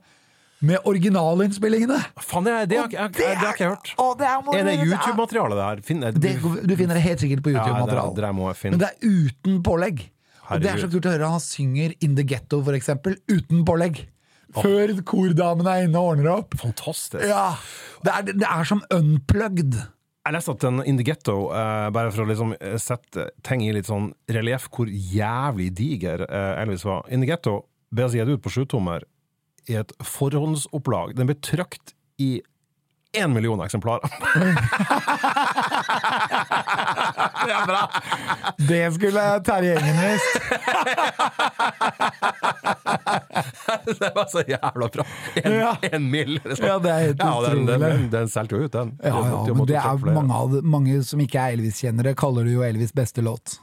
med originalinnspillingene.
Faen, det, det, har jeg, jeg, jeg, det har ikke jeg hørt.
Å, det er,
Er det YouTube-materiale, det her? Finner,
Det, du finner det helt sikkert på YouTube-material.
det må jeg finne.
Men det er uten pålegg. Og det er så kult å høre. Han synger In The Ghetto, for eksempel, uten pålegg. Før kordamene er inne og ordner opp.
Fantastisk.
Ja, det er, det er som unplugged.
Jeg leste at den In The Ghetto, uh, bare for å liksom eh, sette ting i litt sånn relieff hvor jævlig diger uh, Elvis var In The Ghetto ble gitt ut på sjutommer i et forhåndsopplag. Den ble trykt i én million eksemplarer.
Det er bra! Det skulle Terje Engen visst.
det var så jævla bra! En,
Ja.
en mill. liksom.
Ja, det er helt
ja, den, den, den, den solgte jo ut, den.
Ja, ja, men det er mange, av, mange som ikke er Elvis-kjennere, kaller det jo Elvis' beste låt.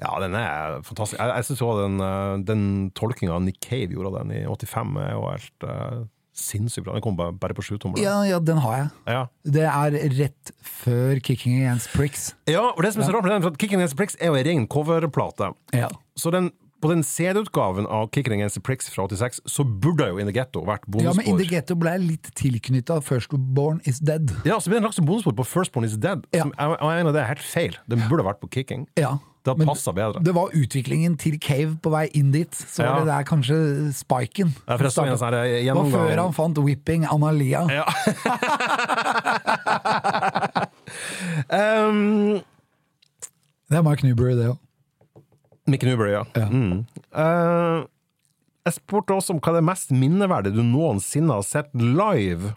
Ja, den er fantastisk. Jeg, jeg synes òg den, uh, den tolkinga Nick Cave gjorde av den i 85, er jo helt uh, sinnssykt bra. Den kom bare, bare på sjutommer.
Ja, ja, den har jeg.
Ja.
Det er rett før Kicking Against Pricks.
ja, og det som er så rart med den, for Kicking Against Pricks er jo ei ren coverplate.
Ja.
Så den, på den CD-utgaven av Kicking Against the Pricks fra 86, så burde jo In the Ghetto vært
ja, men In the. Ghetto ble litt tilknytta Firstborn Is Dead.
Ja, så ble den lagt som bonusspor på Firstborn Is Dead.
Ja.
Som, jeg, jeg mener det er helt feil. Den burde vært på Kicking.
Ja.
Det hadde
men
passa bedre.
Det var utviklingen til Cave på vei inn dit, så
Ja.
var det der kanskje spiken.
Ja, sånn her
det var før han fant Whipping Analia.
Ja. um,
Det er Mike Newbury, det òg.
Mike Newbury, ja.
Ja.
Mm. Uh, jeg spurte også om hva det mest minneverdige du noensinne har sett live.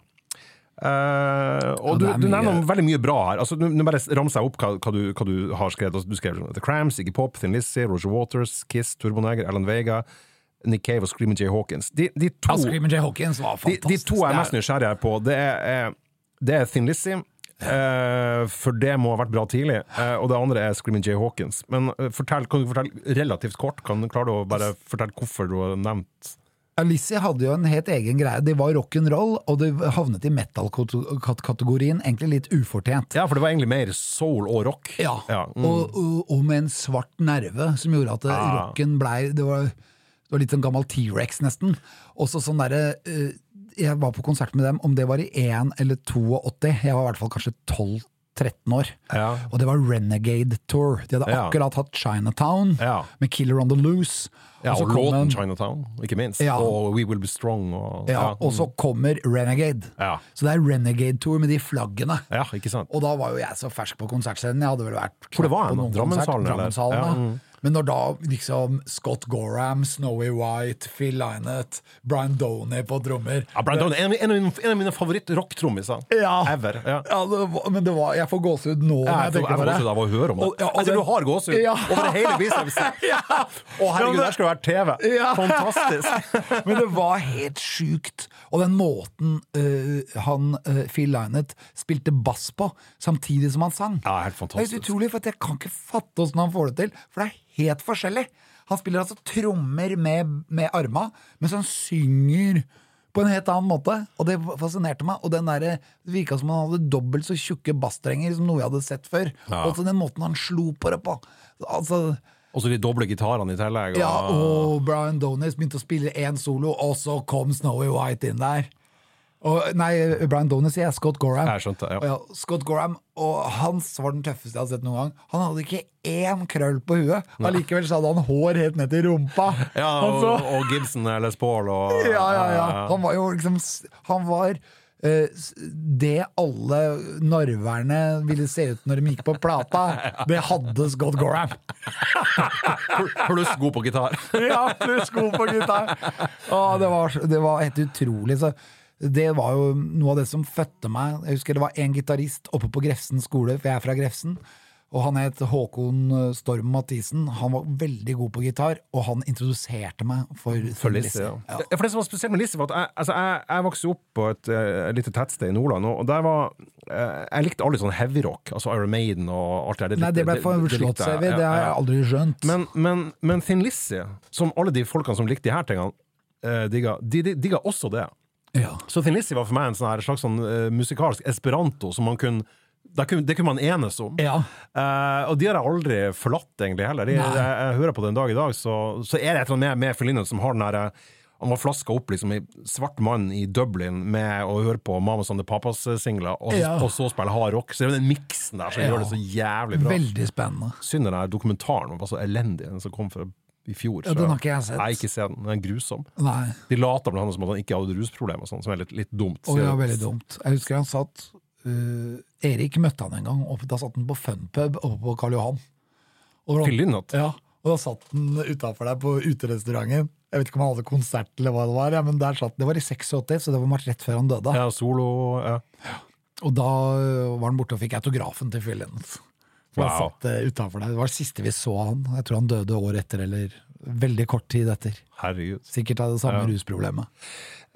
Eh, og
Ja,
du, du nevner veldig mye bra her. Altså, Nå bare ramser jeg opp hva, hva, du, hva du har skrevet. Altså, Du skrev The Cramps, Iggy Pop, Thin Lizzie, Roger Waters, Kiss, Turboneger, Alan Vega, Nick Cave og Screaming Jay Hawkins. De, de to
Screamin' Jay Hawkins var fantastisk.
de to jeg er mest nysgjerrig på, det er- det er Thin Lizzie. Uh, for det må ha vært bra tidlig. Uh, og det andre er Screaming Jay Hawkins. Men uh, fortell, kan du fortelle relativt kort? Kan du klare å bare fortelle hvorfor du har nevnt
Alicia hadde jo en helt egen greie. Det var rock'n'roll, og det havnet i metal-kategorien, egentlig litt ufortjent.
Ja, for det var egentlig mer soul og rock.
Ja,
mm.
og, og, og med en svart nerve som gjorde at
Ah.
rocken blei det var, det var litt sånn gammel T-rex, nesten. Også sånn derre eh, Jeg var på konsert med dem, om det var i 1 eller 82. Jeg var i hvert fall kanskje 12-13 år.
Ja.
Og det var Renegade Tour. De hadde
Ja.
akkurat hatt Chinatown
Ja.
med Killer on the Loose.
Ja, og låten
en-
Chinatown, ikke minst.
Ja.
Og We Will Be Strong. Og,
ja, og så kommer Renegade.
Ja.
Så det er Renegade Tour med de flaggene.
ja, ikke sant?
Og da var jo jeg så fersk på konsertscenen. Jeg hadde vel vært
Hvor det var
en, på noen konsert.
Drammenshallen, eller?
Drammenshallen,
mm.
Men når da liksom Scott Gorham, Snowy White, Phil Lynott, Brian Doney på trommer
Ja, Brian Downey, en, av mine- en, av mine- en av mine favoritt-rocktrommiser
Ja.
ever. Ja.
Ja, det var, men det var, jeg får gåsehud nå
Ja,
når
jeg
jeg
får gåsehud av å høre om det.
Og- ja, og
altså,
det-
du har gåsehud
Ja.
over hele bicepsen!
Ja.
Å, herregud, der skal det være TV! Fantastisk!
Men det var helt sjukt. Og den måten uh, han, uh, Phil Linet spilte bass på, samtidig som han sang.
Ja, helt fantastisk.
Det er helt utrolig, for jeg kan ikke fatte åssen han får det til. For det er helt forskjellig. Han spiller altså trommer med, med arma, mens han synger på en helt annen måte. Og det fascinerte meg. Og den der, det virka som han hadde dobbelt så tjukke basstrenger som noe jeg hadde sett før.
Ja.
Og så den måten han slo på det på. Altså,
Og så de doble gitarene i tillegg. Og,
ja, og Brian Donis begynte å spille én solo, og så kom Snowy White inn der. Og, nei, Brian Donis sier Scott Gorham.
Jeg skjønte, ja.
Ja, Scott Gorham, og hans var den tøffeste jeg har sett noen gang. Han hadde ikke én krøll på huet. Allikevel så hadde han hår helt ned til rumpa.
Ja, og, og Gibson eller Paul og
ja, ja, ja. Han var jo liksom Han var det alle narverne ville se ut når de gikk på plata, det hadde Scott Gorham.
Pluss god på gitar.
ja, pluss god på gitar. Å, det, var, det var helt utrolig. Så det var jo noe av det som fødte meg. Jeg husker det var en gitarist oppe på Grefsen skole, for jeg er fra Grefsen. Og han het Håkon eh, Storm Mathisen. Han var veldig god på gitar, og han introduserte meg for,
For Lisse. ja. ja. For det som var spesielt med Lisse, var at jeg, altså, jeg, jeg vokste opp på et et lite tettsted i Nordland, og der var eh, Jeg likte aldri sånn heavyrock, altså Iron Maiden og alt det der.
Nei, det ble for
likte jeg.
Det har jeg aldri skjønt.
Men, men, men Thin Lizzie, som alle de folkene som likte de her tingene, uh, digga, de, de, digga også det.
ja.
Så Thin Lizzie var for meg en sånn slags sånn, uh, musikalsk esperanto som man kunne det kunne, det kunne man enes om.
Ja.
Uh, og de har jeg aldri forlatt, egentlig, heller. De, jeg, jeg hører på det en dag i dag, så, så er det et eller annet med, med Phil som har den derre han var flaska opp liksom i svart mann i Dublin med å høre på Mamas and the Papas-singler, og, så-
Ja.
og så spille hard rock. Så det er den miksen der som
Ja.
gjør det så jævlig bra.
Veldig spennende.
Synd den der dokumentaren var så elendig, den som kom fra i fjor.
Ja, den har ikke jeg sett.
Nei, ikke se den. Den er grusom.
Nei.
De later blant annet som at han ikke hadde rusproblemer, sånn, som er litt, litt dumt.
Og det var veldig dumt. Jeg husker han satt uh, Erik møtte han en gang, og da satt han på Funpub oppe på Karl Johan. Og,
Lynott?
Ja, og da satt han utafor der på uterestauranten. Jeg vet ikke om han hadde konsert eller hva det var, ja, men der satt, det var i 86, så det var rett før han døde.
Ja, solo ja.
Og da øh, var han borte og fikk autografen til Phil Lennons. Han
Wow.
satt uh, utenfor der. Det var det siste vi så han. Jeg tror han døde året etter, eller veldig kort tid etter.
Herregud.
Sikkert av det samme
Ja.
rusproblemet.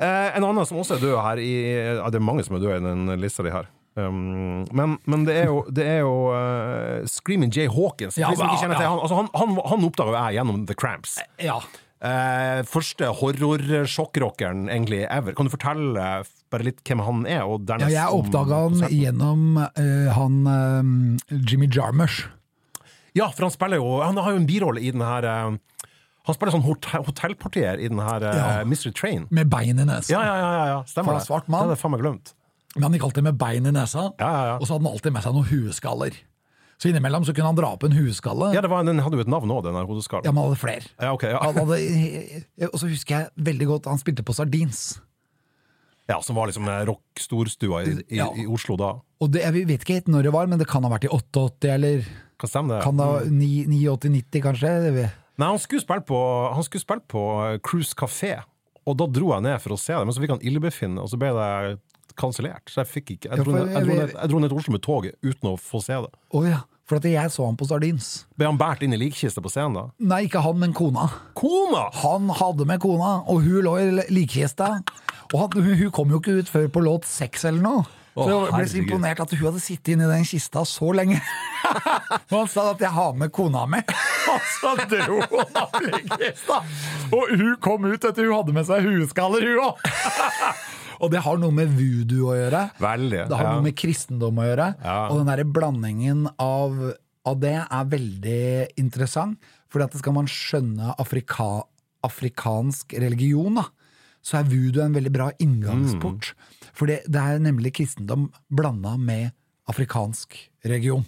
Eh, en annen som også er død her i, ja, Det er mange som er døde i den lista di her. Um, men, men det er jo, det er jo uh, Screaming Jay Hawkins.
Ja, men-
til
ja.
han, altså han, han, han oppdaga jeg gjennom The Cramps.
Ja.
Eh, første horrorsjokkrockeren egentlig ever. Kan du fortelle bare litt hvem han er?
Ja, jeg oppdaga han gjennom uh, han øh, Jimmy Jarmusch.
Ja, for han spiller jo Han har jo en birolle i den her eh, Han spiller sånn hotell, hotellportier i den her
ja.
uh, Mystery Train.
Med bein i nesa.
Ja, ja, ja, ja, stemmer det.
svart mann.
Det hadde jeg faen meg glemt.
Men han gikk alltid med bein i nesa,
Ja, ja, ja.
og så hadde han alltid med seg noen hueskaller. Så innimellom så kunne han dra opp en hueskalle.
Ja, det var, Den hadde jo et navn òg, den der hodeskallen.
Ja, men han hadde flere.
Ja, ok, ja.
Han hadde, og så husker jeg veldig godt han spilte på Sardins.
ja, Som var liksom eh, rock-storstua i, i, i Oslo da.
Og det, jeg vet ikke helt når det var, men det kan ha vært i 88, eller
Kan stemme det?
kan ha 89-90 kanskje?
Nei, han skulle spille på, han skulle spille på eh, Cruise Café, og da dro jeg ned for å se det, men så fikk han illebefinnende, og så ble det kansellert. Så jeg fikk ikke Jeg dro, ned, jeg, dro ned, jeg dro ned til Oslo med toget uten å få se det.
Oh, ja, for at jeg så han på Sardins.
Ble han båret inn i likkiste på scenen da?
Nei, ikke han, men kona.
Kona!
Han hadde med kona, og hun lå i likkista. Og han, hun kom jo ikke ut før på låt seks eller noe. Så jeg ble så imponert at hun hadde sittet inni den kista så lenge. Og han sa at 'jeg har med kona mi', og så dro hun opp i kista! Og hun kom ut etter hun hadde med seg hueskaller, hun òg. Og det har noe med voodoo å gjøre.
Veldig.
Det har
ja.
noe med kristendom å gjøre.
Ja.
Og den der blandingen av, av det er veldig interessant. For skal man skjønne afrika, afrikansk religion, da, så er voodoo en veldig bra inngangsport. For det, det er nemlig kristendom blanda med afrikansk region.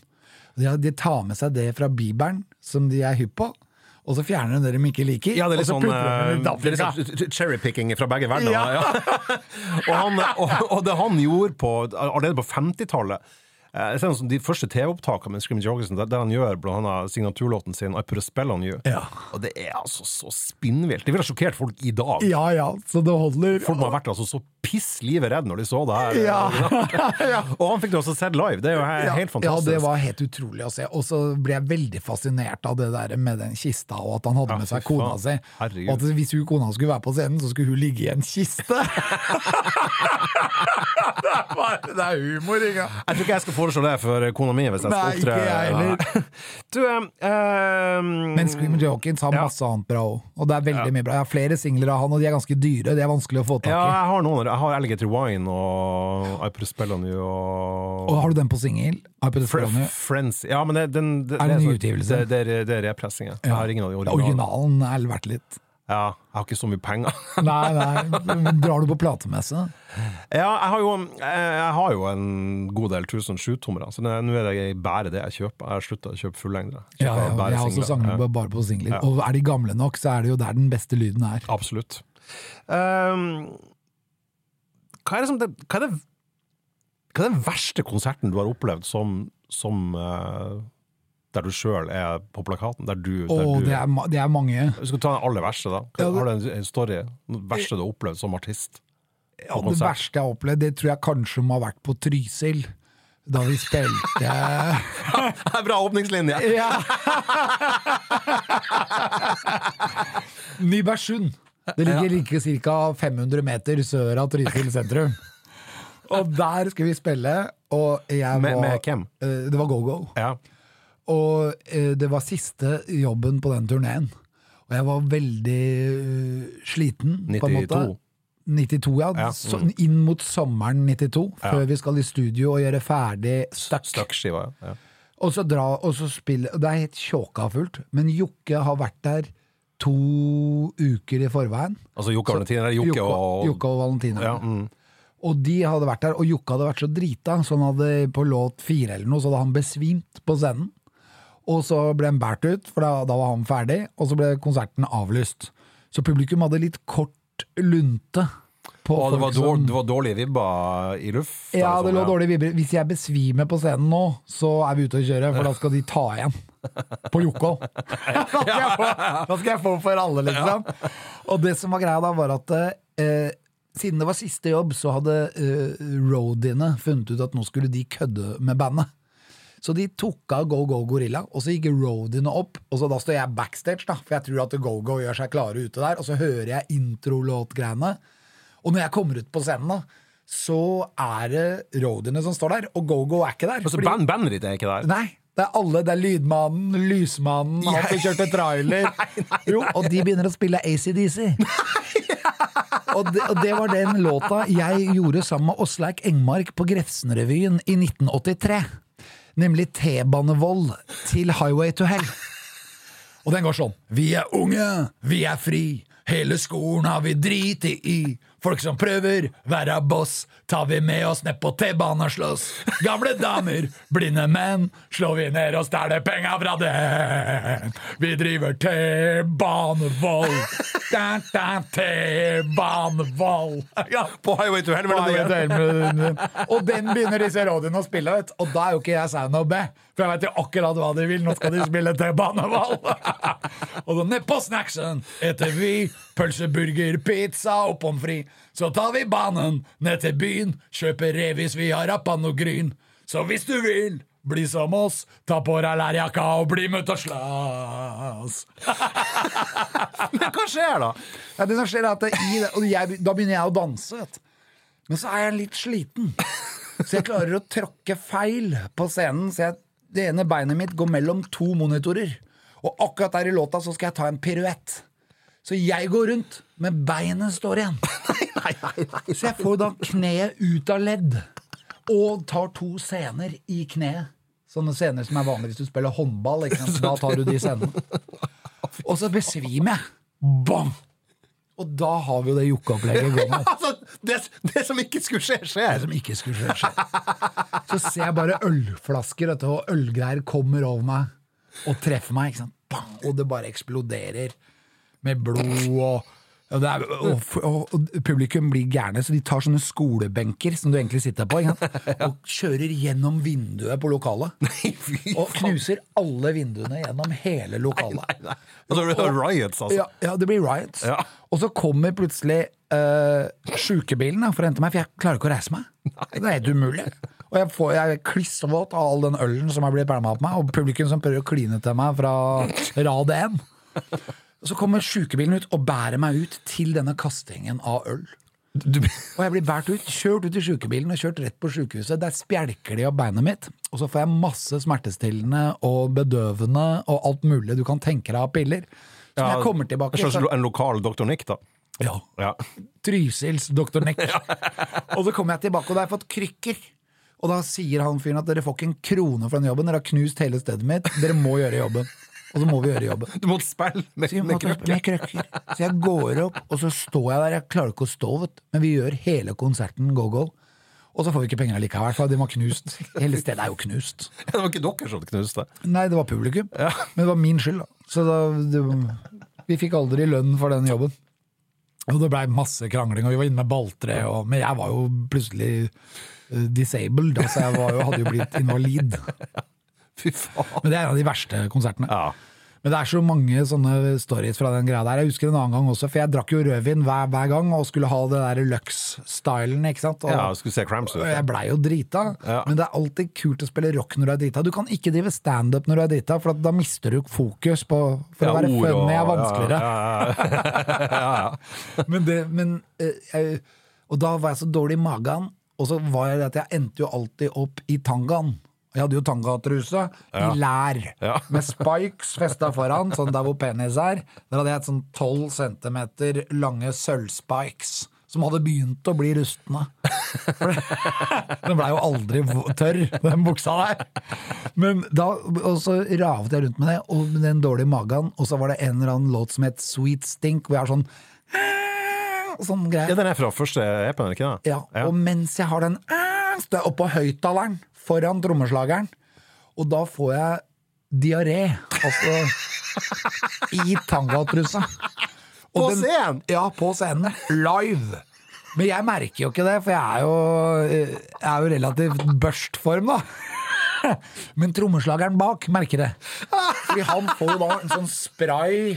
De, tar med seg det fra Bibelen, som de er hypp på, og så fjerner de det de ikke liker.
Ja, det er litt sånn, sånn cherrypicking fra begge verdener.
Ja.
Ja. og, han, og, og det han gjorde på, allerede på 50-tallet eh, jeg ser noe som De første TV-opptakene med Screaming Jorgensen, der, der han gjør blant annet signaturlåten sin I Put a Spell On You.
Ja.
Og det er altså så spinnvilt. Det ville sjokkert folk i dag.
Ja ja, så det holder.
Folk må ha vært altså så piss livet redd når de så det her.
Ja. ja.
Og han fikk det også sett live. Det er jo he- helt
Ja,
fantastisk.
det var helt utrolig å se. Og så ble jeg veldig fascinert av det der med den kista, og at han hadde
Ja,
med seg kona si. Og at hvis hun kona skulle være på scenen, så skulle hun ligge i en kiste! det, er bare, det er humor, ikke
Jeg tror ikke jeg skal foreslå det for kona mi. Hvis jeg skal opptre.
ikke jeg heller.
Du, eh,
Men Screamer Jokins har
Ja.
masse annet bra òg. Og det er veldig mye bra. Jeg har flere singler av han, og de er ganske dyre. De er vanskelig å få tak
Ja,
i.
jeg har noen. Jeg har Alligator Wine og I Put Spell On You og,
Og har du den på singel?
Friends Ja, men det, den, det,
Er det
sånn-
nyutgivelse?
Det, det, er- det er repressing. ja. Jeg har ingen av de originale.
Originalen er verdt litt.
Ja, jeg har ikke så mye penger.
Nei, nei. Drar du på platemesse?
ja, jeg har, jo, jeg har jo en god del 1007-tommere, så nå er det bare det jeg kjøper. Jeg har slutta å kjøpe fullengde.
Ja, ja, jeg har også sanger
Ja.
bare på singler. Og er de gamle nok, så er det jo der den beste lyden er.
Absolutt. Um, hva er det som det, hva er det, hva er den verste konserten du har opplevd som, som eh, der du sjøl er på plakaten? Der du, der
oh,
du
det er, det er mange.
Vi skal ta den aller verste, da. Har du en, en story? Det verste du har opplevd som artist?
Ja, det verste jeg har opplevd, det tror jeg kanskje må ha vært på Trysil. Da vi spilte Det er
Bra åpningslinje!
Ja! Nybergsund. Det ligger like ca. 500 meter sør av Trysil sentrum. Og der skulle vi spille, og jeg
Med,
var
med hvem?
Eh, Det var Go-Go.
Ja.
Og eh, det var siste jobben på den turneen. Og jeg var veldig eh, sliten, på en måte.
92.
92, ja.
Mm.
Så, inn mot sommeren 92,
Ja.
før vi skal i studio og gjøre ferdig Stuck.
Stuck-skiva. Ja.
Og så dra, og så spille Det er helt tjåka fullt, men Jokke har vært der to uker i forveien.
Altså Jokke og Valentina? Jokke og
Jokke og Valentina.
ja, mm.
Og de hadde vært der, og Jokke hadde vært så drita, så han hadde på låt fire eller noe, så hadde han besvimt på scenen. Og så ble han båret ut, for da, da var han ferdig, og så ble konserten avlyst. Så publikum hadde litt kort lunte. på
Og det var,
folk som
dårlig, det var dårlige vibber i luft?
Ja, det
sånn,
lå dårlige vibber. Hvis jeg besvimer på scenen nå, så er vi ute å kjøre, for da skal de ta igjen. På Jokkol. da, skal jeg få- da skal jeg få for alle, liksom. Og det som var greia da, var at eh, siden det var siste jobb, så hadde eh, roadiene funnet ut at nå skulle de kødde med bandet. Så de tok av Go Go Gorilla, og så gikk roadiene opp. Og så da står jeg backstage, da, for jeg tror at Go Go gjør seg klare ute der. Og så hører jeg introlåtgreiene. Og når jeg kommer ut på scenen, da, så er det roadiene som står der, og Go Go er ikke der.
Altså,
fordi-
band, bandet ditt er ikke der?
Nei, det er alle. Det er Lydmannen, Lysmannen, han som kjørte trailer. Jo, og de begynner å spille ACDC. Og det, og det var den låta jeg gjorde sammen med Åsleik Engmark på Grefsenrevyen i 1983. Nemlig T-banevold til Highway to Hell. Og den går sånn. Vi er unge, vi er fri. Hele skolen har vi driti i. Folk som prøver være boss, tar vi med oss ned på T-banen og slåss. Gamle damer, blinde menn, slår vi ned og stjeler penga fra dem. Vi driver T-banevold. T-banevold. Ja.
På Highway to Hell?
Og den begynner disse rådene å spille, og da er jo ikke jeg sound of B. For jeg vet jo akkurat hva de vil. Nå skal de spille til banevalg! og så ned på snacksen eter vi pølseburger, pizza og pommes frites. Så tar vi banen ned til byen, kjøper revis, vi har rappan og gryn. Så hvis du vil bli som oss, ta på deg lærjakka og bli med til å slåss.
Men hva skjer da?
Ja, det som skjer er at det, og jeg, Da begynner jeg å danse, vet du. Men så er jeg litt sliten. Så jeg klarer å tråkke feil på scenen. Så jeg, det ene beinet mitt går mellom to monitorer. Og akkurat der i låta så skal jeg ta en piruett. Så jeg går rundt, men beinet står igjen. Så jeg får da kneet ut av ledd. Og tar to scener i kneet. Sånne scener som er vanlige hvis du spiller håndball. Da tar du de scenene. Og så besvimer jeg. Bam! Og da har vi jo det jokkeopplegget gående.
Altså, det, det som ikke skulle skje,
Det som ikke skulle skje, skjer. Så ser jeg bare ølflasker du, og ølgreier kommer over meg og treffer meg. Ikke sant? Bang! Og det bare eksploderer med blod og og, det er, og, og, og publikum blir gærne, så de tar sånne skolebenker som du egentlig sitter på, ikke og kjører gjennom vinduet på lokalet. Og knuser alle vinduene gjennom hele lokalet.
Altså, det er riots, altså.
Ja, ja, det blir riots.
Ja.
Og så kommer plutselig øh, sjukebilen for å hente meg, for jeg klarer ikke å reise meg. Det er helt umulig. Og jeg, får, jeg er klissvåt av all den ølen som har blitt pælma på meg, og publikum som prøver å kline til meg fra rad én. Og så kommer sjukebilen ut og bærer meg ut til denne kastingen av øl. Og jeg blir båret ut, kjørt ut i sjukebilen og kjørt rett på sjukehuset. Der spjelker de av beinet mitt, og så får jeg masse smertestillende og bedøvende og alt mulig du kan tenke deg av piller. Så ja, jeg kommer tilbake
slags en lokal Dr. Nick, da.
ja,
Ja.
Trysils Dr. ja. og så kommer jeg tilbake, og da har jeg fått krykker. Og da sier han fyren at dere får ikke en krone for den jobben, dere har knust hele stedet mitt, dere må gjøre jobben. Og så må vi gjøre jobben.
Du måtte spille med,
Så
med krøkker.
med. Så jeg går opp, og så står jeg der. Jeg klarer ikke å stå, vet. Men vi gjør hele konserten go-go. Og så får vi ikke penger allikevel, for de var knust. Hele stedet er jo knust.
Det var ikke dere som knuste.
Nei, det var publikum. Men det var min skyld, da. Så da, det, vi fikk aldri lønn for den jobben. Og det blei masse krangling, og vi var inne med balltre, og, men jeg var jo plutselig eh, disabled. Altså jeg var jo, hadde jo blitt invalid.
Fy faen.
Men det er en av de verste konsertene.
Ja.
Men det er så mange sånne stories fra den greia der. Jeg husker en annen gang også, for jeg drakk jo rødvin hver, hver gang og skulle ha det der Lux-stylen, ikke sant. Og,
ja, skulle se Cramps
og jeg blei jo drita,
Ja.
men det er alltid kult å spille rock når du er drita. Du kan ikke drive standup når du er drita, for da mister du fokus på For å være funny er vanskeligere.
Ja, ja, ja, ja.
Men det, men eh, jeg, Og da var jeg så dårlig i magen, og så var jeg det at jeg endte jo alltid opp i tangaen. Jeg hadde jo tangatruse i lær,
Ja.
med spikes festa foran, sånn der hvor penis er. Der hadde jeg et sånn 12 centimeter lange sølvspikes. Som hadde begynt å bli rustne. Den blei jo aldri tørr, den buksa der. Men da, Og så ravet jeg rundt med det, og med den dårlige magen. Og så var det en eller annen låt som het Sweet Stink, hvor jeg har sånn Sånn
ja, den er fra første EP-en, ikke det?
Ja, og mens jeg har den står jeg oppå høyttaleren foran trommeslageren, og da får jeg diaré. Altså i tangatrusa.
På
den-
scenen?
Ja, på scenen. Live. Men jeg merker jo ikke det, for jeg er jo, eh, jeg er jo relativt børstform, da. Men trommeslageren bak merker det. Fordi han får jo da en sånn spray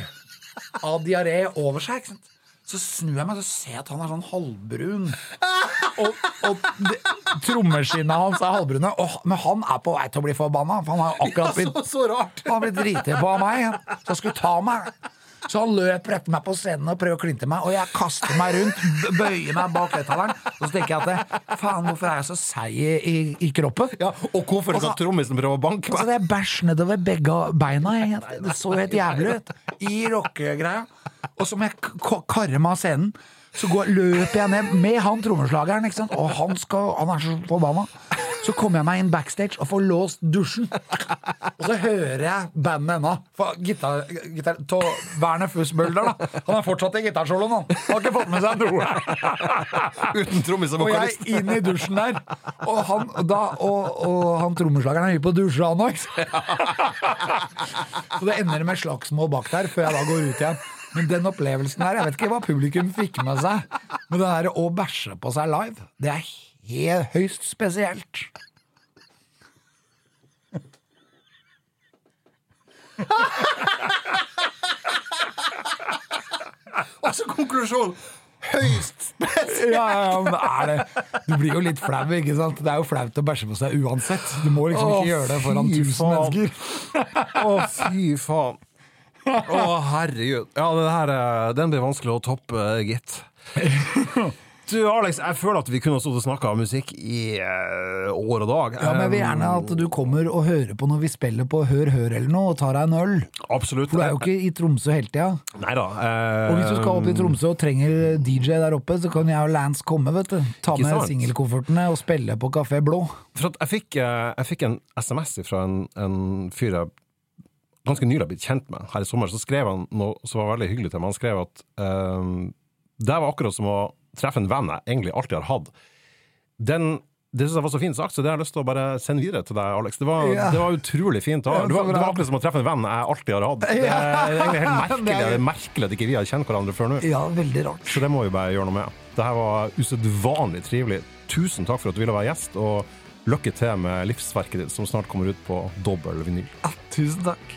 av diaré over seg. ikke sant? Så snur jeg meg og ser jeg at han er sånn halvbrun. Og, og det- hans er halvbrune, og, men han er på vei til å bli forbanna. For han har akkurat blitt,
så rart!
han har blitt driti på av meg, så han skulle ta meg. Så han løper etter meg på scenen og prøver å klinte meg, og jeg kaster meg rundt, bøyer meg bak høyttaleren. Og så tenker jeg at faen, hvorfor er jeg så seig i, i, kroppen?
Ja, og hvorfor
Altså-
skal trommisen prøve å banke meg?
Så det er bæsj nedover begge beina. jeg. Det så helt jævlig ut. I rockegreia. Og så må jeg karre meg av scenen. Så går, løper jeg ned med han trommeslageren, og han, skal, han er så forbanna. Så kommer jeg meg inn backstage og får låst dusjen. Og så hører jeg bandet ennå. Gitar, gitar, to, Werner Fussbølder, da. Han er fortsatt i gitarsoloen, han. Han har ikke fått med seg noe.
Uten trommis og
Og jeg er inn i dusjen der, og han, da, og, og han trommeslageren er hypp på å dusje, han òg. Så det ender med slagsmål bak der, før jeg da går ut igjen. Men den opplevelsen her, jeg vet ikke hva publikum fikk med seg, men det der å bæsje på seg live, det er helt høyst spesielt.
Altså, konklusjon! Høyst
Ja, ja, men er det Du blir jo litt flau, ikke sant? Det er jo flaut å bæsje på seg uansett. Du må liksom
ikke
ikke gjøre det foran tusen
faen.
mennesker.
Å, fy faen. Å, herregud. Ja, det her, eh, den blir vanskelig å toppe, gitt. Du, Alex, jeg føler at vi kunne stått og snakka musikk i uh, år og dag.
Ja, men Jeg vil gjerne at du kommer og hører på når vi spiller på Hør Hør eller noe, og tar deg en øl.
Absolutt.
For du er jo ikke i Tromsø hele tida.
Nei da. eh,
Og hvis du skal opp i Tromsø og trenger DJ der oppe, så kan jeg og Lance komme, vet du. Ta med singelkoffertene og spille på Kafé Blå.
For at jeg fikk, jeg fikk en SMS fra en, en fyr jeg ganske nylig har blitt kjent med her i sommer. Så skrev han noe som var veldig hyggelig til meg. Han skrev at eh, det var akkurat som å treffe en venn jeg egentlig alltid har hatt. Den det synes jeg var så fint sagt, så det har jeg lyst til å bare sende videre til deg, Alex. Det var,
Ja.
det var utrolig fint. Det var, det, var, det var akkurat som å treffe en venn jeg alltid har hatt. Det er egentlig helt merkelig,
Det er-
det er merkelig at ikke vi har kjent hverandre før nå.
Ja, veldig rart.
Så det må vi bare gjøre noe med. Det her var usedvanlig trivelig. Tusen takk for at du ville være gjest, og lykke til med livsverket ditt, som snart kommer ut på dobbel vinyl.
Ja, tusen takk.